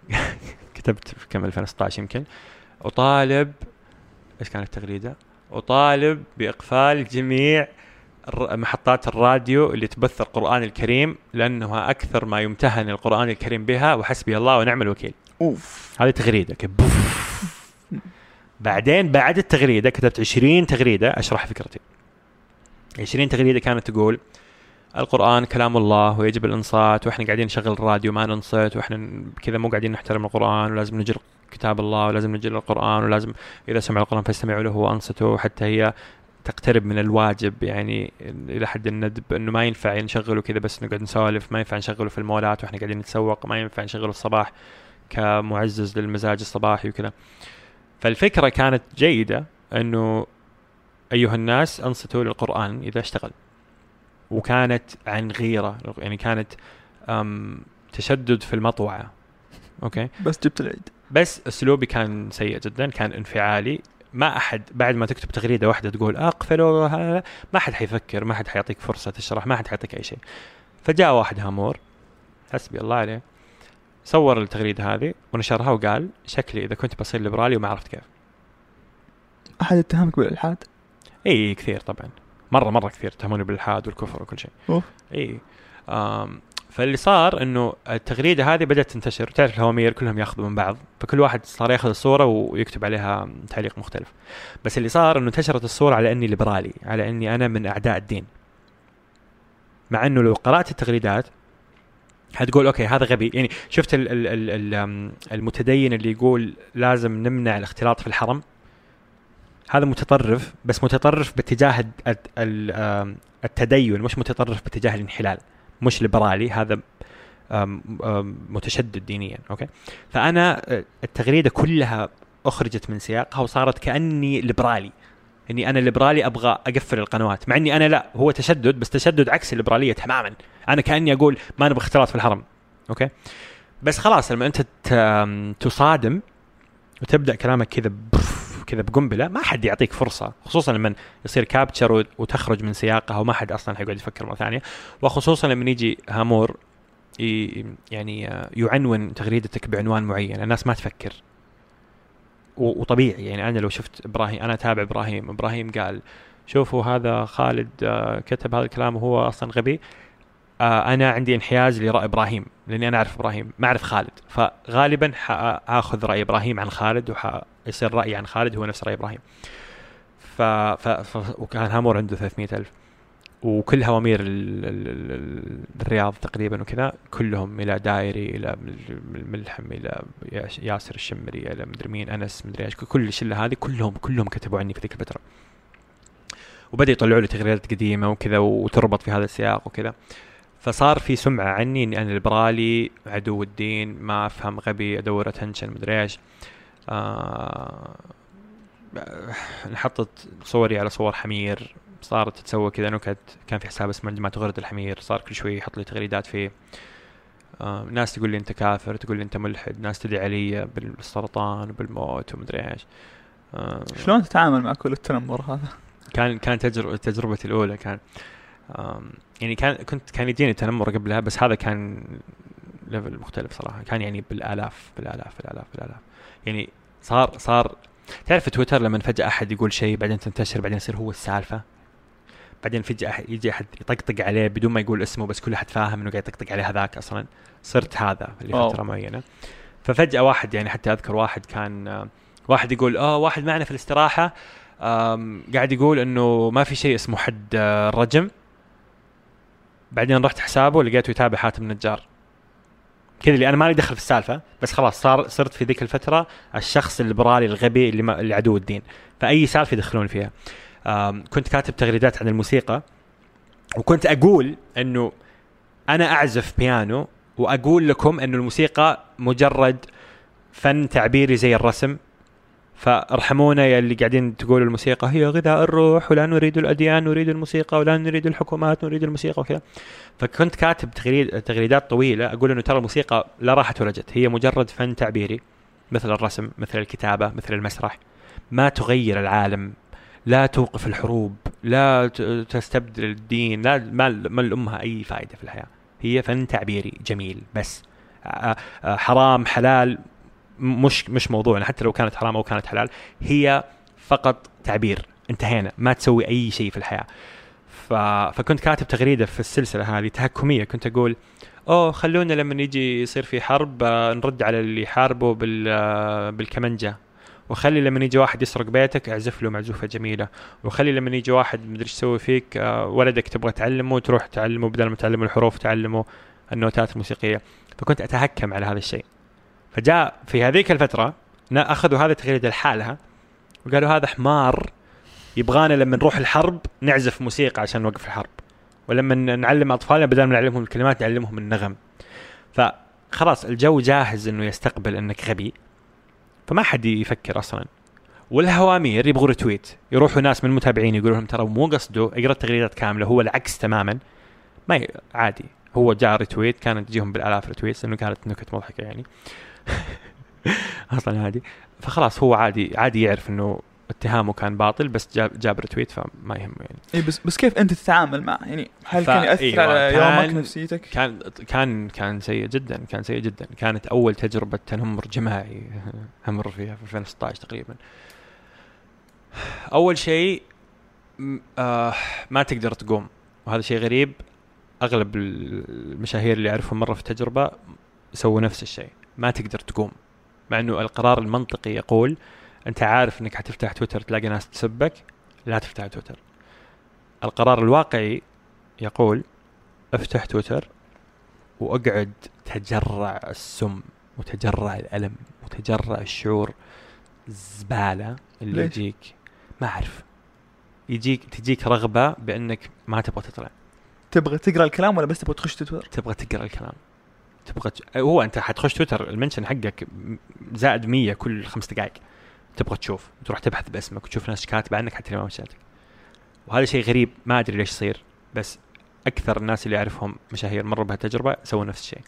<laughs> كتبت في كم 2016 يمكن أطالب إيش كانت التغريده؟ أطالب بإقفال جميع محطات الراديو اللي تبث القرآن الكريم لأنها أكثر ما يمتهن القرآن الكريم بها وحسبي الله ونعم الوكيل. أوف. هذه تغريدة بوف. بعدين بعد التغريدة كتبت 20 تغريدة أشرح فكرتي. 20 تغريدة كانت تقول القرآن كلام الله ويجب الإنصات وإحنا قاعدين نشغل الراديو ما ننصت وإحنا كذا مو قاعدين نحترم القرآن ولازم نجر كتاب الله ولازم نجر القرآن ولازم إذا سمع القرآن فاستمعوا له وأنصتوا حتى هي تقترب من الواجب يعني إلى حد الندب إنه ما ينفع نشغله كذا بس نقعد نسولف ما ينفع نشغله في المولات وإحنا قاعدين نتسوق ما ينفع نشغله الصباح كمعزز للمزاج الصباحي وكذا. فالفكرة كانت جيدة إنه أيها الناس أنصتوا للقرآن إذا اشتغل. وكانت عن غيرة يعني كانت تشدد في المطوعة. أوكي؟ بس جبت العيد. بس أسلوبي كان سيء جدا كان انفعالي. ما أحد بعد ما تكتب تغريدة واحدة تقول اقفلوا هذا ما حد حيفكر ما حد حيعطيك فرصة تشرح ما حد حيعطيك أي شيء. فجاء واحد هامور حسبي الله عليه صور التغريدة هذه ونشرها وقال شكلي إذا كنت بصير ليبرالي وما عرفت كيف. أحد اتهمك بالإلحاد؟ إي كثير طبعا. مرة مرة كثير اتهموني بالإلحاد والكفر وكل شيء. أوف. إي. فاللي صار إنه التغريدة هذه بدأت تنتشر تعرف الهوامير كلهم يأخذوا من بعض فكل واحد صار يأخذ الصورة ويكتب عليها تعليق مختلف. بس اللي صار إنه انتشرت الصورة على إني ليبرالي على إني أنا من أعداء الدين. مع إنه لو قرأت التغريدات حتقول okay هذا غبي. يعني شفت ال ال ال ال المتدين اللي يقول لازم نمنع الاختلاط في الحرم؟ هذا متطرف بس متطرف باتجاه التدين مش متطرف باتجاه الانحلال. مش ليبرالي هذا متشدد دينيا okay؟ فأنا آه، التغريدة كلها أخرجت من سياقها وصارت كأني ليبرالي إني أنا ليبرالي أبغى أقفل القنوات مع إني أنا لا هو تشدد بس تشدد عكس الليبرالية تماما أنا كأني أقول ما نبغى اختلاط في الحرم okay؟ بس خلاص لما أنت تصادم وتبدأ كلامك كذا كذا بقنبلة ما حد يعطيك فرصة خصوصا لما يصير كابتشر وتخرج من سياقها وما حد أصلا حيقعد يفكر مرة ثانية. وخصوصا لما يجي هامور يعني يعنون تغريدتك بعنوان معين الناس ما تفكر. وطبيعي يعني أنا لو شفت إبراهيم أنا أتابع إبراهيم إبراهيم قال شوفوا هذا خالد آه، كتب هذا الكلام وهو أصلا غبي آه، أنا عندي انحياز لرأي إبراهيم لأني أنا أعرف إبراهيم ما أعرف خالد. فغالبا حاخذ رأي إبراهيم عن خالد وحيصير رايي عن خالد هو نفس رأي إبراهيم. ف... ف... ف... وكان هامور عنده 300 ألف. وكل هوامير الرياض تقريبا وكذا كلهم إلى دايري إلى الملحم إلى ياسر الشمري إلى مدري مين أنس مدري إيش كل الشلة هذه كلهم كلهم كتبوا عني في ذيك الفترة. وبدا يطلعوا لي تغريدات قديمة وكذا وتربط في هذا السياق وكذا. فصار في سمعة عني اني أنا ليبرالي عدو الدين ما أفهم غبي أدور attention مدري إيش. آه حطت صوري على صور حمير صارت تتسوى كذا نكت كان في حساب اسمه جماعة غرد الحمير صار كل شوي يحط لي تغريدات فيه. آه ناس تقول لي أنت كافر تقول لي أنت ملحد ناس تدعي علي بالسرطان وبالموت ومدري إيش. آه شلون تتعامل مع كل التنمر هذا؟ كان كان تجربتي الأولى كان يعني كان كنت كان يجيني تنمر قبلها بس هذا كان level مختلف صراحة. كان يعني بالالاف بالالاف بالالاف بالآلاف. يعني صار صار تعرف في تويتر لما فجأة أحد يقول شيء بعدين تنتشر بعدين يصير هو السالفة؟ بعدين فجأة يجي أحد يطقطق عليه بدون ما يقول اسمه بس كل أحد فاهم إنه قاعد يطقطق عليه هذاك أصلا. صرت هذا لفتره معينة. ففجأة واحد يعني حتى أذكر واحد كان واحد يقول آه واحد معنا في الاستراحة قاعد يقول إنه ما في شيء اسمه حد آه، رجم بعدين رحت حسابه لقيته يتابع حاتم النجار. كذا اللي أنا مالي دخل في السالفة بس خلاص صار صرت في ذيك الفترة الشخص الليبرالي الغبي اللي, ما اللي عدو الدين. فأي سالفة يدخلون فيها. كنت كاتب تغريدات عن الموسيقى وكنت أقول إنه أنا أعزف بيانو وأقول لكم إنه الموسيقى مجرد فن تعبيري زي الرسم فارحمونا يا اللي قاعدين تقولوا الموسيقى. هي غذاء الروح ولا نريد الأديان نريد الموسيقى ولا نريد الحكومات نريد الموسيقى وكذا. فكنت كاتب تغريد تغريدات طويلة أقول إنه ترى الموسيقى لا راحت ولا جت هي مجرد فن تعبيري مثل الرسم مثل الكتابة مثل المسرح. ما تغير العالم لا توقف الحروب لا تستبدل الدين لا ما ما لامها أي فائدة في الحياة. هي فن تعبيري جميل بس حرام حلال مش مش موضوعنا حتى لو كانت حرام أو كانت حلال هي فقط تعبير انتهينا ما تسوي أي شيء في الحياة. ف... فكنت كاتب تغريدة في السلسلة هذه تهكمية كنت أقول أوه خلونا لما يجي يصير في حرب آه، نرد على اللي يحاربوا بال آه، بالكمنجه وخلي لما يجي واحد يسرق بيتك اعزف له معزوفة جميلة. وخلي لما يجي واحد مدري إيش يسوي فيك آه، ولدك تبغى تعلمه تروح تعلمه بدل ما تعلمه الحروف تعلمه النوتات الموسيقية. فكنت أتهكم على هذا الشيء. فجاء في هذيك الفترة أخذوا هذا التغريده لحالها وقالوا هذا حمار يبغانا لما نروح الحرب نعزف موسيقى عشان نوقف الحرب ولما نعلم أطفالنا بدل ما نعلمهم الكلمات نعلمهم النغم. فخلاص الجو جاهز إنه يستقبل إنك غبي. فما حد يفكر أصلا. والهوامير يبغوا retweet يروحوا ناس من المتابعين يقولوا لهم ترى مو قصده أقرأ التغريدات كاملة هو العكس تماما. ما. عادي هو جاء retweet كانت تجيهم بالآلاف retweet لأنه كانت نكت مضحكة يعني. <laughs> أصلا عادي. فخلاص هو عادي عادي يعرف إنه اتهامه كان باطل بس جاب جاب ريتويت فما يهمه يعني. اي بس بس كيف أنت تتعامل معه؟ يعني هل كان يأثر إيوه على يومك نفسيتك؟ كان كان كان سيء جدا كان سيء جدا. كانت أول تجربة تنمر جماعي <laughs> أمر فيها في 2016 تقريبا. أول شيء آه ما تقدر تقوم. وهذا شيء غريب. أغلب المشاهير اللي اعرفهم مرة في التجربة سووا نفس الشيء. ما تقدر تقوم. مع إنه القرار المنطقي يقول أنت عارف إنك حتفتح تويتر تلاقي ناس تسبك لا تفتح تويتر. القرار الواقعي يقول افتح تويتر وأقعد تجرع السم وتجرع الألم وتجرع الشعور الزبالة اللي ليش؟ يجيك. ما أعرف. يجيك تجيك رغبة بأنك ما تبغى تطلع. تبغى تقرأ الكلام ولا بس تبغى تخش تويتر؟ تبغى تقرأ الكلام. تبغى ت... هو أنت حتخش تويتر المنشن حقك زائد 100 كل خمس دقائق. تبغى تشوف تروح تبحث باسمك وتشوف ناس كاتبه عنك حتى ما مشيتك وهذا شيء غريب ما أدري ليش يصير بس أكثر الناس اللي أعرفهم مشاهير مروا بهالتجربة سووا نفس الشيء.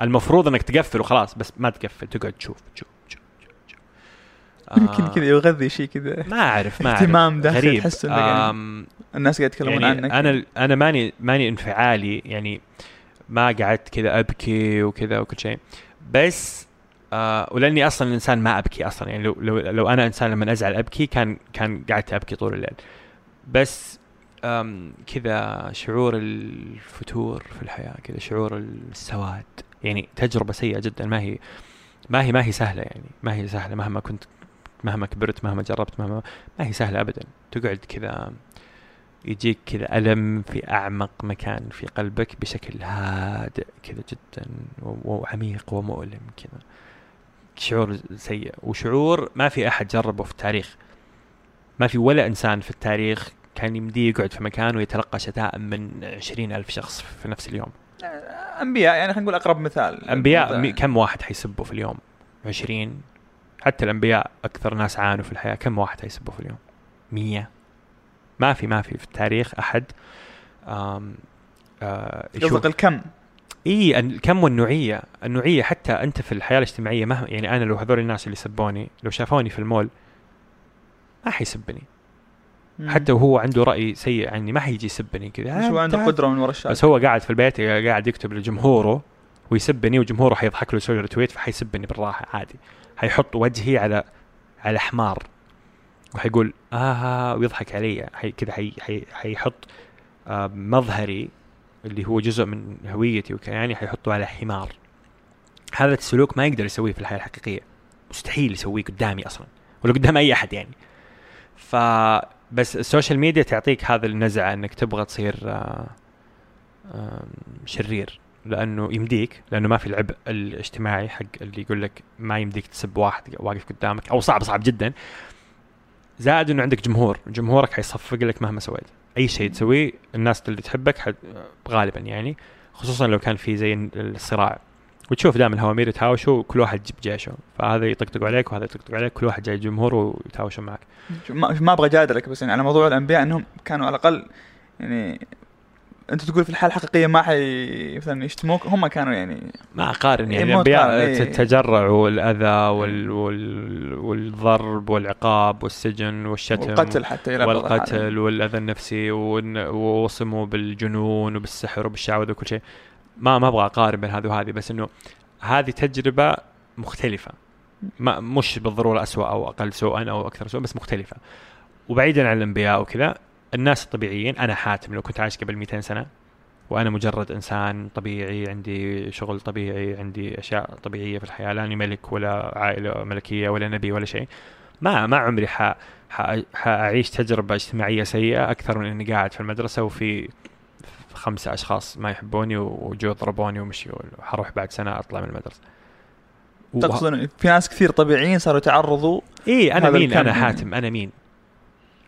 المفروض إنك تقفل وخلاص بس ما تقفل تقعد تشوف تشوف تشوف. يمكن آه، كذا يغذي شيء كذا. ما أعرف ما أعرف. اهتمام داخلي غريب. تحس إنك يعني الناس قاعد يتكلمون يعني عنك. أنا أنا ماني ماني انفعالي يعني ما قعدت كذا أبكي وكذا وكل شيء. بس آه ولأني أصلا انسان ما أبكي أصلا. يعني لو لو, لو أنا إنسان لما أزعل أبكي كان كان قعدت أبكي طول الليل. بس كذا شعور الفتور في الحياة كذا شعور السواد. يعني تجربة سيئة جدا. ما هي ما هي ما هي سهلة يعني. ما هي سهلة مهما كنت مهما كبرت مهما جربت مهما ما هي سهلة ابدا. تقعد كذا يجيك كذا ألم في أعمق مكان في قلبك بشكل هادئ كذا جدا وعميق ومؤلم كذا. شعور سيء. وشعور ما في أحد جربه في التاريخ. ما في ولا إنسان في التاريخ كان يمديه يقعد في مكان ويتلقى شتائم من عشرين ألف شخص في نفس اليوم. أنبياء يعني خلينا نقول أقرب مثال. أنبياء كم واحد حيسبوا في اليوم؟ عشرين. حتى الأنبياء أكثر ناس عانوا في الحياة. كم واحد حيسبوا في اليوم؟ مية. ما في ما في في التاريخ أحد. آم آه الكم؟ إي الكم والنوعية. النوعية حتى أنت في الحياة الاجتماعية مهما يعني أنا لو هذول الناس اللي سبوني لو شافوني في المول ما حيسبني حتى وهو عنده رأي سيء عني ما حيجي يسبني كذا. بس هو عنده. قدرة من ورا الشاشه بس هو قاعد في البيت قاعد يكتب لجمهوره ويسبني وجمهوره حيضحك له يسوي retweet فحيسبني بالراحة عادي. حيحط وجهي على على حمار. وحيقول آه ويضحك علي حي كذا حي حي حيحط آه مظهري اللي هو جزء من هويتي وكياني حيحطه على حمار. هذا السلوك ما يقدر يسويه في الحياة الحقيقية. مستحيل يسويه قدامي أصلا ولا قدام أي أحد يعني. ف بس ال social media تعطيك هذا النزعة إنك تبغى تصير آه آم، شرير. لأنه يمديك لأنه ما في العبء الاجتماعي حق اللي يقول لك ما يمديك تسب واحد واقف قدامك أو صعب صعب جدا. زائد إنه عندك جمهور. جمهورك حيصفق لك مهما سويت. أي شيء تسويه الناس اللي تحبك حد غالبا يعني خصوصا لو كان في زي الصراع. وتشوف دائما الهوامير يتهاوشوا كل واحد يجيب جيشه. فهذا يطقطق عليك وهذا يطقطق عليك كل واحد جاي جمهور ويتهاوشوا معك. ما, أبغى أجادلك بس يعني على موضوع الأنبياء إنهم كانوا على الأقل يعني أنت تقول في الحالة الحقيقية ما حي مثلا يشتموك هم كانوا يعني ما اقارن يعني إيه، الأنبياء إيه. تجرعوا الاذى وال وال والضرب والعقاب والسجن والشتم والقتل حتى إلى. والقتل والأذى النفسي ووصموا بالجنون وبالسحر وبالشعوذة وكل شيء. ما ما أبغى أقارن بين هذه وهذه بس إنه هذه تجربة مختلفة. ما مش بالضرورة أسوأ أو أقل سوءا أو أكثر سوءا بس مختلفة. وبعيدا عن الأنبياء وكذا الناس الطبيعيين أنا حاتم لو كنت عايش قبل 200 سنة وأنا مجرد إنسان طبيعي عندي شغل طبيعي عندي أشياء طبيعية في الحياة لاني ملك ولا عائلة ملكية ولا نبي ولا شيء. ما ما عمري ح ح- حاعيش تجربة اجتماعية سيئة أكثر من إني قاعد في المدرسة وفي خمسة أشخاص ما يحبوني وجو ضربوني ومشيوا حروح بعد سنة أطلع من المدرسة. و- تقصد في ناس كثير طبيعيين صاروا يتعرضوا إيه أنا مين؟ أنا. حاتم أنا مين؟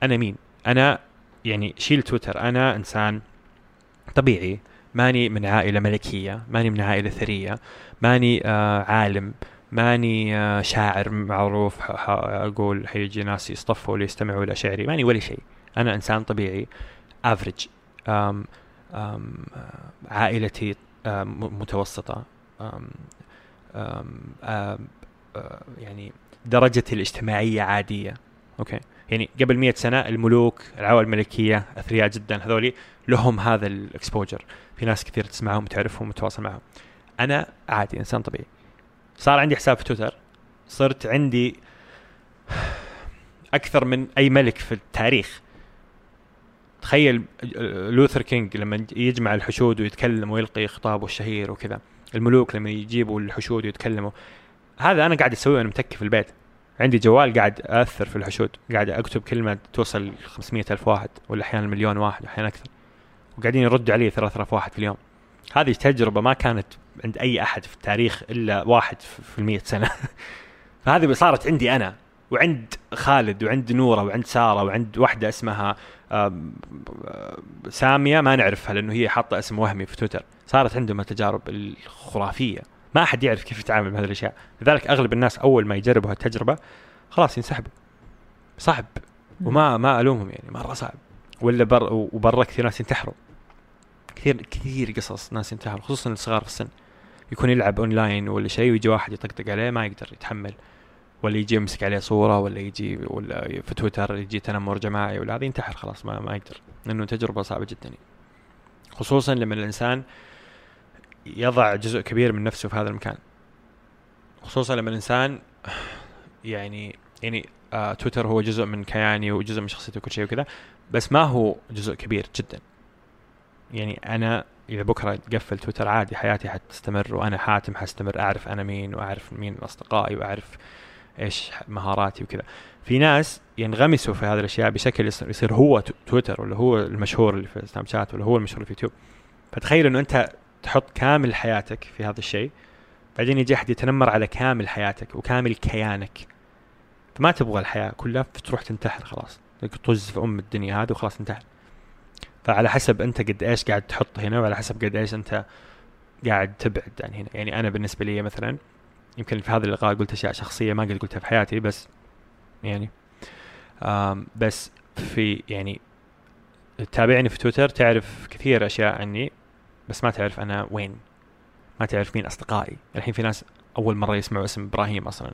أنا مين؟ أنا يعني شيل تويتر. أنا إنسان طبيعي ماني من عائلة ملكية ماني من عائلة ثرية ماني آه عالم ماني آه شاعر معروف أقول حيجي ناس يصطفوا ليستمعوا إلى شعري ماني ولا شيء. أنا إنسان طبيعي افريج عائلتي آم متوسطة آم آم آه، يعني درجتي الاجتماعية عادية. okay؟ يعني قبل مئة سنة الملوك العوائل الملكية أثرياء جدا هذولي لهم هذا ال exposure في ناس كثير تسمعهم وتعرفهم وتتواصل معهم. أنا عادي إنسان طبيعي. صار عندي حساب في تويتر. صرت عندي أكثر من أي ملك في التاريخ. تخيل لوثر كينج لما يجمع الحشود ويتكلم ويلقي خطابه الشهير وكذا. الملوك لما يجيبوا الحشود ويتكلموا. هذا أنا قاعد أسويه وأنا متكي في البيت. عندي جوال قاعد أثر في الحشود قاعد أكتب كلمة توصل 500 ألف واحد ولا أحيانا مليون واحد أحيانا أكثر. وقاعدين يردوا علي 3000 واحد في اليوم. هذه تجربة ما كانت عند أي أحد في التاريخ إلا واحد في المية سنة. <laughs> فهذه صارت عندي أنا وعند خالد وعند نورة وعند سارة وعند واحدة اسمها سامية ما نعرفها لأنه هي حاطة اسم وهمي في تويتر. صارت عندهم التجارب الخرافية. ما أحد يعرف كيف يتعامل مع هذه الأشياء. لذلك أغلب الناس أول ما يجربوا هالتجربة خلاص ينسحبوا. صعب. وما ما ألومهم يعني مرة صعب. ولا بر وبرا كثير ناس ينتحروا. كثير كثير قصص ناس ينتحروا خصوصا الصغار في السن. يكون يلعب اونلاين ولا شيء ويجي واحد يطقطق عليه ما يقدر يتحمل. ولا يجي يمسك عليه صورة ولا يجي ولا في تويتر يجي تنمر جماعي ولا هذا ينتحر خلاص ما, ما يقدر. لأنه تجربة صعبة جدا خصوصا لما الإنسان يضع جزء كبير من نفسه في هذا المكان. خصوصا لما الإنسان يعني يعني آه تويتر هو جزء من كياني وجزء من شخصيتي وكل شيء وكذا بس ما هو جزء كبير جدا. يعني أنا إذا بكرة تقفل تويتر عادي حياتي حتستمر وأنا حاتم حستمر أعرف أنا مين وأعرف مين أصدقائي وأعرف إيش مهاراتي وكذا. في ناس ينغمسوا في هذه الأشياء بشكل يصير هو تويتر ولا هو المشهور اللي في سناب شات ولا هو المشهور في يوتيوب فتخيل إنه أنت تحط كامل حياتك في هذا الشيء بعدين يجي أحد يتنمر على كامل حياتك وكامل كيانك. فما تبغى الحياة كلها تروح تنتحر خلاص. طز في أم الدنيا هذه وخلاص انتهى فعلى حسب أنت قد إيش قاعد تحط هنا وعلى حسب قد إيش أنت قاعد تبعد عن هنا. يعني أنا بالنسبة لي مثلا يمكن في هذا اللقاء قلت أشياء شخصية ما قد قلتها في حياتي بس يعني بس في يعني تتابعني في تويتر تعرف كثير أشياء عني. بس ما تعرف أنا وين. ما تعرف مين أصدقائي. الحين في ناس أول مرة يسمعوا اسم إبراهيم أصلا.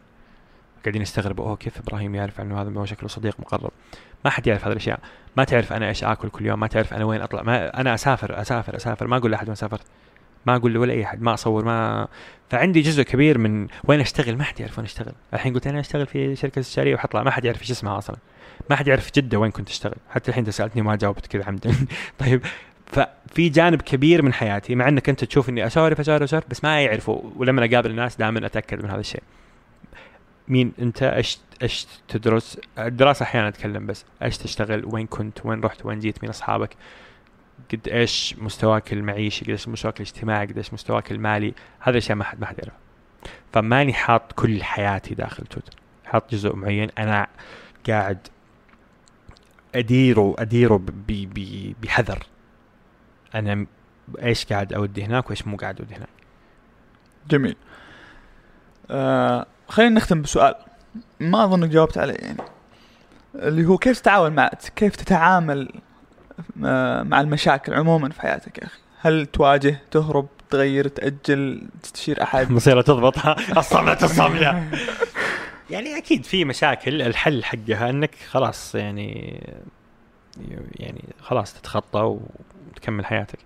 قاعدين يستغربوا أوه كيف إبراهيم يعرف عنه هذا؟ هو شكله صديق مقرب. ما حد يعرف هذه الأشياء. ما تعرف أنا إيش آكل كل يوم. ما تعرف أنا وين أطلع. ما أنا أسافر أسافر أسافر. ما أقول لأحد ما سافرت ما أقول ولا أي أحد. ما أصور ما. فعندي جزء كبير من وين أشتغل. ما حد يعرف وين أشتغل. الحين قلت أنا أشتغل في شركة استشارية وحطلع. ما حد يعرف إيش اسمها أصلا. ما حد يعرف جدة وين كنت أشتغل. حتى الحين سألتني وما جاوبت كذا عمدا. <laughs> طيب ففي جانب كبير من حياتي مع إنك أنت تشوف إني أسولف أسولف أسولف بس ما يعرفوا ولما أقابل الناس دائما أتأكد من هذا الشيء. مين أنت؟ إيش إيش تدرس؟ الدراسة أحيانا أتكلم بس إيش تشتغل؟ وين كنت؟ وين رحت؟ وين جيت مين أصحابك؟ قد إيش مستواك المعيشي؟ قد إيش مستواك الاجتماعي؟ قد إيش مستواك المالي؟ هذا الاشياء ما حد ما حد يعرف فماني حاط كل حياتي داخل تويتر حاط جزء معين. أنا قاعد أديره أديره بحذر. أنا إيش قاعد أودي هناك وإيش مو قاعد أودي هناك. جميل. آه خلينا نختم بسؤال. ما اظنك جاوبت عليه يعني. اللي هو كيف تتعامل مع كيف تتعامل آه، مع المشاكل عموما في حياتك يا أخي؟ هل تواجه تهرب تغير تأجل تستشير أحد؟ <laughs> مصيرة تضبط. <laughs> الصملة الصملة <laughs> يعني أكيد في مشاكل. الحل حقها إنك خلاص يعني يعني خلاص تتخطى وتكمل حياتك.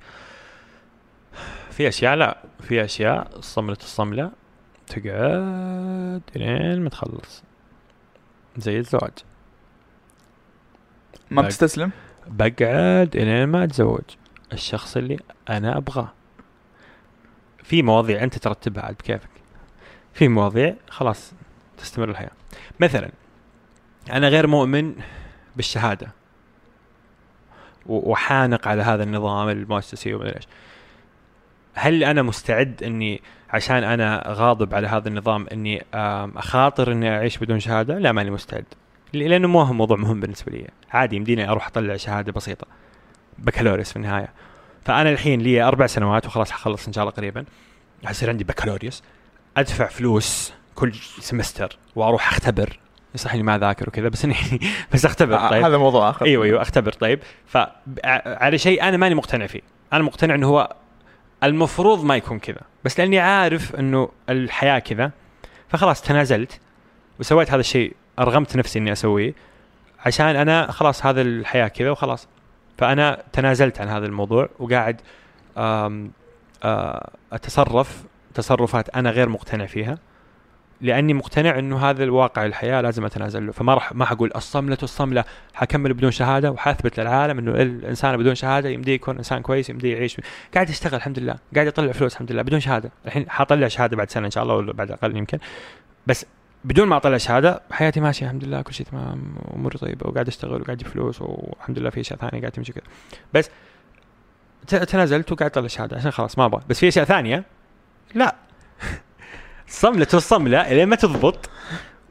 في أشياء لا في أشياء صملة الصملة تقعد لين ما تخلص. زي الزواج. ما بتستسلم؟ بقعد الين ما أتزوج. الشخص اللي أنا أبغاه. في مواضيع أنت ترتبها عاد بكيفك. في مواضيع خلاص تستمر الحياة. مثلا أنا غير مؤمن بالشهادة. وحانق على هذا النظام المؤسسي وما إيش. هل أنا مستعد إني عشان أنا غاضب على هذا النظام إني أخاطر إني أعيش بدون شهادة؟ لا ماني مستعد. لأنه مو موضوع مهم بالنسبة لي. عادي يمديني أروح أطلع شهادة بسيطة. بكالوريوس في النهاية. فأنا الحين لي أربع سنوات وخلاص حخلص إن شاء الله قريبا. حيصير عندي بكالوريوس. أدفع فلوس كل سمستر وأروح أختبر. صح إني ما أذاكر وكذا بس إني <laughs> بس أختبر آه، طيب. هذا موضوع آخر. أيوه أيوه أختبر طيب. فعلى شيء أنا ماني مقتنع فيه. أنا مقتنع إنه هو المفروض ما يكون كذا. بس لأني عارف إنه الحياة كذا فخلاص تنازلت وسويت هذا الشيء أرغمت نفسي إني أسويه عشان أنا خلاص هذا الحياة كذا وخلاص. فأنا تنازلت عن هذا الموضوع وقاعد آم أتصرف تصرفات أنا غير مقتنع فيها. لأني مقتنع إنه هذا الواقع الحياة لازم أتنازل له. فما راح ما حقول الصملة الصملة حكمل بدون شهادة وحاثبت للعالم إنه الإنسان بدون شهادة يمديه يكون إنسان كويس يمديه يعيش. قاعد يشتغل الحمد لله قاعد يطلع فلوس الحمد لله بدون شهادة. الحين حاطلع شهادة بعد سنة إن شاء الله ولا بعد أقل يمكن. بس بدون ما أطلع شهادة حياتي ماشية الحمد لله كل شيء تمام أموري طيبة وقاعد أشتغل وقاعد أجيب فلوس والحمد لله في أشياء ثانية قاعد تمشي كذا. بس تنازلت وقاعد أطلع شهادة عشان خلاص ما أبغى. بس في أشياء ثانية؟ لا. <laughs> صملة الصملة لين ما تضبط.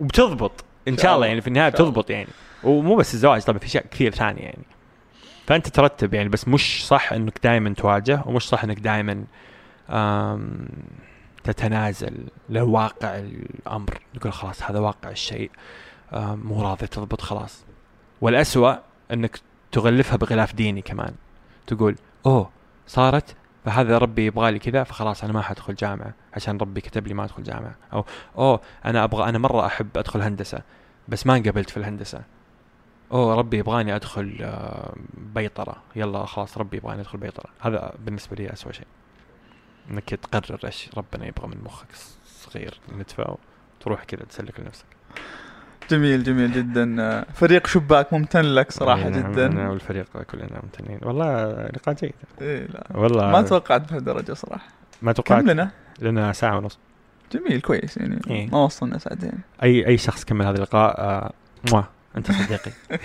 وبتضبط. إن شاء الله يعني في النهاية. بتضبط يعني. ومو بس الزواج طبعا في أشياء كثير ثانية يعني. فأنت ترتب يعني بس مش صح إنك دائما تواجه ومش صح إنك دائما تتنازل. لواقع الأمر. تقول خلاص هذا واقع الشيء. مو راضي تضبط خلاص. والأسوأ إنك تغلفها بغلاف ديني كمان. تقول أوه صارت فهذا ربي يبغى لي كذا فخلاص أنا ما حادخل جامعة عشان ربي كتب لي ما أدخل جامعة. أو أوه أنا أبغى أنا مرة أحب أدخل هندسة بس ما انقبلت في الهندسة. أوه ربي يبغاني أدخل آه، بيطرة. يلا خلاص ربي يبغاني أدخل بيطرة. هذا بالنسبة لي اسوء شيء. إنك تقرر إيش ربنا يبغى من مخك صغير نتفه وتروح كذا تسلك لنفسك. جميل جميل جدا. آه، فريق شباك ممتن لك صراحة أي نعم، جدا. أنا والفريق كلنا ممتنين. والله لقاء جيد. إيه لا. والله ما توقعت بهالدرجة صراحة. ما توقعت. كم لنا. لنا ساعة ونص. جميل كويس يعني. إيه. ما وصلنا ساعتين. أي أي شخص كمل هذا اللقاء آه. أنت صديقي. <laughs>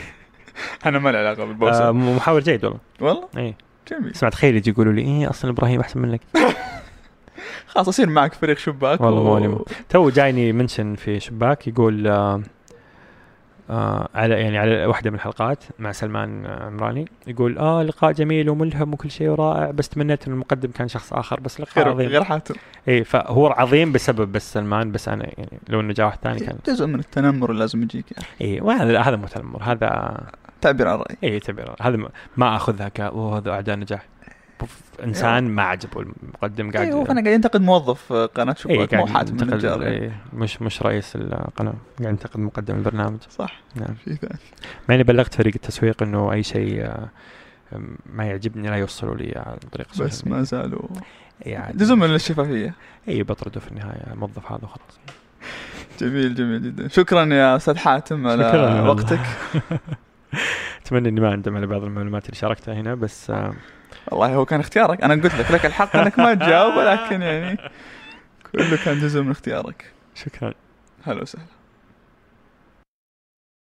أنا ما له علاقة آه بالبوسه محاور جيد والله. والله؟ اي جميل. سمعت خير يجي يقولوا لي إيه أصلا إبراهيم أحسن منك. <laughs> خلاص اصير معك فريق شباك والله عليهم. تو جايني mention في شباك يقول آه آه على يعني على واحدة من الحلقات مع سلمان عمراني. يقول آه لقاء جميل وملهم وكل شيء ورائع بس تمنيت إن المقدم كان شخص آخر بس لقاء غير عظيم. غير حاتم. إي فهو عظيم بسبب بس سلمان بس أنا يعني لو إنه جاء واحد ثاني كان جزء من التنمر اللي لازم يجيك يعني. إي وهذا هذا مو تنمر هذا تعبير عن الراي إي تعبير هذا ما- أخذها ك هذا أعداء نجاح. إنسان ما عجبه المقدم قاعد أيوه أنا قاعد ينتقد موظف آه، قناة إيه، شباك مو قاعد حاتم النجار يعني. إيه، مش مش رئيس القناه قاعد ينتقد مقدم البرنامج صح نعم في ثاني مع اني بلغت فريق التسويق إنه أي شيء آه، ما يعجبني لا يوصلوا لي عن طريق بس السوشيال ما. زالوا إيه، عادي. جزء من الشفافية اي بطرده في النهاية الموظف هذا وخلاص جميل جميل جدا شكرا يا أستاذ حاتم على. وقتك <laughs> أتمنى إني ما اندم على بعض المعلومات اللي شاركتها هنا بس آه، والله هو كان اختيارك. أنا قلت لك لك الحق أنك ما تجاوب ولكن يعني <laughs> كله كان جزء من اختيارك. شكرا. هلا وسهلا.